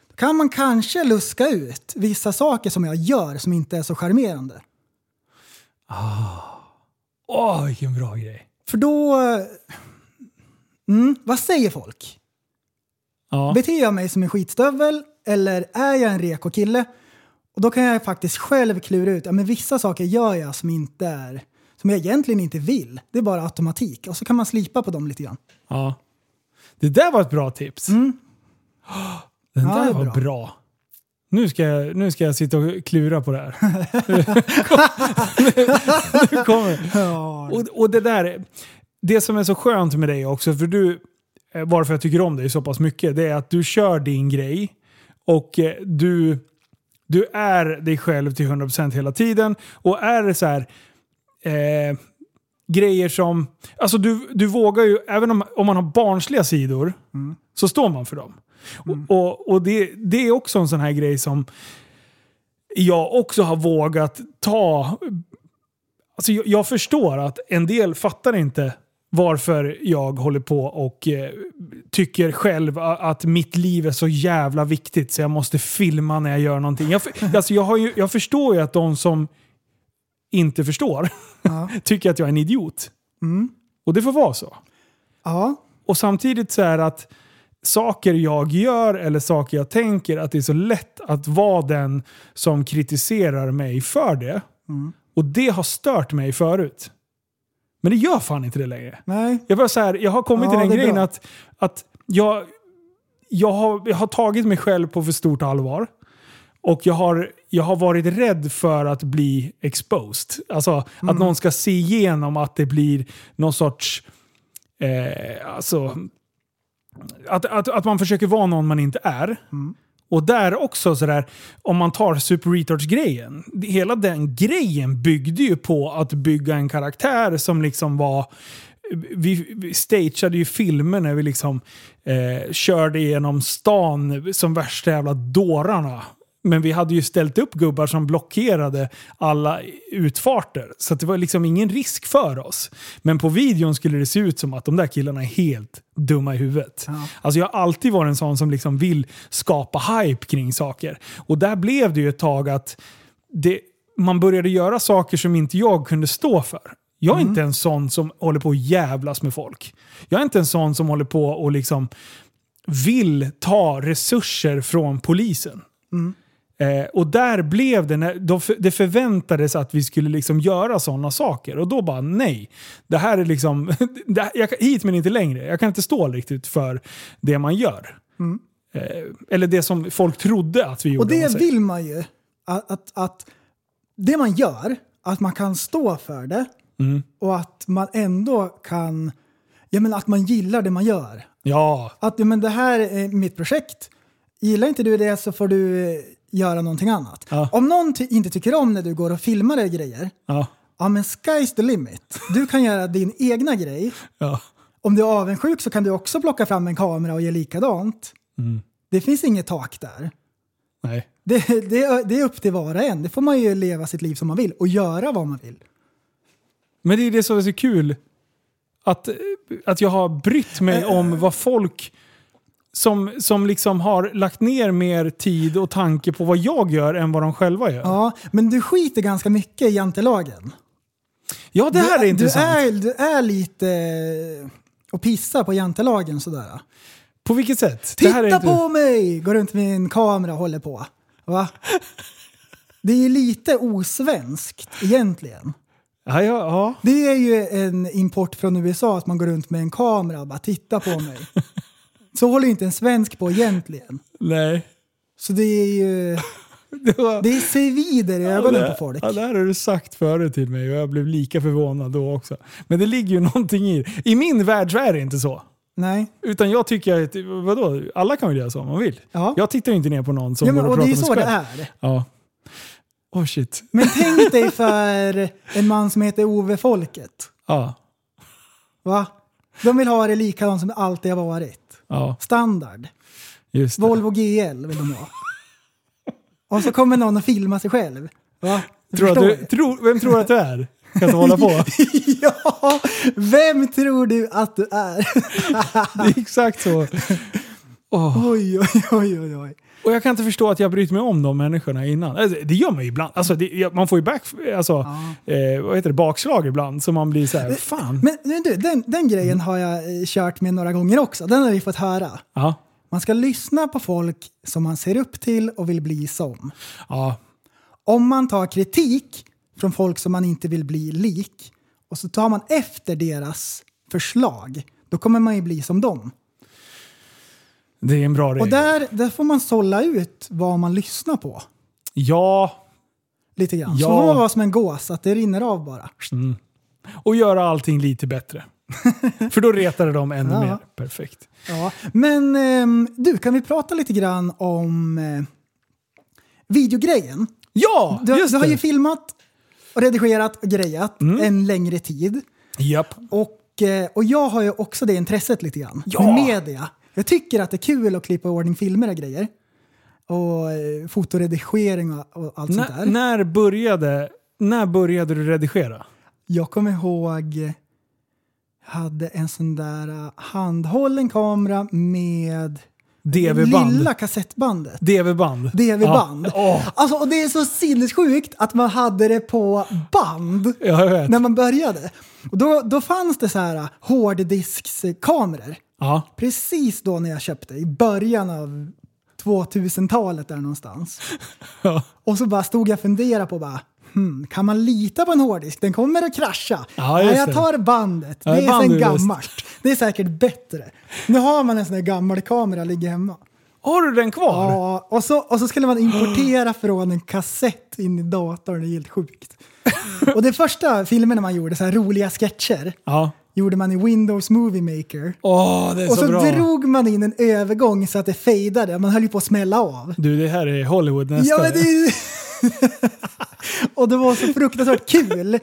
då kan man kanske luska ut vissa saker som jag gör som inte är så charmerande. Åh, vilken bra grej. För då... Mm, vad säger folk? Ja. Beter jag mig som en skitstövel eller är jag en reko kille? Och då kan jag faktiskt själv klura ut, ja men vissa saker gör jag som inte är, som jag egentligen inte vill. Det är bara automatik. Och så kan man slipa på dem lite grann. ja. Det där var ett bra tips. Den Mm. Ja, det där är var bra. bra. Nu ska, jag, nu ska jag sitta och klura på det här. nu kommer Ja. och, och det där, det som är så skönt med dig också, för du, eh, varför jag tycker om dig så pass mycket, det är att du kör din grej och eh, du, du är dig själv till 100% hela tiden. Och är det så här eh, grejer som, alltså du, du vågar ju, även om, om man har barnsliga sidor, så står man för dem. Och, och, och det, det är också en sån här grej som jag också har vågat ta Alltså jag, jag förstår att en del fattar inte varför jag håller på och eh, tycker själv att mitt liv är så jävla viktigt så jag måste filma när jag gör någonting. Jag, alltså jag, ju, jag förstår ju att de som inte förstår Ja. *laughs* tycker att jag är en idiot. Mm. Och det får vara så. ja. Och samtidigt så är det att saker jag gör eller saker jag tänker, att det är så lätt att vara den som kritiserar mig för det. Och det har stört mig förut. Men det gör fan inte det längre. Nej. Jag, bara så här, jag har kommit Ja, till den grejen bra. att, att jag, jag, har, jag har tagit mig själv på för stort allvar. Och jag har, jag har varit rädd för att bli exposed. Alltså Mm. att någon ska se igenom att det blir någon sorts... Eh, alltså, att, att, att man försöker vara någon man inte är. Mm. Och där också sådär, om man tar Super Retards-grejen. Hela den grejen byggde ju på att bygga en karaktär som liksom var... Vi, vi stageade ju filmer när vi liksom eh, körde igenom stan som värsta jävla dårarna. Men vi hade ju ställt upp gubbar som blockerade alla utfarter. Så det var liksom ingen risk för oss. Men på videon skulle det se ut som att de där killarna är helt dumma i huvudet. Ja. Alltså jag har alltid varit en sån som liksom vill skapa hype kring saker. Och där blev det ju ett tag att det, man började göra saker som inte jag kunde stå för. Jag är inte en sån som håller på att jävlas med folk. Jag är inte en sån som håller på och liksom vill ta resurser från polisen. Eh, och där blev det, när, för- det förväntades att vi skulle liksom göra sådana saker. Och då bara nej. Det här är liksom, *laughs* det, här- jag, hit men inte längre. Jag kan inte stå riktigt för det man gör. Eh, eller det som folk trodde att vi gjorde. Och det vill man ju. Att, att, att det man gör, att man kan stå för det Mm. och att man ändå kan, ja men att man gillar det man gör. Ja, Att men det här är mitt projekt. Gillar inte du det så får du göra någonting annat. Ja. Om någon inte tycker om när du går och filmar dig grejer, ja, ja men sky's the limit. Du kan göra din egna grej. ja. Om du är avundsjuk så kan du också plocka fram en kamera och göra likadant. Mm. Det finns inget tak där. Nej. Det, det, det är upp till var och en. Det får man ju leva sitt liv som man vill och göra vad man vill. Men det är det som är så kul. Att, eh, att jag har brytt mig om vad folk som, som liksom har lagt ner mer tid och tanke på vad jag gör än vad de själva gör. Ja, Ja, men du skiter ganska mycket i jantelagen. det här du, är intressant. Du är, du är lite eh, och pissar på jantelagen sådär. På vilket sätt? Titta inte... på mig! Går runt med en kamera och håller på. Va? Det är lite osvenskt egentligen. Ja, ja, ja. Det är ju en import från USA att man går runt med en kamera och bara titta på mig. *laughs* Så håller ju inte en svensk på egentligen. Nej. Så det är ju... *laughs* Det, var... Det svider i ögonen det, på folk. Ja, det här har du sagt förut till mig och jag blev lika förvånad då också. Men det ligger ju någonting i det. I min värld så är det inte så. Nej. Utan jag tycker att, vadå, alla kan väl göra som man vill. Ja. Jag tittar ju inte ner på någon som Ja, men, går och och det pratar är med så sig det själv. är. Ja. Oh shit. Men tänk *laughs* dig för en man som heter Ove Folket. Ja. Va? De vill ha det likadant som det alltid har varit. Ja, Standard. just det. Volvo GL vill de ha. Och så kommer någon och filmar sig själv. Va? Tror att du, ju. tror, vem tror att du är? Kan du hålla på? *laughs* ja, vem tror du att du är? Det är exakt så. *laughs* Oj, oj, oj, oj, oj. Och jag kan inte förstå att jag brytt mig om de människorna innan. Alltså, Det gör man ju ibland. Alltså, det, ja, man får ju back, alltså, eh, vad heter det, bakslag ibland. Så man blir så här, fan. Men, men du, den, den grejen har jag eh, kört med några gånger också. Den har vi fått höra. Ja, Man ska lyssna på folk som man ser upp till och vill bli som. ja, Om man tar kritik från folk som man inte vill bli lik och så tar man efter deras förslag, då kommer man ju bli som dem. Det är en bra regel. Och där, där får man sålla ut vad man lyssnar på. Ja, Lite grann. Ja. Så får man vara som en gås, att det rinner av bara. och göra allting lite bättre. *laughs* För då retar det dem ännu Ja. mer. Perfekt. Ja. Men ehm, du, kan vi prata lite grann om eh, videogrejen? Ja, Du, just du har det. ju filmat och redigerat och grejat Mm. en längre tid. Japp. Och, eh, och jag har ju också det intresset lite grann. Ja. Med media. Jag tycker att det är kul att klippa i ordning filmer och grejer. Och eh, fotoredigering och, och allt sånt där. när, började, när började du redigera? Jag kommer ihåg, jag hade en sån där eh, handhållen kamera med DV-band. lilla kassettbandet. DV-band. DV-band. Ja. Åh, Alltså, och det är så sinnessjukt att man hade det på band när man började. Och då, då fanns det så här eh, hårddisks-kameror. Ja. Precis då när jag köpte, i början av 2000-talet där någonstans. *laughs* Ja. Och så bara stod jag och funderade på bara, hmm, kan man lita på en hårddisk? Den kommer att krascha. Ja, Nej, jag det. tar bandet. Ja, Det är sen gammalt. Det är säkert bättre. Nu har man en sån här gammal kamera ligger hemma. Har du den kvar? Ja, och så, och så skulle man importera från en kassett in i datorn. Det är helt sjukt. *laughs* och de första filmerna man gjorde, så här roliga sketcher. Ja. Gjorde man i Windows Movie Maker. Åh, det är Och så, så bra. drog man in en övergång så att det fejdade. Man höll ju på att smälla av. Du, det här är Hollywood nästa. Ja, men det är... *laughs* och det var så fruktansvärt kul.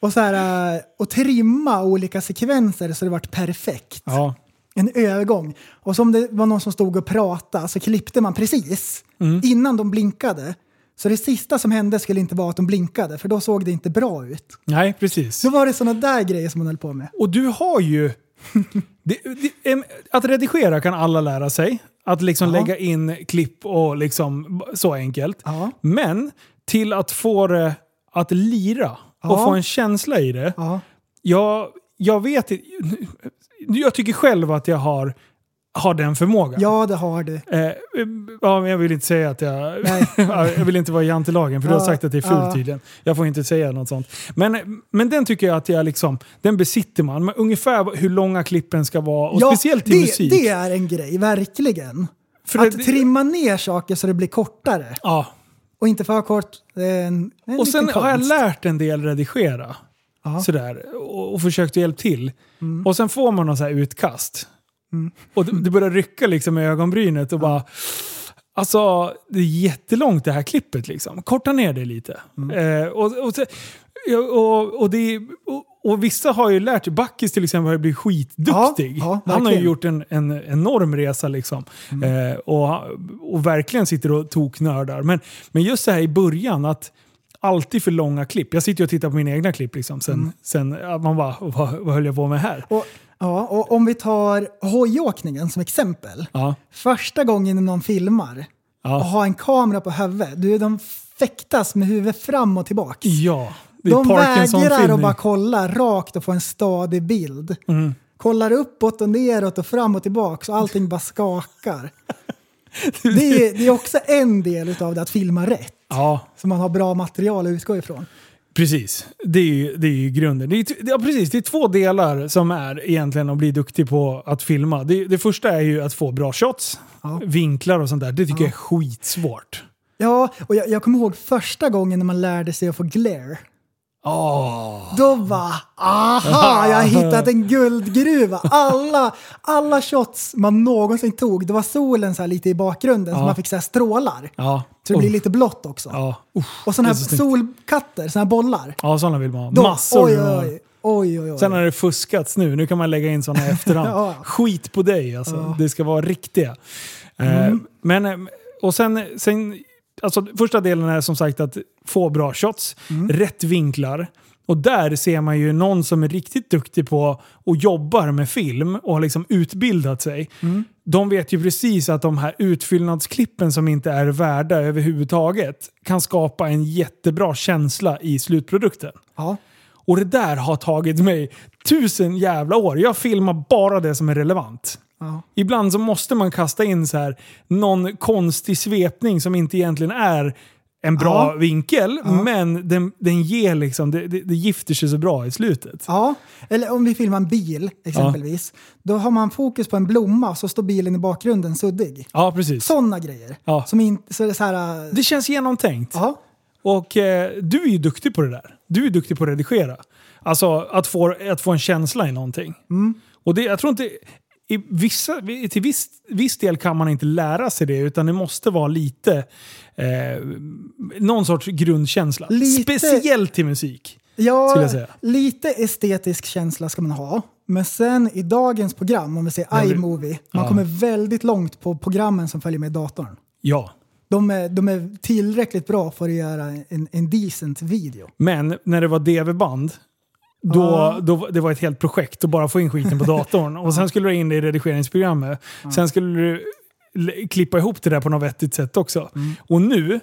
Och, så här, äh, och trimma olika sekvenser så det vart perfekt. Ja. En övergång. Och som det var någon som stod och pratade så klippte man precis Mm. innan de blinkade. Så det sista som hände skulle inte vara att de blinkade, för då såg det inte bra ut. Nej, precis. Så var det sådana där grejer som man höll på med. Och du har ju... *laughs* det, det, att redigera kan alla lära sig. Att liksom Ja. lägga in klipp och liksom så enkelt. Ja. Men till att få det att lira och Ja. få en känsla i det. Ja. Jag, jag vet inte... Jag tycker själv att jag har, har den förmågan. ja, det har du. Eh, ja, men jag vill inte säga att jag... Nej. *laughs* jag vill inte vara jantelagen för du har Ja, sagt att det är fult ja. tydligen. Jag får inte säga något sånt. Men, men den tycker jag att jag liksom... Den besitter man. Men ungefär hur långa klippen ska vara. Och speciellt i det, musik. det är en grej, verkligen. För att det- trimma ner saker så det blir kortare. Ja. Och inte för kort. Det är en, en Och sen liten har jag konst. lärt en del redigera. Ja. Sådär. Och, och försökt hjälpa till. Mm. Och sen får man så här utkast. Och det, det börjar rycka liksom i ögonbrynet och bara... Alltså, det är jättelångt det här klippet liksom. Korta ner det lite. Mm. Eh, och, och, och, och, det, och, och vissa har ju lärt sig, Backis till exempel har ju blivit skitduktig. Ja, ja, Han har ju gjort en, en enorm resa liksom. Eh, och, och verkligen sitter och toknördar. Men, men just så här i början att alltid för långa klipp. Jag sitter ju och tittar på mina egna klipp liksom. Sen, sen ja, man bara, vad, vad höll jag på med här? Och, ja, och om vi tar hojåkningen som exempel. Ja, Första gången någon filmar och ja, har en kamera på huvudet. Du, de fäktas med huvudet fram och tillbaka. ja. Det är De vägrar att bara kolla rakt och få en stadig bild. Mm. Kollar uppåt och neråt och fram och tillbaka så allting bara skakar. *laughs* Det är, det är också en del av det, att filma rätt. Ja, Så man har bra material att utgå ifrån. Precis, det är ju, det är ju grunden. Det är, ja, precis, det är två delar som är egentligen att bli duktig på att filma. Det, det första är ju att få bra shots, Ja. vinklar och sånt där. Det tycker jag är skitsvårt. Ja, och jag, jag kommer ihåg första gången när man lärde sig att få glare. Åh! Då var aha, jag har hittat en guldgruva. Alla, alla shots man någonsin tog, det var solen så lite i bakgrunden så Ja. man fick så strålar. Ja. Så det blir lite blått också. Ja. Uff. Och sådana här så solkatter, sådana här bollar. Ja, sådana vill man ha. Då, Massor. Oj, oj, oj. oj, oj. Sen har det fuskats nu. Nu kan man lägga in sådana i efterhand. *laughs* Ja. Skit på dig alltså. Det ska vara riktiga. Eh, Mm. men, eh, och sen, sen alltså, första delen är som sagt att få bra shots, Mm. rätt vinklar. Och där ser man ju någon som är riktigt duktig på och jobbar med film och har liksom utbildat sig. Mm. De vet ju precis att de här utfyllnadsklippen som inte är värda överhuvudtaget kan skapa en jättebra känsla i slutprodukten. Ja. Och det där har tagit mig tusen jävla år. Jag filmar bara det som är relevant. Ja. Ibland så måste man kasta in så här någon konstig svepning som inte egentligen är en bra Ja. vinkel, Ja. men den, den ger liksom, det, det, det gifter sig så bra i slutet. ja, eller om vi filmar en bil exempelvis. Då har man fokus på en blomma så står bilen i bakgrunden suddig. Ja, precis. Sådana grejer. Ja. Som inte, så det så här... Det känns genomtänkt. Ja. Och eh, du är ju duktig på det där. Du är duktig på att redigera. Alltså att få, att få en känsla i någonting. Mm. Och det, jag tror inte... I vissa, till viss, viss del kan man inte lära sig det, utan det måste vara lite... Eh, någon sorts grundkänsla. Lite- Speciellt till musik. Ja, lite estetisk känsla ska man ha. Men sen i dagens program, om vi säger iMovie, man ja. kommer väldigt långt på programmen som följer med datorn. Ja. De är, de är tillräckligt bra för att göra en, en decent video. Men när det var DV-band, då, då, det var ett helt projekt att bara få in skiten på datorn. Och sen skulle du in det i redigeringsprogrammet. Sen skulle du klippa ihop det där på något vettigt sätt också. Och nu,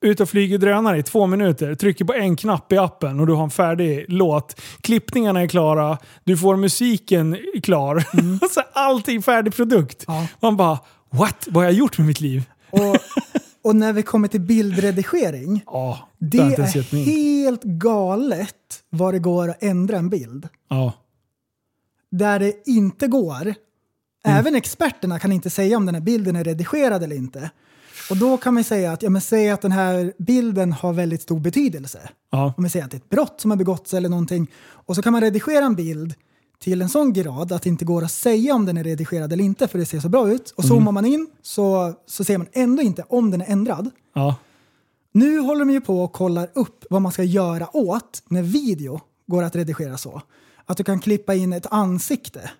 ut och flyger drönare i två minuter, trycker på en knapp i appen och du har en färdig låt. Klippningarna är klara, du får musiken klar. *laughs* så allting färdig produkt. Ja. Man bara, what? Vad har jag gjort med mitt liv? Och, och när vi kommer till bildredigering, *laughs* Ja, det är helt galet vad det går att ändra en bild. Ja. Där det inte går, även experterna kan inte säga om den här bilden är redigerad eller inte. Och då kan man säga att, ja men säg att den här bilden har väldigt stor betydelse. Ja. Om vi säger att det är ett brott som har begåtts eller någonting. Och så kan man redigera en bild till en sån grad att det inte går att säga om den är redigerad eller inte för det ser så bra ut. Och zoomar man in så, så ser man ändå inte om den är ändrad. Ja. Nu håller de ju på och kollar upp vad man ska göra åt när video går att redigera så. Att du kan klippa in ett ansikte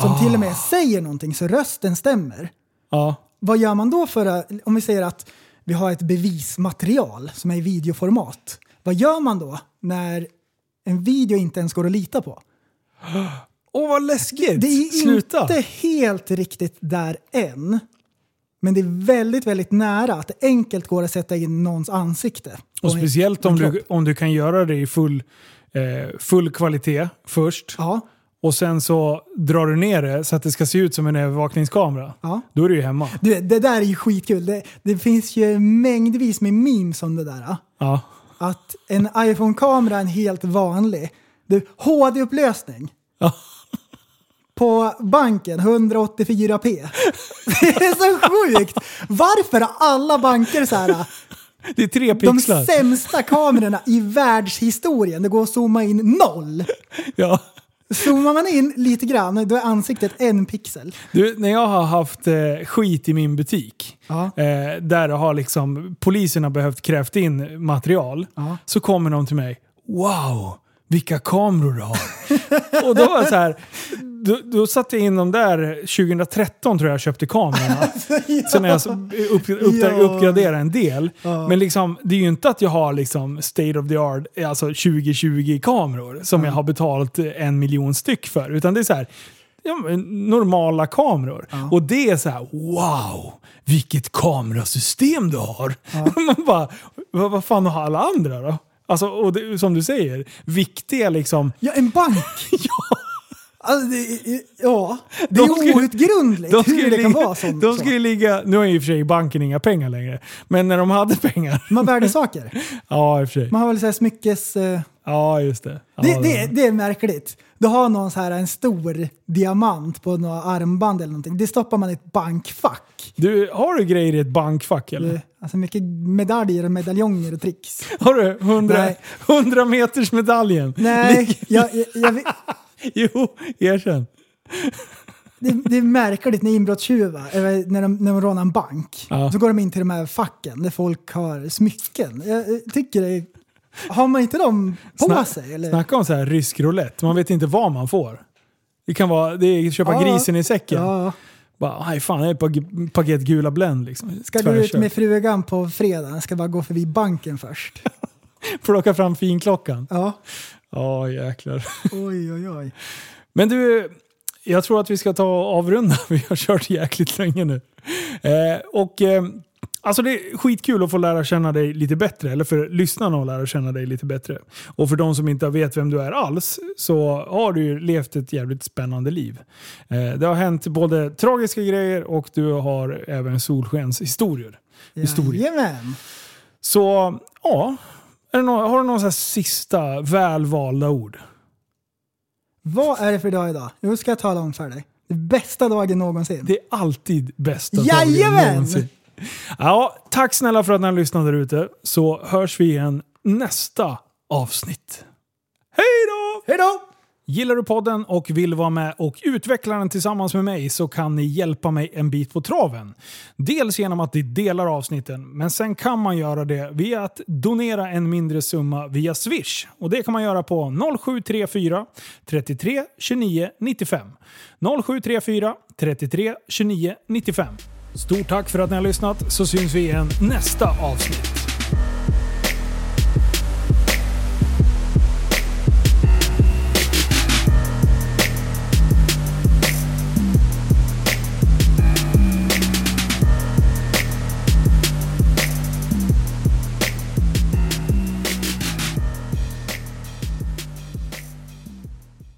som till och med säger någonting så rösten stämmer. Ja. Vad gör man då för om vi säger att vi har ett bevismaterial som är i videoformat. Vad gör man då när en video inte ens går att lita på? Åh vad läskigt! Det är Sluta! inte helt riktigt där än. Men det är väldigt, väldigt nära att det enkelt går att sätta in någons ansikte. Och speciellt om du, om du kan göra det i full, eh, full kvalitet först. Ja, Och sen så drar du ner det så att det ska se ut som en övervakningskamera. ja. Då är du ju hemma. Du, det där är ju skitkul. Det, det finns ju mängdvis med memes om det där. Ja. Att en iPhone-kamera är en helt vanlig. Du, HD-upplösning. Ja. På banken, 184p. Det är så sjukt! Varför har alla banker så här Det är tre de pixlar. sämsta kamerorna i världshistorien? Det går att zooma in noll. Ja. Zoomar man in lite grann, då är ansiktet en pixel. Du, när jag har haft eh, skit i min butik, Ja. eh, där har liksom polisen har behövt krävt in material, Ja. så kommer de till mig. Wow, vilka kameror du har. och då var så här, då, då satte jag in dem där 2013 tror jag jag köpte kamerorna. *laughs* Sen har jag upp, upp, Ja. uppgraderat en del. Ja. Men liksom, det är ju inte att jag har liksom state of the art, alltså 2020 kameror som jag har betalt en miljon styck för. Utan det är så här, ja, normala kameror. Och det är så här, wow, vilket kamerasystem du har. *laughs* Man bara, vad, vad fan har alla andra då? Alltså, och det, som du säger, viktiga liksom... Ja, en bank! *laughs* Ja, Alltså, det, är- ja, det De är outgrundligt de hur det kan ligga, vara sånt. De så. ska ju ligga, nu har ju i och för sig banken inga pengar längre, men när de hade pengar. Man värdesaker. *laughs* Ja, i och för sig. Man har väl så här smyckes... eh, Ja, just det. Ja, det, det, det är märkligt. Du har någon så här, en stor diamant på några armband eller någonting. Det stoppar man i ett bankfack. Du, har du grejer i ett bankfack eller? Alltså mycket medaljer och medaljonger och tricks. Har du 100, Nej. 100 meters medaljen? Nej, jag, jag, jag, *laughs* Jo, erkänn. det, det är märkligt när inbrottstjuvar, när de, när de rånar en bank, Ja. så går de in till de här facken där folk har smycken. Jag, jag tycker det Har man inte dem på Sna- sig? Eller? Snacka om så här rysk roulette. Man vet inte vad man får. Det kan vara det är köpa Ja. grisen i säcken. Ja. Bara, nej fan, det är ett pak- paket gula Blend liksom. Ska du ut med frugan på fredag? Ska bara gå förbi banken först. *laughs* Plocka fram finklockan. Ja. Ja, jäklar. *laughs* Oj, oj, oj. Men du, jag tror att vi ska ta och avrunda. *laughs* Vi har kört jäkligt länge nu. Eh, och eh, Alltså det är skitkul att få lära känna dig lite bättre, eller för lyssnarna att lära känna dig lite bättre. Och för de som inte vet vem du är alls, så har du ju levt ett jävligt spännande liv. Eh, det har hänt både tragiska grejer och du har även solskenshistorier. Historia. Jajamän. Så ja, har du några sista välvalda ord? Vad är det för dag idag? Nu ska jag tala om för dig. Det bästa dagen någonsin. Det är alltid bästa dagen Jajamän! någonsin. Ja, tack snälla för att ni har lyssnat där ute. Så hörs vi igen nästa avsnitt. Hej då! Hej då! Gillar du podden och vill vara med och utveckla den tillsammans med mig så kan ni hjälpa mig en bit på traven. Dels genom att ni delar avsnitten, men sen kan man göra det via att donera en mindre summa via Swish. Och Det kan man göra på 0734 33 29 95. 0734 33 29 95. Stort tack för att ni har lyssnat så syns vi igen nästa avsnitt.